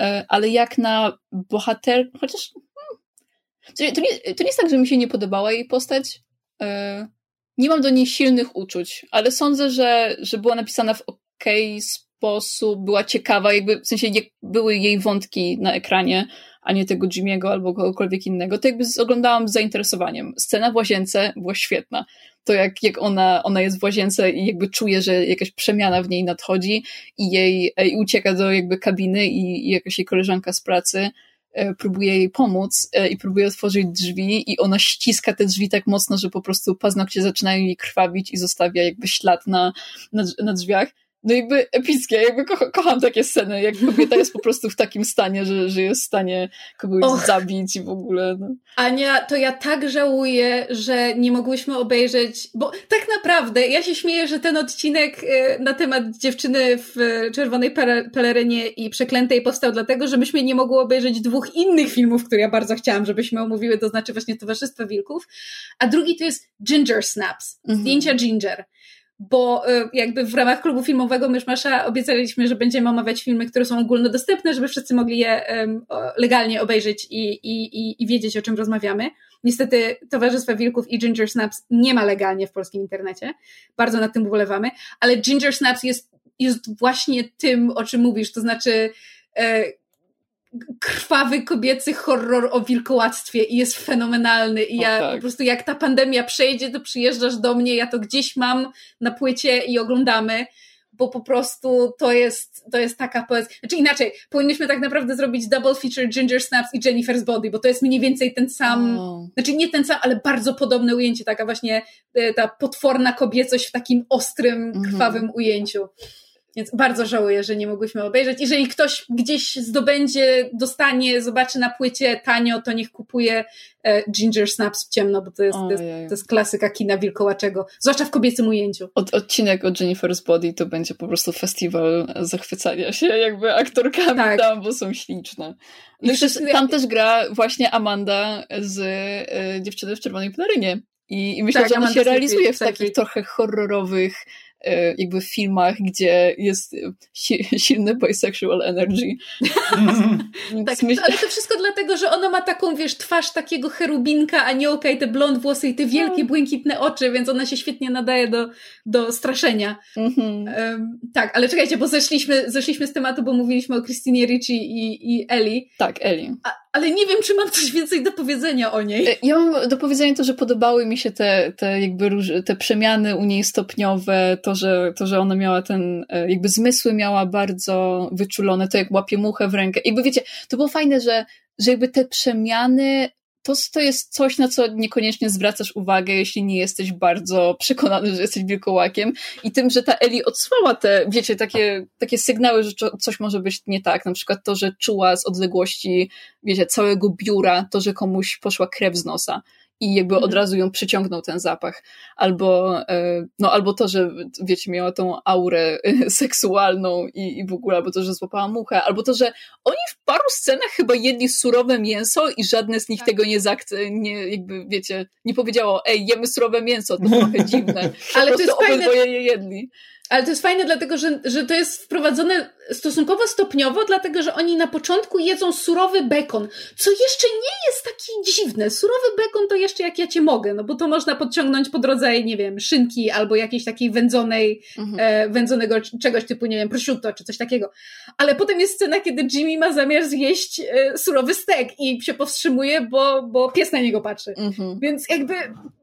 e, ale jak na bohater, chociaż hmm, to, nie, to nie jest tak, że mi się nie podobała jej postać. E, nie mam do niej silnych uczuć, ale sądzę, że, że była napisana w ok sposób, była ciekawa, jakby w sensie były jej wątki na ekranie, a nie tego Jimmy'ego albo kogokolwiek innego, to jakby oglądałam z zainteresowaniem. Scena w łazience była świetna. To jak, jak ona, ona jest w łazience i jakby czuje, że jakaś przemiana w niej nadchodzi i jej i ucieka do jakby kabiny i, i jakaś jej koleżanka z pracy e, próbuje jej pomóc e, i próbuje otworzyć drzwi i ona ściska te drzwi tak mocno, że po prostu paznokcie zaczynają jej krwawić i zostawia jakby ślad na, na, na drzwiach no jakby epickie, jakby ko kocham takie sceny, jak kobieta jest po prostu w takim stanie, że, że jest w stanie kogoś Och. zabić i w ogóle. No. Ania, to ja tak żałuję, że nie mogłyśmy obejrzeć, bo tak naprawdę ja się śmieję, że ten odcinek e, na temat dziewczyny w czerwonej pelerynie i przeklętej powstał dlatego, że myśmy nie mogły obejrzeć dwóch innych filmów, które ja bardzo chciałam, żebyśmy omówiły, to znaczy właśnie Towarzystwo Wilków, a drugi to jest Ginger Snaps, mhm. zdjęcia Ginger bo y, jakby w ramach klubu filmowego Myszmasza obiecaliśmy, że będziemy omawiać filmy, które są ogólnodostępne, żeby wszyscy mogli je legalnie obejrzeć i, i, i wiedzieć, o czym rozmawiamy. Niestety Towarzystwo Wilków i Ginger Snaps nie ma legalnie w polskim internecie. Bardzo nad tym ubolewamy, ale Ginger Snaps jest, jest właśnie tym, o czym mówisz, to znaczy e, krwawy kobiecy horror o wilkołactwie i jest fenomenalny i ja tak. po prostu jak ta pandemia przejdzie, to przyjeżdżasz do mnie, ja to gdzieś mam na płycie i oglądamy, bo po prostu to jest, to jest taka poezja. Znaczy inaczej, powinniśmy tak naprawdę zrobić double feature Ginger Snaps i Jennifer's Body, bo to jest mniej więcej ten sam, oh. znaczy nie ten sam, ale bardzo podobne ujęcie, taka właśnie e, ta potworna kobiecość w takim ostrym, mhm. krwawym mm -hmm. ujęciu. Więc bardzo żałuję, że nie mogłyśmy obejrzeć. Jeżeli ktoś gdzieś zdobędzie, dostanie, zobaczy na płycie tanio, to niech kupuje e, Ginger Snaps w ciemno, bo to jest, to jest, to jest, klasyka kina wilkołaczego, zwłaszcza w kobiecym ujęciu. Od, odcinek o Jennifer's Body to będzie po prostu festiwal zachwycania się jakby aktorkami tak. tam, bo są śliczne. No i też, tam też gra właśnie Amanda z y, Dziewczyny w czerwonej pelerynie. I, I, myślę, tak, że ona się realizuje w takich trochę horrorowych jakby w filmach, gdzie jest silny bisexual energy. tak, ale to wszystko dlatego, że ona ma taką, wiesz, twarz takiego cherubinka, aniołka i te blond włosy i te wielkie, no. błękitne oczy, więc ona się świetnie nadaje do, do straszenia. Um, tak, ale czekajcie, bo zeszliśmy, zeszliśmy z tematu, bo mówiliśmy o Christinie Ricci i, i Ellie. Tak, Ellie. A, ale nie wiem, czy mam coś więcej do powiedzenia o niej. E, ja mam do powiedzenia to, że podobały mi się te, te jakby te przemiany u niej stopniowe, to że, to, że ona miała ten, e, jakby zmysły miała bardzo wyczulone, to jak łapie muchę w rękę. Jakby wiecie, to było fajne, że, że jakby te przemiany to, to jest coś, na co niekoniecznie zwracasz uwagę, jeśli nie jesteś bardzo przekonany, że jesteś wilkołakiem. I tym, że ta Eli odsłała te, wiecie, takie, takie sygnały, że coś może być nie tak. Na przykład to, że czuła z odległości, wiecie, całego biura, to, że komuś poszła krew z nosa i jakby od mhm. razu ją przyciągnął ten zapach. Albo, e, no, albo to, że wiecie, miała tą aurę seksualną i, i w ogóle, albo to, że złapała muchę, albo to, że oni w paru scenach chyba jedli surowe mięso i żadne z nich tak. tego nie nie, jakby wiecie, nie powiedziało, ej, jemy surowe mięso, to trochę dziwne. Ale to jest fajne. je jedli. Ale to jest fajne, dlatego że, że to jest wprowadzone stosunkowo stopniowo, dlatego że oni na początku jedzą surowy bekon, co jeszcze nie jest takie dziwne. Surowy bekon to jeszcze jak ja cię mogę, no bo to można podciągnąć pod rodzaj, nie wiem, szynki albo jakiejś takiej wędzonej, mhm. e, wędzonego czegoś typu, nie wiem, prosciutto czy coś takiego. Ale potem jest scena, kiedy Jimmy ma zamiar zjeść e, surowy stek i się powstrzymuje, bo, bo pies na niego patrzy. Mhm. Więc jakby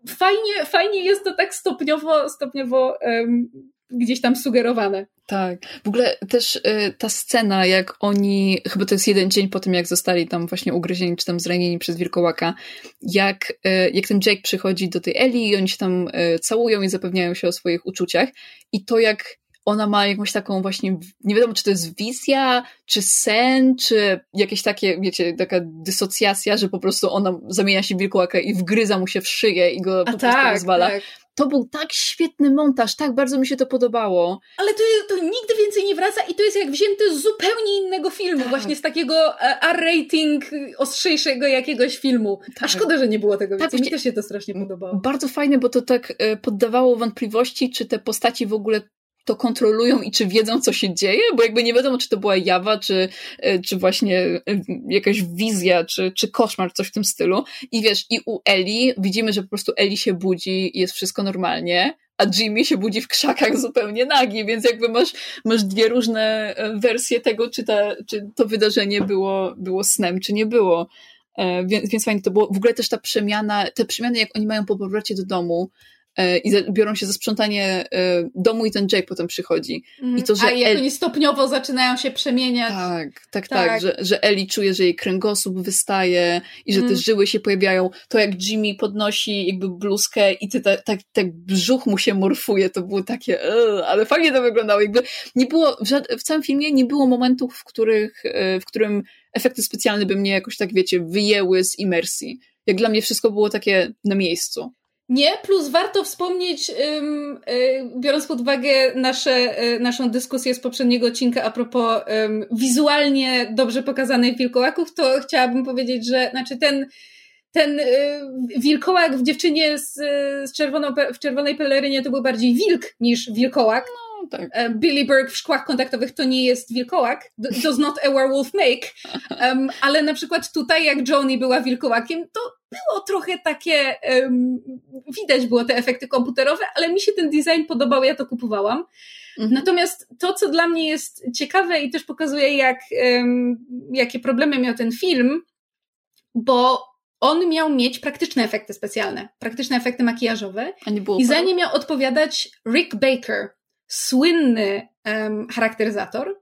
fajnie, fajnie jest to tak stopniowo, stopniowo um, gdzieś tam sugerowane. Tak. W ogóle też y, ta scena, jak oni, chyba to jest jeden dzień po tym, jak zostali tam właśnie ugryzieni, czy tam zranieni przez wilkołaka, jak, y, jak ten Jake przychodzi do tej Eli i oni się tam y, całują i zapewniają się o swoich uczuciach i to jak ona ma jakąś taką właśnie, nie wiadomo czy to jest wizja, czy sen, czy jakieś takie, wiecie, taka dysocjacja, że po prostu ona zamienia się w wilkołaka i wgryza mu się w szyję i go po A prostu tak, rozwala. Tak. To był tak świetny montaż, tak bardzo mi się to podobało. Ale to, to nigdy więcej nie wraca i to jest jak wzięte z zupełnie innego filmu, tak. właśnie z takiego e, R-rating ostrzejszego jakiegoś filmu. Tak. A szkoda, że nie było tego tak, więcej. Mi też się to strasznie podobało. Bardzo fajne, bo to tak e, poddawało wątpliwości, czy te postaci w ogóle to kontrolują i czy wiedzą, co się dzieje, bo jakby nie wiadomo, czy to była jawa, czy, e, czy właśnie jakaś wizja, czy, czy koszmar, coś w tym stylu. I wiesz, i u Eli widzimy, że po prostu Eli się budzi i jest wszystko normalnie, a Jimmy się budzi w krzakach zupełnie nagi, więc jakby masz, masz dwie różne e, wersje tego, czy, ta, czy to wydarzenie było, było snem, czy nie było. E, więc, więc fajnie to było. W ogóle też ta przemiana, te przemiany, jak oni mają po powrocie do domu, E, i biorą się za sprzątanie e, domu i ten Jake potem przychodzi. Mm, I to, że A jak El... oni stopniowo zaczynają się przemieniać. Tak, tak, tak, tak że, że Ellie czuje, że jej kręgosłup wystaje i że mm. te żyły się pojawiają. To jak Jimmy podnosi jakby bluzkę i ty tak, tak, tak brzuch mu się morfuje, to było takie ale fajnie to wyglądało. Jakby nie było, w, w całym filmie nie było momentów, w których, e, w którym efekty specjalne by mnie jakoś tak, wiecie, wyjęły z imersji. Jak dla mnie wszystko było takie na miejscu. Nie, plus warto wspomnieć, biorąc pod uwagę nasze, y, naszą dyskusję z poprzedniego odcinka a propos wizualnie dobrze pokazanych wilkołaków, to chciałabym powiedzieć, że znaczy ten, ten y, wilkołak w dziewczynie z, z czerwoną, w czerwonej pelerynie to był bardziej wilk niż wilkołak. No, tak. E, Billy Burke w szkłach kontaktowych to nie jest wilkołak. Does not a werewolf make. Um, ale na przykład tutaj, jak Joni była wilkołakiem, to było trochę takie, um, widać było te efekty komputerowe, ale mi się ten design podobał, ja to kupowałam. Mhm. Natomiast to, co dla mnie jest ciekawe i też pokazuje, jak, um, jakie problemy miał ten film, bo on miał mieć praktyczne efekty specjalne, praktyczne efekty makijażowe. I za nie miał odpowiadać Rick Baker, słynny um, charakteryzator,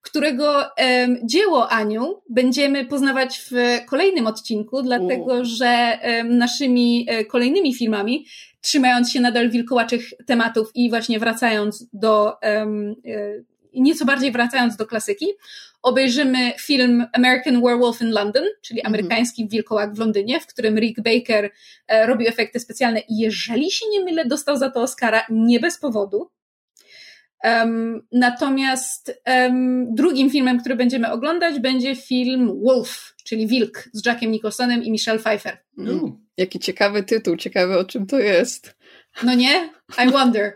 którego um, dzieło Aniu będziemy poznawać w kolejnym odcinku, dlatego U. że um, naszymi um, kolejnymi filmami, trzymając się nadal wilkołaczych tematów i właśnie wracając do, um, nieco bardziej wracając do klasyki, obejrzymy film American Werewolf in London, czyli mhm. amerykański wilkołak w Londynie, w którym Rick Baker e, robi efekty specjalne i jeżeli się nie mylę, dostał za to Oscara nie bez powodu. Um, natomiast um, drugim filmem, który będziemy oglądać, będzie film Wolf, czyli Wilk z Jackiem Nicholsonem i Michelle Pfeiffer. Mm. Jaki ciekawy tytuł, ciekawe o czym to jest. No nie? I wonder.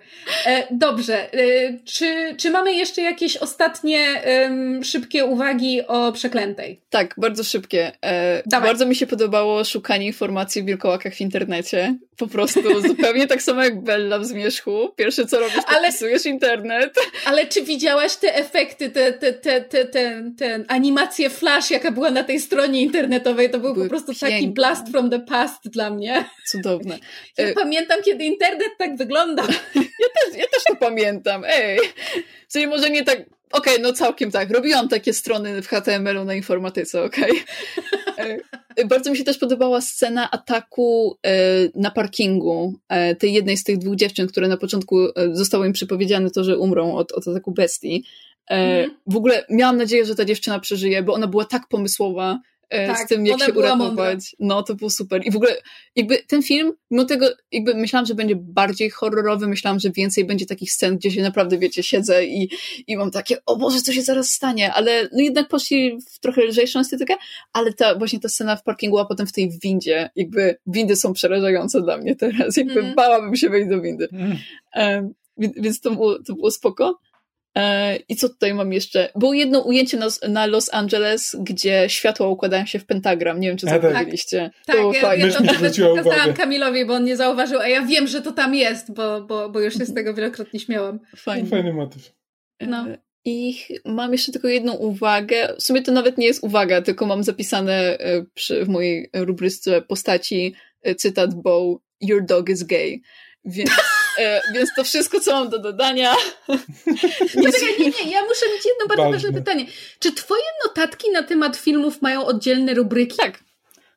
E, dobrze. E, czy, czy mamy jeszcze jakieś ostatnie um, szybkie uwagi o przeklętej? Tak, bardzo szybkie. E, bardzo mi się podobało szukanie informacji w wilkołakach w internecie. Po prostu zupełnie tak samo jak Bella w Zmierzchu. Pierwsze co robisz, to ale, pisujesz internet. Ale czy widziałaś te efekty, te, te, te, te, te, te animacje flash, jaka była na tej stronie internetowej? To był Były po prostu piękne. taki blast from the past dla mnie. Cudowne. Ja pamiętam, kiedy internet tak wyglądał. Ja też, ja też to pamiętam. Ej. W sensie może nie tak Okej, okay, no całkiem tak. Robiłam takie strony w HTML-u na informatyce, okej. Okay. E, bardzo mi się też podobała scena ataku e, na parkingu e, tej jednej z tych dwóch dziewczyn, które na początku zostało im przypowiedziane to, że umrą od, od ataku bestii. Mm. W ogóle miałam nadzieję, że ta dziewczyna przeżyje, bo ona była tak pomysłowa, tak, z tym, jak się uratować. No, to było super. I w ogóle, jakby ten film, mimo tego, jakby myślałam, że będzie bardziej horrorowy, myślałam, że więcej będzie takich scen, gdzie się naprawdę, wiecie, siedzę i, i mam takie, o Boże, co się zaraz stanie, ale no jednak poszli w trochę lżejszą estetykę, ale ta, właśnie ta scena w parkingu, a potem w tej windzie, jakby windy są przerażające dla mnie teraz, jakby mm. bałabym się wejść do windy. Mm. Um, więc, więc to było, to było spoko. E, I co tutaj mam jeszcze? Było jedno ujęcie na, na, Los Angeles, gdzie światła układają się w pentagram. Nie wiem, czy zauważyliście. Tak, tak ja, ja to nawet pokazałam Kamilowi, bo on nie zauważył, a ja wiem, że to tam jest, bo, bo, bo już się z tego wielokrotnie śmiałam. Fajny, Fajny motyw. No. E, I mam jeszcze tylko jedną uwagę. W sumie to nawet nie jest uwaga, tylko mam zapisane e, przy, w mojej rubrysce postaci cytat, bo your dog is gay. Więc, więc to wszystko, co mam do dodania. Nie, czekaj, nie, nie, ja muszę mieć jedno bardzo ważne pytanie. Czy twoje notatki na temat filmów mają oddzielne rubryki? Tak.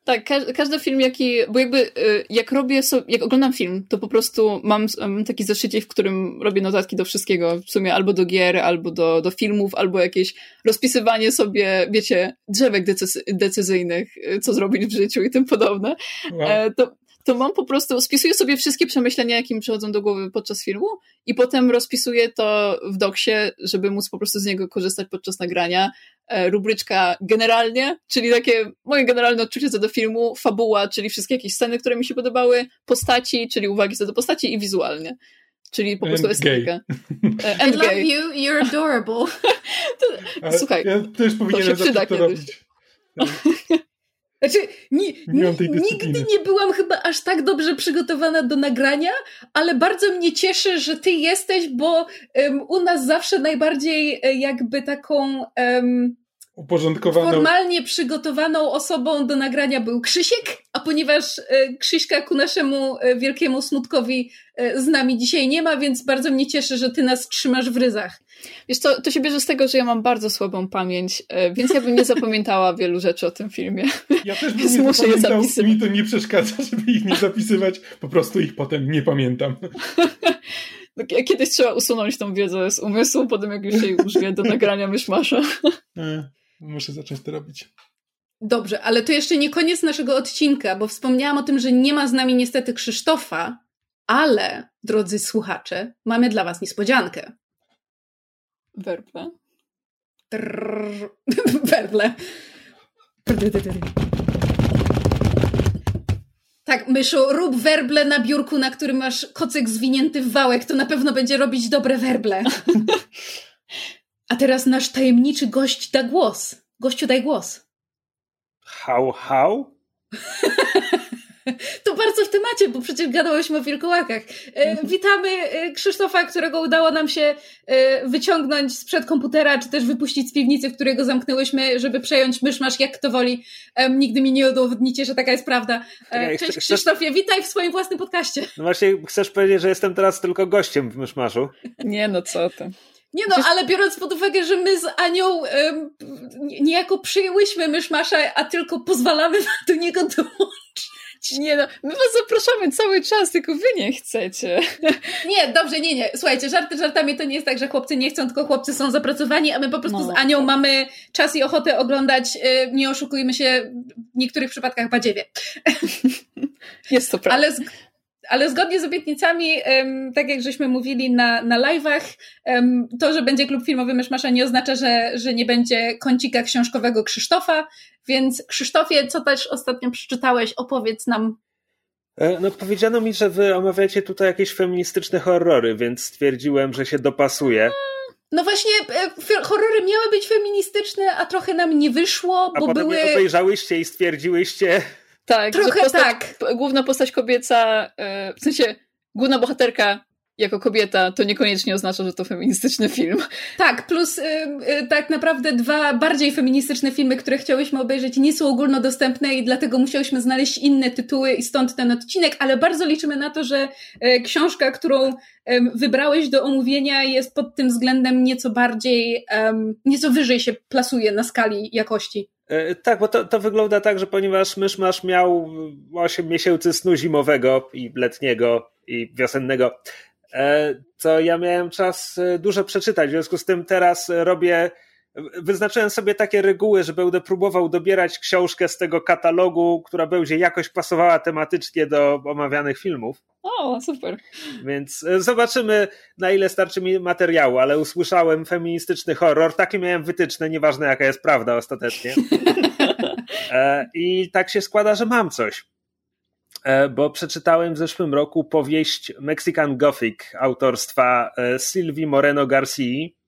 Tak, każdy, każdy film, jaki, bo jakby e, jak robię sobie, jak oglądam film, to po prostu mam, taki zeszycie, w którym robię notatki do wszystkiego, w sumie albo do gier, albo do, do filmów, albo jakieś rozpisywanie sobie, wiecie, drzewek decyzyjnych, e, co zrobić w życiu i tym podobne. Wow. To to mam po prostu, spisuję sobie wszystkie przemyślenia, jakie mi przychodzą do głowy podczas filmu i potem rozpisuję to w doksie, żeby móc po prostu z niego korzystać podczas nagrania. E, rubryczka generalnie, czyli takie moje generalne odczucie co do filmu, fabuła, czyli wszystkie jakieś sceny, które mi się podobały, postaci, czyli uwagi co do postaci i wizualnie. Czyli po prostu estetyka. E, I love you, you're adorable. słuchaj, ja też powinienem to się przyda to kiedyś. robić. Znaczy, ni, ni, nigdy nie byłam chyba aż tak dobrze przygotowana do nagrania, ale bardzo mnie cieszy, że ty jesteś, bo um, u nas zawsze najbardziej e, jakby taką um, uporządkowaną. Formalnie przygotowaną osobą do nagrania był Krzysiek, a ponieważ e, Krzyśka ku naszemu e, wielkiemu smutkowi z nami dzisiaj nie ma, więc bardzo mnie cieszy, że ty nas trzymasz w ryzach. Wiesz to, to się bierze z tego, że ja mam bardzo słabą pamięć, e, więc ja bym nie zapamiętała wielu rzeczy o tym filmie. Ja też bym nie muszę je zapisywać. Mi to nie przeszkadza, żeby ich nie zapisywać, po prostu ich potem nie pamiętam. No, kiedyś trzeba usunąć tą wiedzę z umysłu, potem jak już się użyje do nagrania myszmasza. E, muszę zacząć to robić. Dobrze, ale to jeszcze nie koniec naszego odcinka, bo wspomniałam o tym, że nie ma z nami niestety Krzysztofa, ale, drodzy słuchacze, mamy dla Was niespodziankę. Werble. Trrr. Werble. Tak, myszu, rób werble na biurku, na którym masz kocyk zwinięty w wałek, to na pewno będzie robić dobre werble. A teraz nasz tajemniczy gość da głos. Gościu, daj głos. How, how? To bardzo w temacie, bo przecież gadałyśmy o wilkołakach. E, witamy e, Krzysztofa, którego udało nam się e, wyciągnąć sprzed komputera, czy też wypuścić z piwnicy, w której go zamknęłyśmy, żeby przejąć myszmasz, jak kto woli. Nigdy mi nie udowodnicie, że taka jest prawda. Cześć Krzysztofie, witaj w swoim własnym podcaście. No właśnie, chcesz powiedzieć, że jestem teraz tylko gościem w myszmaszu? Nie, no co ty. Nie no, ale biorąc pod uwagę, że my z Anią um, niejako przyjęłyśmy myszmasza, a tylko pozwalamy do niego dołączyć. Nie no, my was zapraszamy cały czas, tylko wy nie chcecie. Nie, dobrze, nie, nie. Słuchajcie, żarty żartami to nie jest tak, że chłopcy nie chcą, tylko chłopcy są zapracowani, a my po prostu no, z Anią mamy czas i ochotę oglądać, y, nie oszukujmy się, w niektórych przypadkach badziewie. Jest to prawda. Ale z, ale zgodnie z obietnicami, tak jak żeśmy mówili na, na live'ach, to, że będzie klub filmowy Myszmasza nie oznacza, że, że nie będzie kącika książkowego Krzysztofa, więc Krzysztofie, co też ostatnio przeczytałeś, opowiedz nam. E, no powiedziano mi, że wy omawiacie tutaj jakieś feministyczne horrory, więc stwierdziłem, że się dopasuje. No właśnie, e, horrory miały być feministyczne, a trochę nam nie wyszło, a bo potem były... je obejrzałyście i stwierdziłyście... Tak, trochę postać, tak. Główna postać kobieca, e, w sensie główna bohaterka jako kobieta, to niekoniecznie oznacza, że to feministyczny film. Tak, plus y, y, tak naprawdę dwa bardziej feministyczne filmy, które chciałyśmy obejrzeć, nie są ogólnodostępne i dlatego musiałyśmy znaleźć inne tytuły i stąd ten odcinek, ale bardzo liczymy na to, że y, książka, którą wybrałeś do omówienia jest pod tym względem nieco bardziej, nieco wyżej się plasuje na skali jakości. E, tak, bo to, to wygląda tak, że ponieważ Myszmasz miał 8 miesięcy snu zimowego i letniego i wiosennego, to e, ja miałem czas e, dużo przeczytać. W związku z tym teraz robię. Wyznaczyłem sobie takie reguły, że będę próbował dobierać książkę z tego katalogu, która będzie jakoś pasowała tematycznie do omawianych filmów. O, super. Więc e, zobaczymy, na ile starczy mi materiału, ale usłyszałem feministyczny horror. Takie miałem wytyczne, nieważne jaka jest prawda ostatecznie. I tak się składa, że mam coś. E, bo przeczytałem w zeszłym roku powieść Mexican Gothic autorstwa e, Sylwii Moreno Garcia.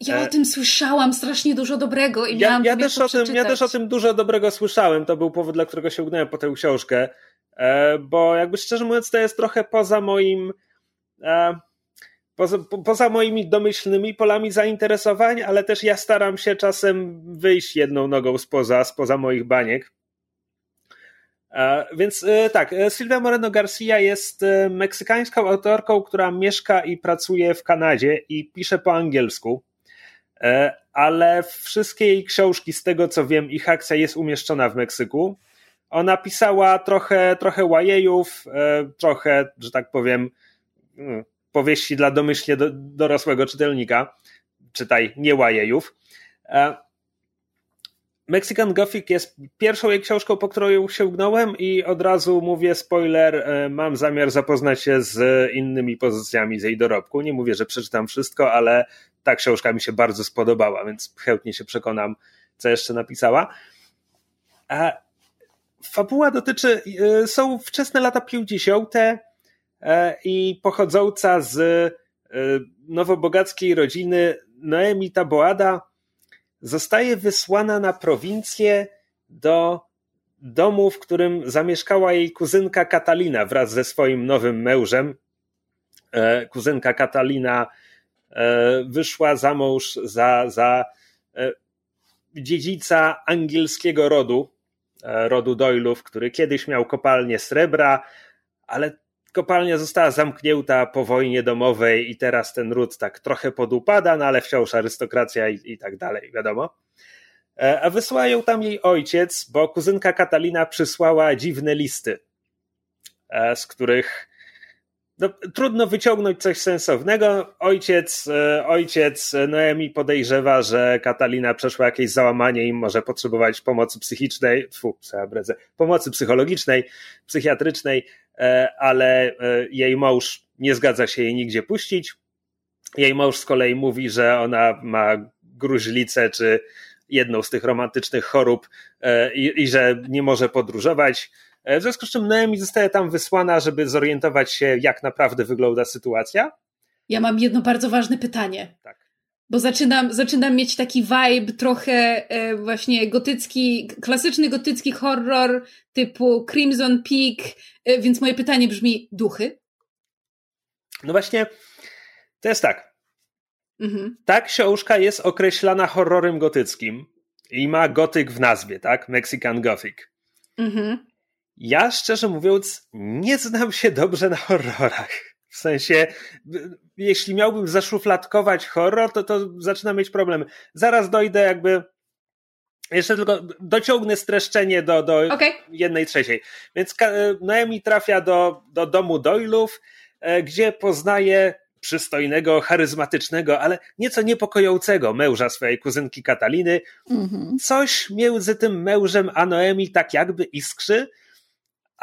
Ja o tym słyszałam strasznie dużo dobrego i ja, miałam ja też o tym, Ja też o tym dużo dobrego słyszałem. To był powód, dla którego sięgnąłem po tę książkę. E, bo jakby szczerze mówiąc, to jest trochę poza moim. Poza, poza moimi domyślnymi polami zainteresowań, ale też ja staram się czasem wyjść jedną nogą spoza, spoza moich baniek. E, więc e, tak, e, Sylwia Moreno Garcia jest meksykańską autorką, która mieszka i pracuje w Kanadzie i pisze po angielsku, ale wszystkie jej książki, z tego co wiem, ich akcja jest umieszczona w Meksyku. Ona pisała trochę, trochę łajejów, trochę, że tak powiem, mm, powieści dla domyślnie dorosłego czytelnika, czytaj nie łajejów. Mexican Gothic jest pierwszą jej książką, po którą ją sięgnąłem i od razu mówię spoiler, e, mam zamiar zapoznać się z innymi pozycjami z jej dorobku. Nie mówię, że przeczytam wszystko, ale ta książka mi się bardzo spodobała, więc chętnie się przekonam, co jeszcze napisała. A fabuła dotyczy, e, są wczesne lata 50. E, i pochodząca z nowobogackiej rodziny Noemi Taboada, zostaje wysłana na prowincję do domu, w którym zamieszkała jej kuzynka Katalina wraz ze swoim nowym mężem. E, kuzynka Katalina e, wyszła za mąż za, za e, dziedzica angielskiego rodu, rodu Doylów, który kiedyś miał kopalnię srebra, ale kopalnia została zamknięta po wojnie domowej i teraz ten ród tak trochę podupada, no ale wciąż arystokracja i, i tak dalej, wiadomo. E, a wysłał ją tam jej ojciec, bo kuzynka Katalina przysłała dziwne listy, e, z których no, trudno wyciągnąć coś sensownego. Ojciec, e, ojciec Noemi podejrzewa, że Katalina przeszła jakieś załamanie i może potrzebować pomocy psychicznej, fu, pomocy psychologicznej, psychiatrycznej, e, ale e, jej mąż nie zgadza się jej nigdzie puścić. Jej mąż z kolei mówi, że ona ma gruźlicę czy jedną z tych romantycznych chorób i, i że nie może podróżować w związku z czym Noemi zostaje tam wysłana, żeby zorientować się, jak naprawdę wygląda sytuacja. Ja mam jedno bardzo ważne pytanie. Tak. Bo zaczynam, zaczynam mieć taki vibe trochę e, właśnie gotycki, klasyczny gotycki horror typu Crimson Peak, e, więc moje pytanie brzmi, duchy? No właśnie, to jest tak. Mhm. Ta książka jest określana horrorem gotyckim i ma gotyk w nazwie, tak? Mexican Gothic. Mhm. Ja szczerze mówiąc nie znam się dobrze na horrorach. W sensie, jeśli miałbym zaszufladkować horror, to, to zaczynam mieć problem. Zaraz dojdę jakby jeszcze tylko dociągnę streszczenie do, do okay. jednej trzeciej. Więc Noemi trafia do, do domu Doylów, e, gdzie poznaje przystojnego, charyzmatycznego, ale nieco niepokojącego męża swojej kuzynki Kataliny. Mm -hmm. Coś między tym mężem a Noemi tak jakby iskrzy,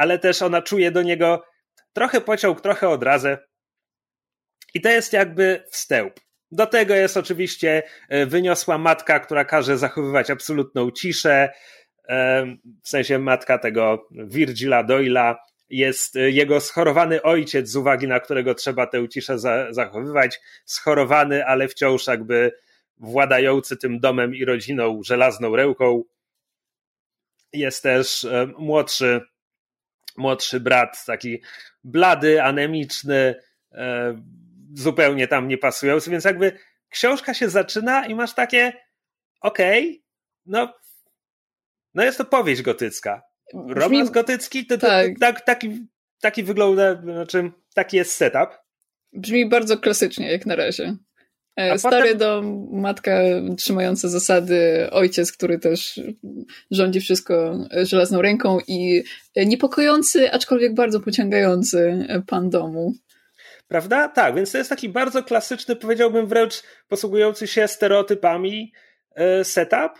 ale też ona czuje do niego trochę pociąg, trochę odrazę. I to jest jakby wstęp. Do tego jest oczywiście e, wyniosła matka, która każe zachowywać absolutną ciszę, e, w sensie matka tego Virgila Doyla jest jego schorowany ojciec, z uwagi na którego trzeba tę ciszę za, zachowywać, schorowany, ale wciąż jakby władający tym domem i rodziną żelazną ręką. Jest też młodszy, młodszy brat, taki blady, anemiczny, zupełnie tam nie pasujący, więc jakby książka się zaczyna i masz takie okej, okay, no, no jest to powieść gotycka. Romans Brzmi... gotycki to, to, tak. tak, taki, taki wygląda, znaczy taki jest setup. Brzmi bardzo klasycznie jak na razie. E, A Stary potem... dom, matka trzymająca zasady, ojciec, który też rządzi wszystko żelazną ręką i niepokojący, aczkolwiek bardzo pociągający pan domu. Prawda? Tak, więc to jest taki bardzo klasyczny, powiedziałbym wręcz posługujący się stereotypami e, setup,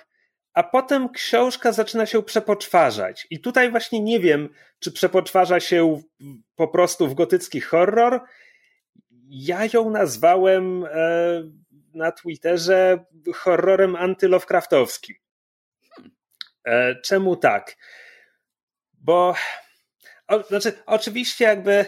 a potem książka zaczyna się przepoczwarzać. I tutaj właśnie nie wiem, czy przepoczwarza się po prostu w gotycki horror. Ja ją nazwałem e, na Twitterze horrorem antylovecraftowskim. E, czemu tak? Bo o, znaczy, oczywiście jakby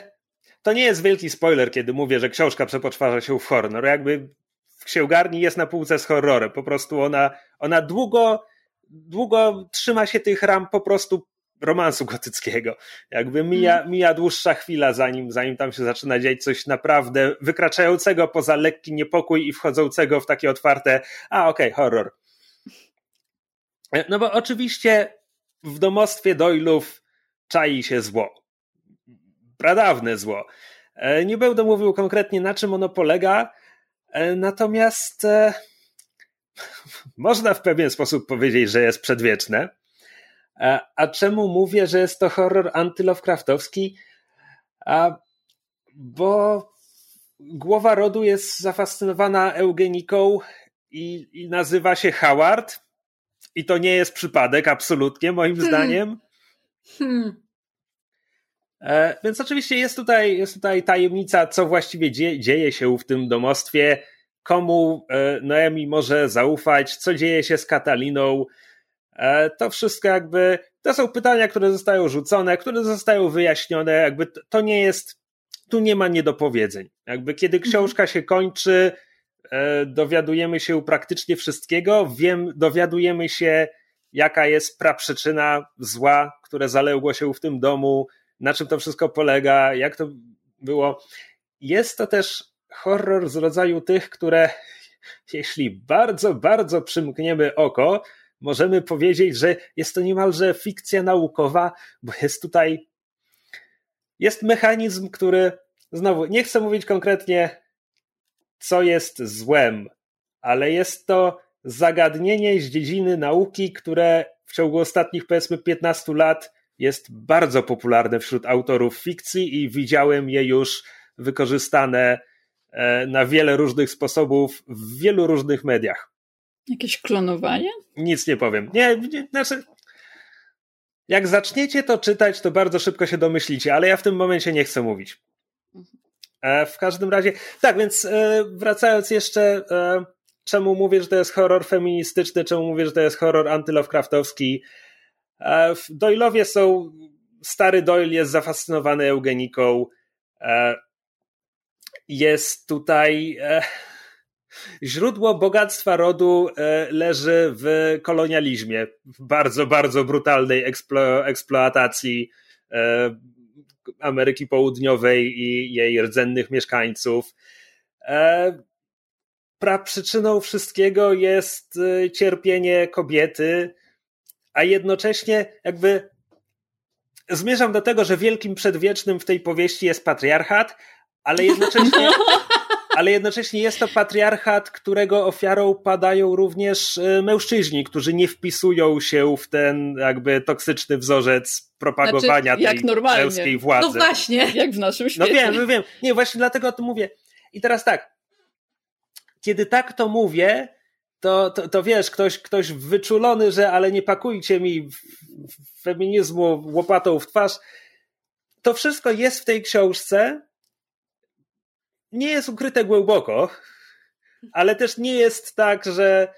to nie jest wielki spoiler, kiedy mówię, że książka przepoczwarza się w horror. Jakby w księgarni jest na półce z horrorem. Po prostu ona, ona długo długo trzyma się tych ram po prostu romansu gotyckiego. Jakby mija, mhm. mija dłuższa chwila, zanim, zanim tam się zaczyna dziać coś naprawdę wykraczającego poza lekki niepokój i wchodzącego w takie otwarte, a okej, okay, horror. No bo oczywiście w domostwie Doylów czai się zło. Pradawne zło. E, nie będę mówił konkretnie na czym ono polega, e, natomiast e, można w pewien sposób powiedzieć, że jest przedwieczne. A czemu mówię, że jest to horror antylovecraftowski? A, bo głowa rodu jest zafascynowana eugeniką i, i nazywa się Howard. I to nie jest przypadek, absolutnie, moim hmm. zdaniem. Hmm. E, więc oczywiście jest tutaj, jest tutaj tajemnica, co właściwie dzieje, dzieje się w tym domostwie komu e, Noemi może zaufać, co dzieje się z Kataliną. E, to wszystko jakby, to są pytania, które zostają rzucone, które zostają wyjaśnione, jakby to nie jest, tu nie ma niedopowiedzeń. Jakby kiedy mhm. książka się kończy, e, dowiadujemy się praktycznie wszystkiego, wiem, dowiadujemy się, jaka jest praprzyczyna zła, które zaległo się w tym domu, na czym to wszystko polega, jak to było. Jest to też horror z rodzaju tych, które jeśli bardzo, bardzo przymkniemy oko, możemy powiedzieć, że jest to niemalże fikcja naukowa, bo jest tutaj jest mechanizm, który znowu nie chcę mówić konkretnie, co jest złem, ale jest to zagadnienie z dziedziny nauki, które w ciągu ostatnich powiedzmy 15 lat jest bardzo popularne wśród autorów fikcji i widziałem je już wykorzystane E, na wiele różnych sposobów w wielu różnych mediach. Jakieś klonowanie? Nic nie powiem. Nie, nie znaczy. Jak zaczniecie to czytać, to bardzo szybko się domyślicie, ale ja w tym momencie nie chcę mówić. E, w każdym razie, tak, więc e, wracając jeszcze, czemu mówię, że to jest horror feministyczny, czemu mówię, że to jest horror antylovecraftowski. W Doyle'owie są, stary Doyle jest zafascynowany eugeniką, jest tutaj. E, źródło bogactwa rodu e, leży w kolonializmie, w bardzo, bardzo brutalnej eksplo, eksploatacji e, Ameryki Południowej i jej rdzennych mieszkańców. Praprzyczyną wszystkiego jest cierpienie kobiety, a jednocześnie jakby zmierzam do tego, że wielkim przedwiecznym w tej powieści jest patriarchat, ale jednocześnie, ale jednocześnie jest to patriarchat, którego ofiarą padają również e, mężczyźni, którzy nie wpisują się w ten jakby toksyczny wzorzec propagowania znaczy, tej normalnie. męskiej władzy. No właśnie, jak w naszym świecie. No wiem, wiem. Nie, właśnie dlatego o tym mówię. I teraz tak, kiedy tak to mówię, to, to, to wiesz, ktoś, ktoś wyczulony, że ale nie pakujcie mi feminizmu łopatą w twarz. To wszystko jest w tej książce, nie jest ukryte głęboko, ale też nie jest tak, że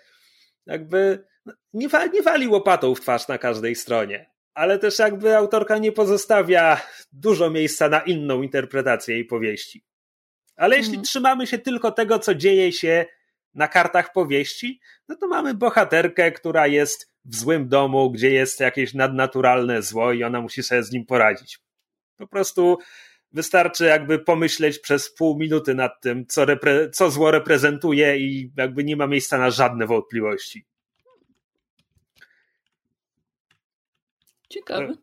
jakby nie, wali, nie wali łopatą w twarz na każdej stronie. ale też jakby autorka nie pozostawia dużo miejsca na inną interpretację jej powieści. Ale jeśli mhm. trzymamy się tylko tego, co dzieje się na kartach powieści, no to mamy bohaterkę, która jest w złym domu, gdzie jest jakieś nadnaturalne zło i ona musi sobie z nim poradzić. Po prostu wystarczy jakby pomyśleć przez pół minuty nad tym, co, repre- co zło reprezentuje i jakby nie ma miejsca na żadne wątpliwości. Ciekawe.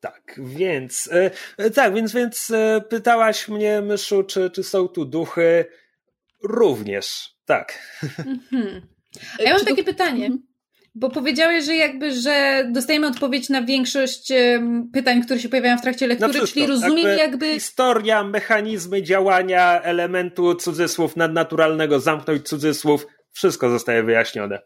Tak, więc e, e, tak, więc, więc e, pytałaś mnie, Myszu, czy, czy są tu duchy? Również, tak. Mhm. A ja mam takie pytanie. Mhm. Bo powiedziałeś, że jakby, że dostajemy odpowiedź na większość pytań, które się pojawiają w trakcie lektury, czyli rozumiem jakby, jakby... Historia, mechanizmy działania elementu cudzysłów nadnaturalnego, zamknąć cudzysłów, wszystko zostaje wyjaśnione.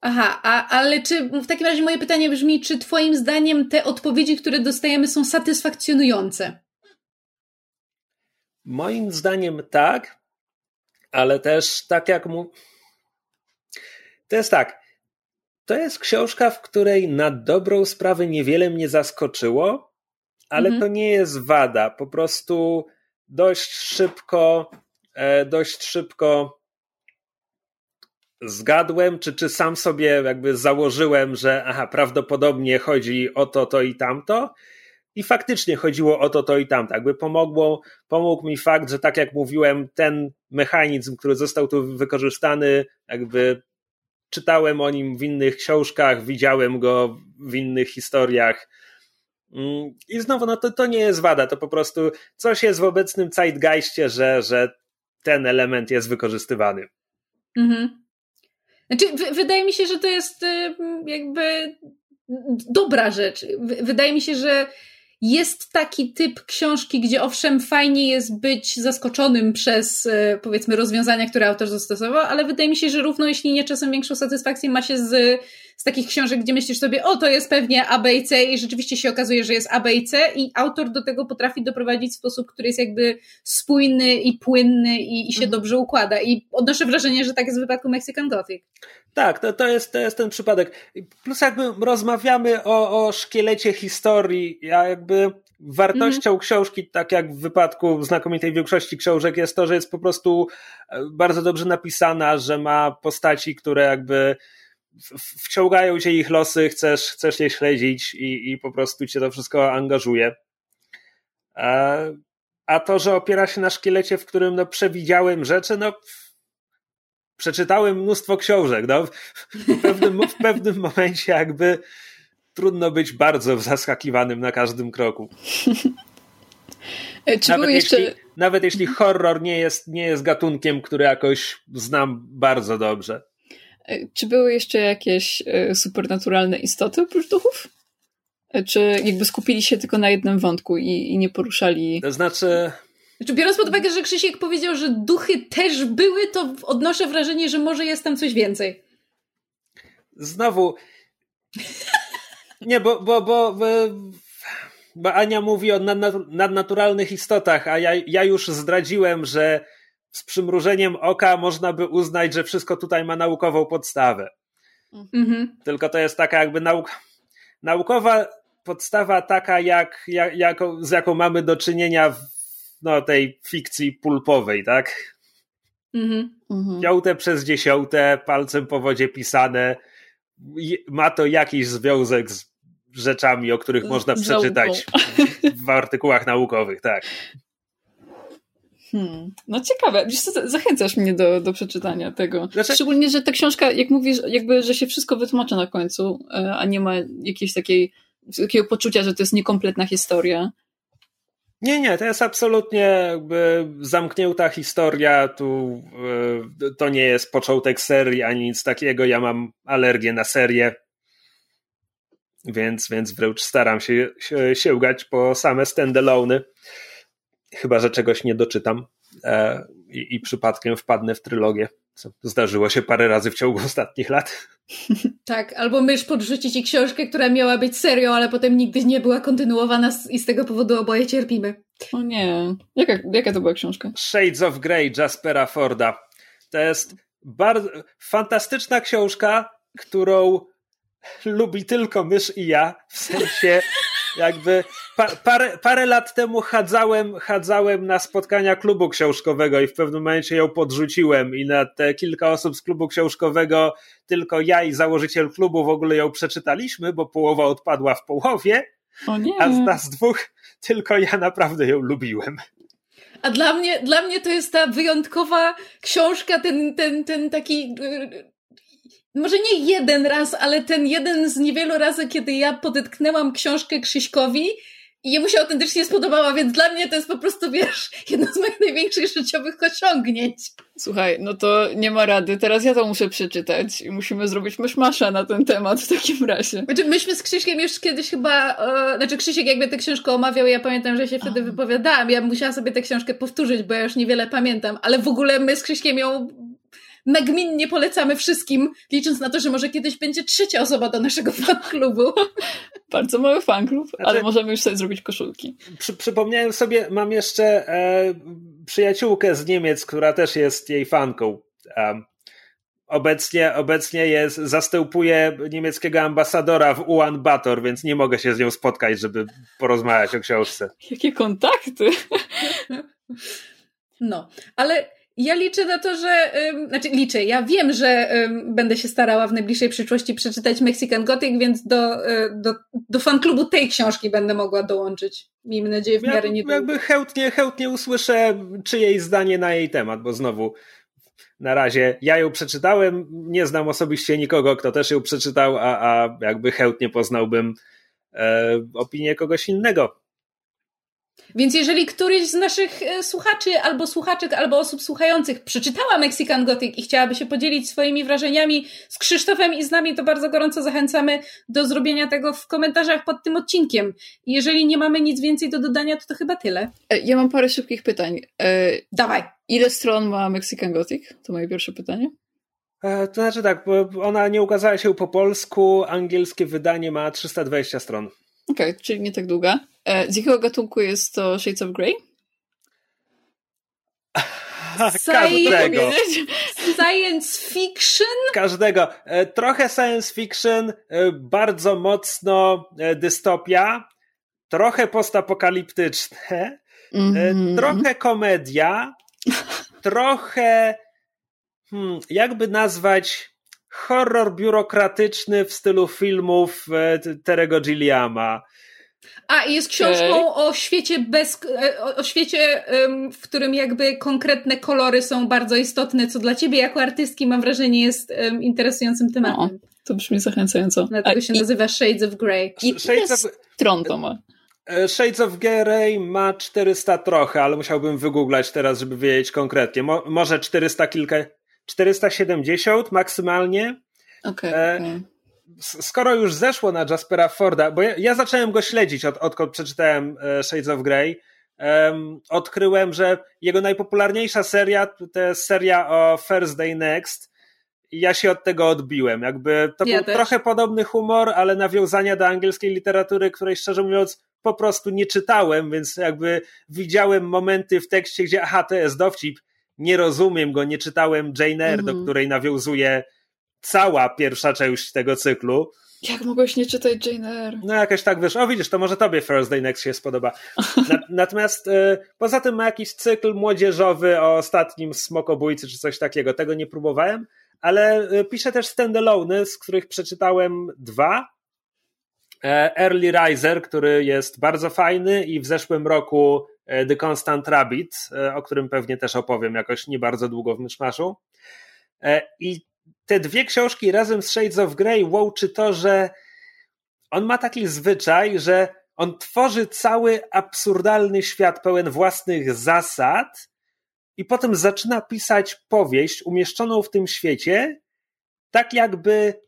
Aha, a, ale czy w takim razie moje pytanie brzmi, czy Twoim zdaniem te odpowiedzi, które dostajemy, są satysfakcjonujące? Moim zdaniem tak, ale też tak jak mu. To jest tak. To jest książka, w której na dobrą sprawę niewiele mnie zaskoczyło, ale mhm. to nie jest wada. Po prostu dość szybko, e, dość szybko zgadłem, czy, czy sam sobie jakby założyłem, że aha, prawdopodobnie chodzi o to, to i tamto. I faktycznie chodziło o to, to i tamto. Jakby pomogło, pomógł mi fakt, że tak jak mówiłem, ten mechanizm, który został tu wykorzystany, jakby czytałem o nim w innych książkach, widziałem go w innych historiach. Mm, I znowu, no to, to nie jest wada, to po prostu coś jest w obecnym zeitgeistie, że, że ten element jest wykorzystywany. Mhm. Znaczy, wydaje mi się, że to jest y, jakby dobra rzecz. wydaje mi się, że jest taki typ książki, gdzie owszem, fajnie jest być zaskoczonym przez y, powiedzmy rozwiązania, które autor zastosował, ale wydaje mi się, że równo jeśli nie czasem większą satysfakcję ma się z z takich książek, gdzie myślisz sobie, o to jest pewnie A, B i C i rzeczywiście się okazuje, że jest A, B i C i autor do tego potrafi doprowadzić w sposób, który jest jakby spójny i płynny i, i się mhm. dobrze układa. I odnoszę wrażenie, że tak jest w wypadku Mexican Gothic. Tak, to, to, jest, to jest ten przypadek. Plus jakby rozmawiamy o, o szkielecie historii, ja jakby wartością mhm. książki, tak jak w wypadku znakomitej większości książek, jest to, że jest po prostu e, bardzo dobrze napisana, że ma postaci, które jakby wciągają cię ich losy, chcesz, chcesz je śledzić i, i po prostu cię to wszystko angażuje. A, a to, że opiera się na szkielecie, w którym no, przewidziałem rzeczy, no przeczytałem mnóstwo książek, no, w, pewnym, w pewnym momencie jakby trudno być bardzo zaskakiwanym na każdym kroku. Czy nawet, jeszcze... jeśli, nawet jeśli horror nie jest, nie jest gatunkiem, który jakoś znam bardzo dobrze. E, czy były jeszcze jakieś e, supernaturalne istoty oprócz duchów? E, czy jakby skupili się tylko na jednym wątku i, i nie poruszali. To znaczy. Znaczy, biorąc pod uwagę, że Krzysiek powiedział, że duchy też były, to odnoszę wrażenie, że może jest tam coś więcej. Znowu. Nie, bo, bo, bo, bo Ania mówi o nadnaturalnych istotach, a ja, ja już zdradziłem, że z przymrużeniem oka można by uznać, że wszystko tutaj ma naukową podstawę. Mhm. Tylko to jest taka jakby nauk naukowa podstawa taka, jak, jak, jak, z jaką mamy do czynienia w no, tej fikcji pulpowej, tak? Mhm. mhm. przez dziesiąte, palcem po wodzie pisane. Ma to jakiś związek z rzeczami, o których można przeczytać w, w artykułach naukowych, tak. Hmm. No ciekawe, wiesz co, zachęcasz mnie do, do przeczytania tego. Znaczy... Szczególnie, że ta książka, jak mówisz, jakby, że się wszystko wytłumacza na końcu, e, a nie ma jakiejś takiej, takiego poczucia, że to jest niekompletna historia. Nie, nie, to jest absolutnie jakby zamknięta historia, tu e, to nie jest początek serii ani nic takiego, ja mam alergię na serię, więc, więc wręcz staram się, się sięgać po same standalone chyba, że czegoś nie doczytam e, i, i przypadkiem wpadnę w trylogię. Co zdarzyło się parę razy w ciągu ostatnich lat. Tak, albo mysz podrzuci ci książkę, która miała być serią, ale potem nigdy nie była kontynuowana i z tego powodu oboje cierpimy. O nie. Jaka, jaka to była książka? Shades of Grey Jaspera Forda. To jest bardzo fantastyczna książka, którą lubi tylko mysz i ja, w sensie jakby pa, parę, parę lat temu chadzałem, chadzałem na spotkania klubu książkowego i w pewnym momencie ją podrzuciłem. I na te kilka osób z klubu książkowego tylko ja i założyciel klubu w ogóle ją przeczytaliśmy, bo połowa odpadła w połowie, a z nas dwóch tylko ja naprawdę ją lubiłem. A dla mnie, dla mnie to jest ta wyjątkowa książka, ten, ten, ten taki może nie jeden raz, ale ten jeden z niewielu razy, kiedy ja podetknęłam książkę Krzyśkowi i jemu się autentycznie spodobała, więc dla mnie to jest po prostu, wiesz, jedno z moich największych życiowych osiągnięć. Słuchaj, no to nie ma rady, teraz ja to muszę przeczytać i musimy zrobić myszmasza na ten temat w takim razie. Znaczy, myśmy z Krzyśkiem już kiedyś chyba, e, znaczy Krzysiek jakby tę książkę omawiał, ja pamiętam, że się wtedy wypowiadałam, ja musiałam sobie tę książkę powtórzyć, bo ja już niewiele pamiętam, ale w ogóle my z Krzyśkiem ją nagminnie polecamy wszystkim, licząc na to, że może kiedyś będzie trzecia osoba do naszego fanklubu. Bardzo mały fanklub, znaczy, ale możemy już sobie zrobić koszulki. Przy, przypomniałem sobie, mam jeszcze e, przyjaciółkę z Niemiec, która też jest jej fanką. Um, obecnie, obecnie jest, zastępuje niemieckiego ambasadora w Ulan Bator, więc nie mogę się z nią spotkać, żeby porozmawiać o książce. Jakie kontakty! No, ale ja liczę na to, że, znaczy liczę, ja wiem, że będę się starała w najbliższej przyszłości przeczytać Mexican Gothic, więc do, e, do, do fanklubu tej książki będę mogła dołączyć. Miejmy nadzieję w miarę niedługo. Jakby chętnie, chętnie usłyszę czyjeś zdanie na jej temat, bo znowu na razie ja ją przeczytałem, nie znam osobiście nikogo, kto też ją przeczytał, a, a jakby chętnie poznałbym e, opinię kogoś innego. Więc jeżeli któryś z naszych e, słuchaczy, albo słuchaczek, albo osób słuchających przeczytała Mexican Gothic i chciałaby się podzielić swoimi wrażeniami z Krzysztofem i z nami, to bardzo gorąco zachęcamy do zrobienia tego w komentarzach pod tym odcinkiem. Jeżeli nie mamy nic więcej do dodania, to to chyba tyle. E, ja mam parę szybkich pytań. E, Dawaj. Ile stron ma Mexican Gothic? To moje pierwsze pytanie. To znaczy tak, bo ona nie ukazała się po polsku, angielskie wydanie ma 320 stron. Okej, okay, czyli nie tak długa. E, z jakiego gatunku jest to Shades of Grey? Każdego. Science fiction? Każdego. E, trochę science fiction, e, bardzo mocno dystopia, trochę postapokaliptyczne, mm -hmm. trochę komedia, trochę hmm, jakby nazwać horror biurokratyczny w stylu filmów Terego Gilliama. A, i jest książką okay. o świecie bez, e, o, świecie, w którym jakby konkretne kolory są bardzo istotne, co dla ciebie jako artystki mam wrażenie jest interesującym tematem. No, to brzmi zachęcająco. Dlatego A, się i... nazywa Shades of Grey. I Shades of... stron to ma? E, Shades of Grey ma 400 trochę, ale musiałbym wygooglać teraz, żeby wiedzieć konkretnie. Mo może 400 kilka, 470 maksymalnie. Okay, okay skoro już zeszło na Jaspera Forda, bo ja, ja zacząłem go śledzić od, odkąd przeczytałem e, Shades of Grey, um, odkryłem, że jego najpopularniejsza seria to jest seria o First Day Next i ja się od tego odbiłem. Jakby to ja był też. trochę podobny humor, ale nawiązania do angielskiej literatury, której szczerze mówiąc po prostu nie czytałem, więc jakby widziałem momenty w tekście, gdzie aha, to jest dowcip, nie rozumiem go, nie czytałem Jane Eyre, mm do mhm. której nawiązuje cała pierwsza część tego cyklu. Jak mogłeś nie czytać Jane Eyre? No jakoś tak, wiesz, o widzisz, to może tobie Thursday Next się spodoba. natomiast y, poza tym ma jakiś cykl młodzieżowy o ostatnim smokobójcy czy coś takiego. Tego nie próbowałem, ale y, piszę też standalone, z których przeczytałem dwa. E, Early Riser, który jest bardzo fajny i w zeszłym roku The Constant Rabbit, e, o którym pewnie też opowiem jakoś nie bardzo długo w myszmaszu. I te dwie książki razem z Shades of Grey łączy to, że on ma taki zwyczaj, że on tworzy cały absurdalny świat pełen własnych zasad i potem zaczyna pisać powieść umieszczoną w tym świecie, tak jakby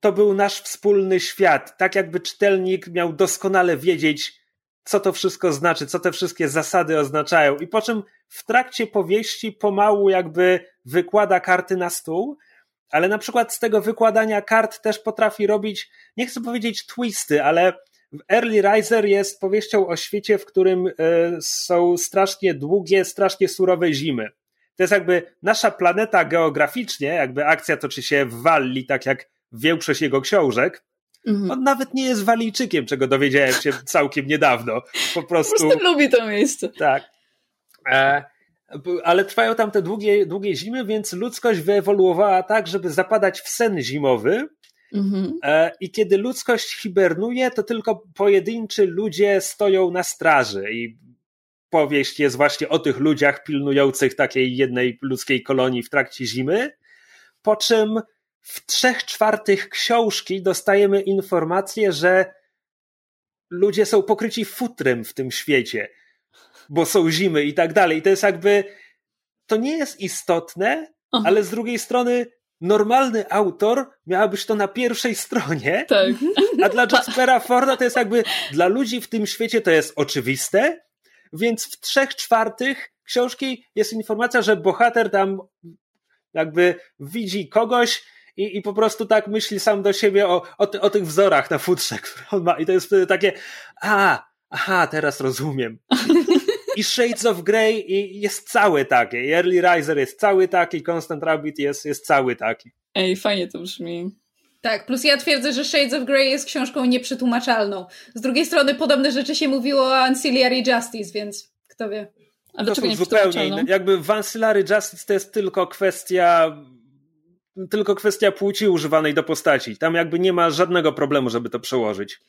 to był nasz wspólny świat, tak jakby czytelnik miał doskonale wiedzieć, co to wszystko znaczy, co te wszystkie zasady oznaczają. I po czym w trakcie powieści pomału jakby wykłada karty na stół ale na przykład z tego wykładania kart też potrafi robić, nie chcę powiedzieć twisty, ale Early Riser jest powieścią o świecie, w którym e, są strasznie długie, strasznie surowe zimy. To jest jakby nasza planeta geograficznie, jakby akcja toczy się w Walli, tak jak większość jego książek, mhm. on nawet nie jest Walijczykiem, czego dowiedziałem się całkiem niedawno. Po prostu. Po prostu lubi to miejsce. Tak. E, ale trwają tam te długie, długie zimy, więc ludzkość wyewoluowała tak, żeby zapadać w sen zimowy. Mhm. E, I kiedy ludzkość hibernuje, to tylko pojedynczy ludzie stoją na straży. I powieść jest właśnie o tych ludziach pilnujących takiej jednej ludzkiej kolonii w trakcie zimy. Po czym w trzech czwartych książki dostajemy informację, że ludzie są pokryci futrem w tym świecie bo są zimy i tak dalej. I to jest jakby, to nie jest istotne, ale z drugiej strony normalny autor miałabyś to na pierwszej stronie, tak. a dla Jaspera Forda to jest jakby, dla ludzi w tym świecie to jest oczywiste, więc w trzech czwartych książki jest informacja, że bohater tam jakby widzi kogoś i, i po prostu tak myśli sam do siebie o, o, ty, o tych wzorach na futrze, które on ma i to jest wtedy takie, a, aha, teraz rozumiem. I Shades of Grey jest cały taki. I Early Riser jest cały taki, Constant Rabbit jest, jest cały taki. Ej, fajnie to brzmi. Tak, plus ja twierdzę, że Shades of Grey jest książką nieprzetłumaczalną. Z drugiej strony podobne rzeczy się mówiło o Ancillary Justice, więc kto wie. A to są zupełnie inne. Jakby w Ancillary Justice to jest tylko kwestia tylko kwestia płci używanej do postaci. Tam jakby nie ma żadnego problemu, żeby to przełożyć.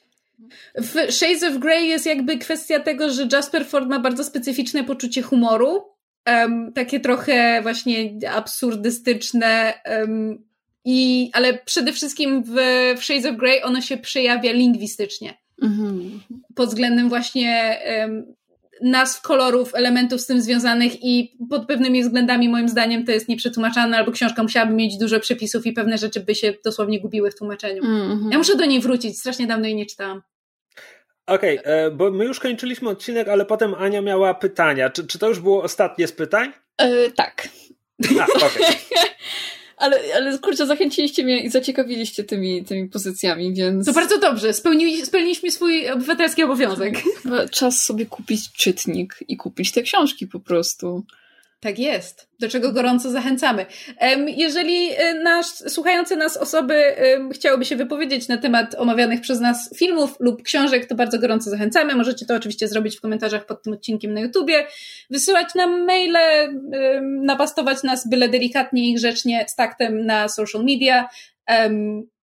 W Shades of Grey jest jakby kwestia tego, że Jasper Ford ma bardzo specyficzne poczucie humoru. Um, takie trochę właśnie absurdystyczne. Um, i, ale przede wszystkim w, w Shades of Grey ono się przejawia lingwistycznie. Mhm. Pod względem właśnie um, nazw, kolorów, elementów z tym związanych i pod pewnymi względami moim zdaniem to jest nieprzetłumaczane, albo książka musiałaby mieć dużo przepisów i pewne rzeczy by się dosłownie gubiły w tłumaczeniu. Mm -hmm. Ja muszę do niej wrócić, strasznie dawno jej nie czytałam. Okej, okay, e, bo my już kończyliśmy odcinek, ale potem Ania miała pytania. Czy, czy to już było ostatnie z pytań? Yy, tak. A, okay. ale, ale kurczę, zachęciliście mnie i zaciekawiliście tymi, tymi pozycjami, więc... To bardzo dobrze, Spełnili, spełniliśmy swój obywatelski obowiązek. Czas sobie kupić czytnik i kupić te książki po prostu. Tak jest, do czego gorąco zachęcamy. Jeżeli e, nas, słuchające nas osoby chciałyby się wypowiedzieć na temat omawianych przez nas filmów lub książek, to bardzo gorąco zachęcamy. Możecie to oczywiście zrobić w komentarzach pod tym odcinkiem na YouTubie, wysyłać nam maile, napastować nas byle delikatnie i grzecznie z taktem na social media.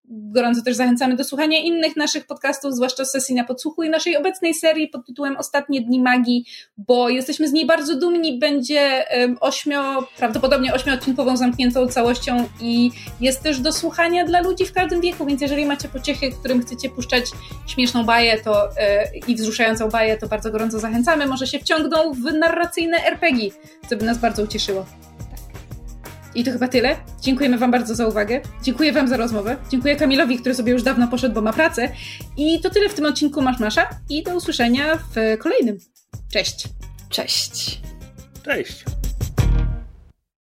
Gorąco też zachęcamy do słuchania innych naszych podcastów, zwłaszcza sesji na podsłuchu i naszej obecnej serii pod tytułem Ostatnie Dni Magii, bo jesteśmy z niej bardzo dumni. Będzie ośmio, prawdopodobnie ośmioodcinkową zamkniętą całością i jest też do słuchania dla ludzi w każdym wieku, więc jeżeli macie pociechy, którym chcecie puszczać śmieszną baję to, e, i wzruszającą baję, to bardzo gorąco zachęcamy. Może się wciągną w narracyjne RPG, co by nas bardzo ucieszyło. I to chyba tyle. Dziękujemy Wam bardzo za uwagę. Dziękuję Wam za rozmowę. Dziękuję Kamilowi, który sobie już dawno poszedł, bo ma pracę. I to tyle w tym odcinku Masz Masza. I do usłyszenia w kolejnym. Cześć. Cześć. Cześć.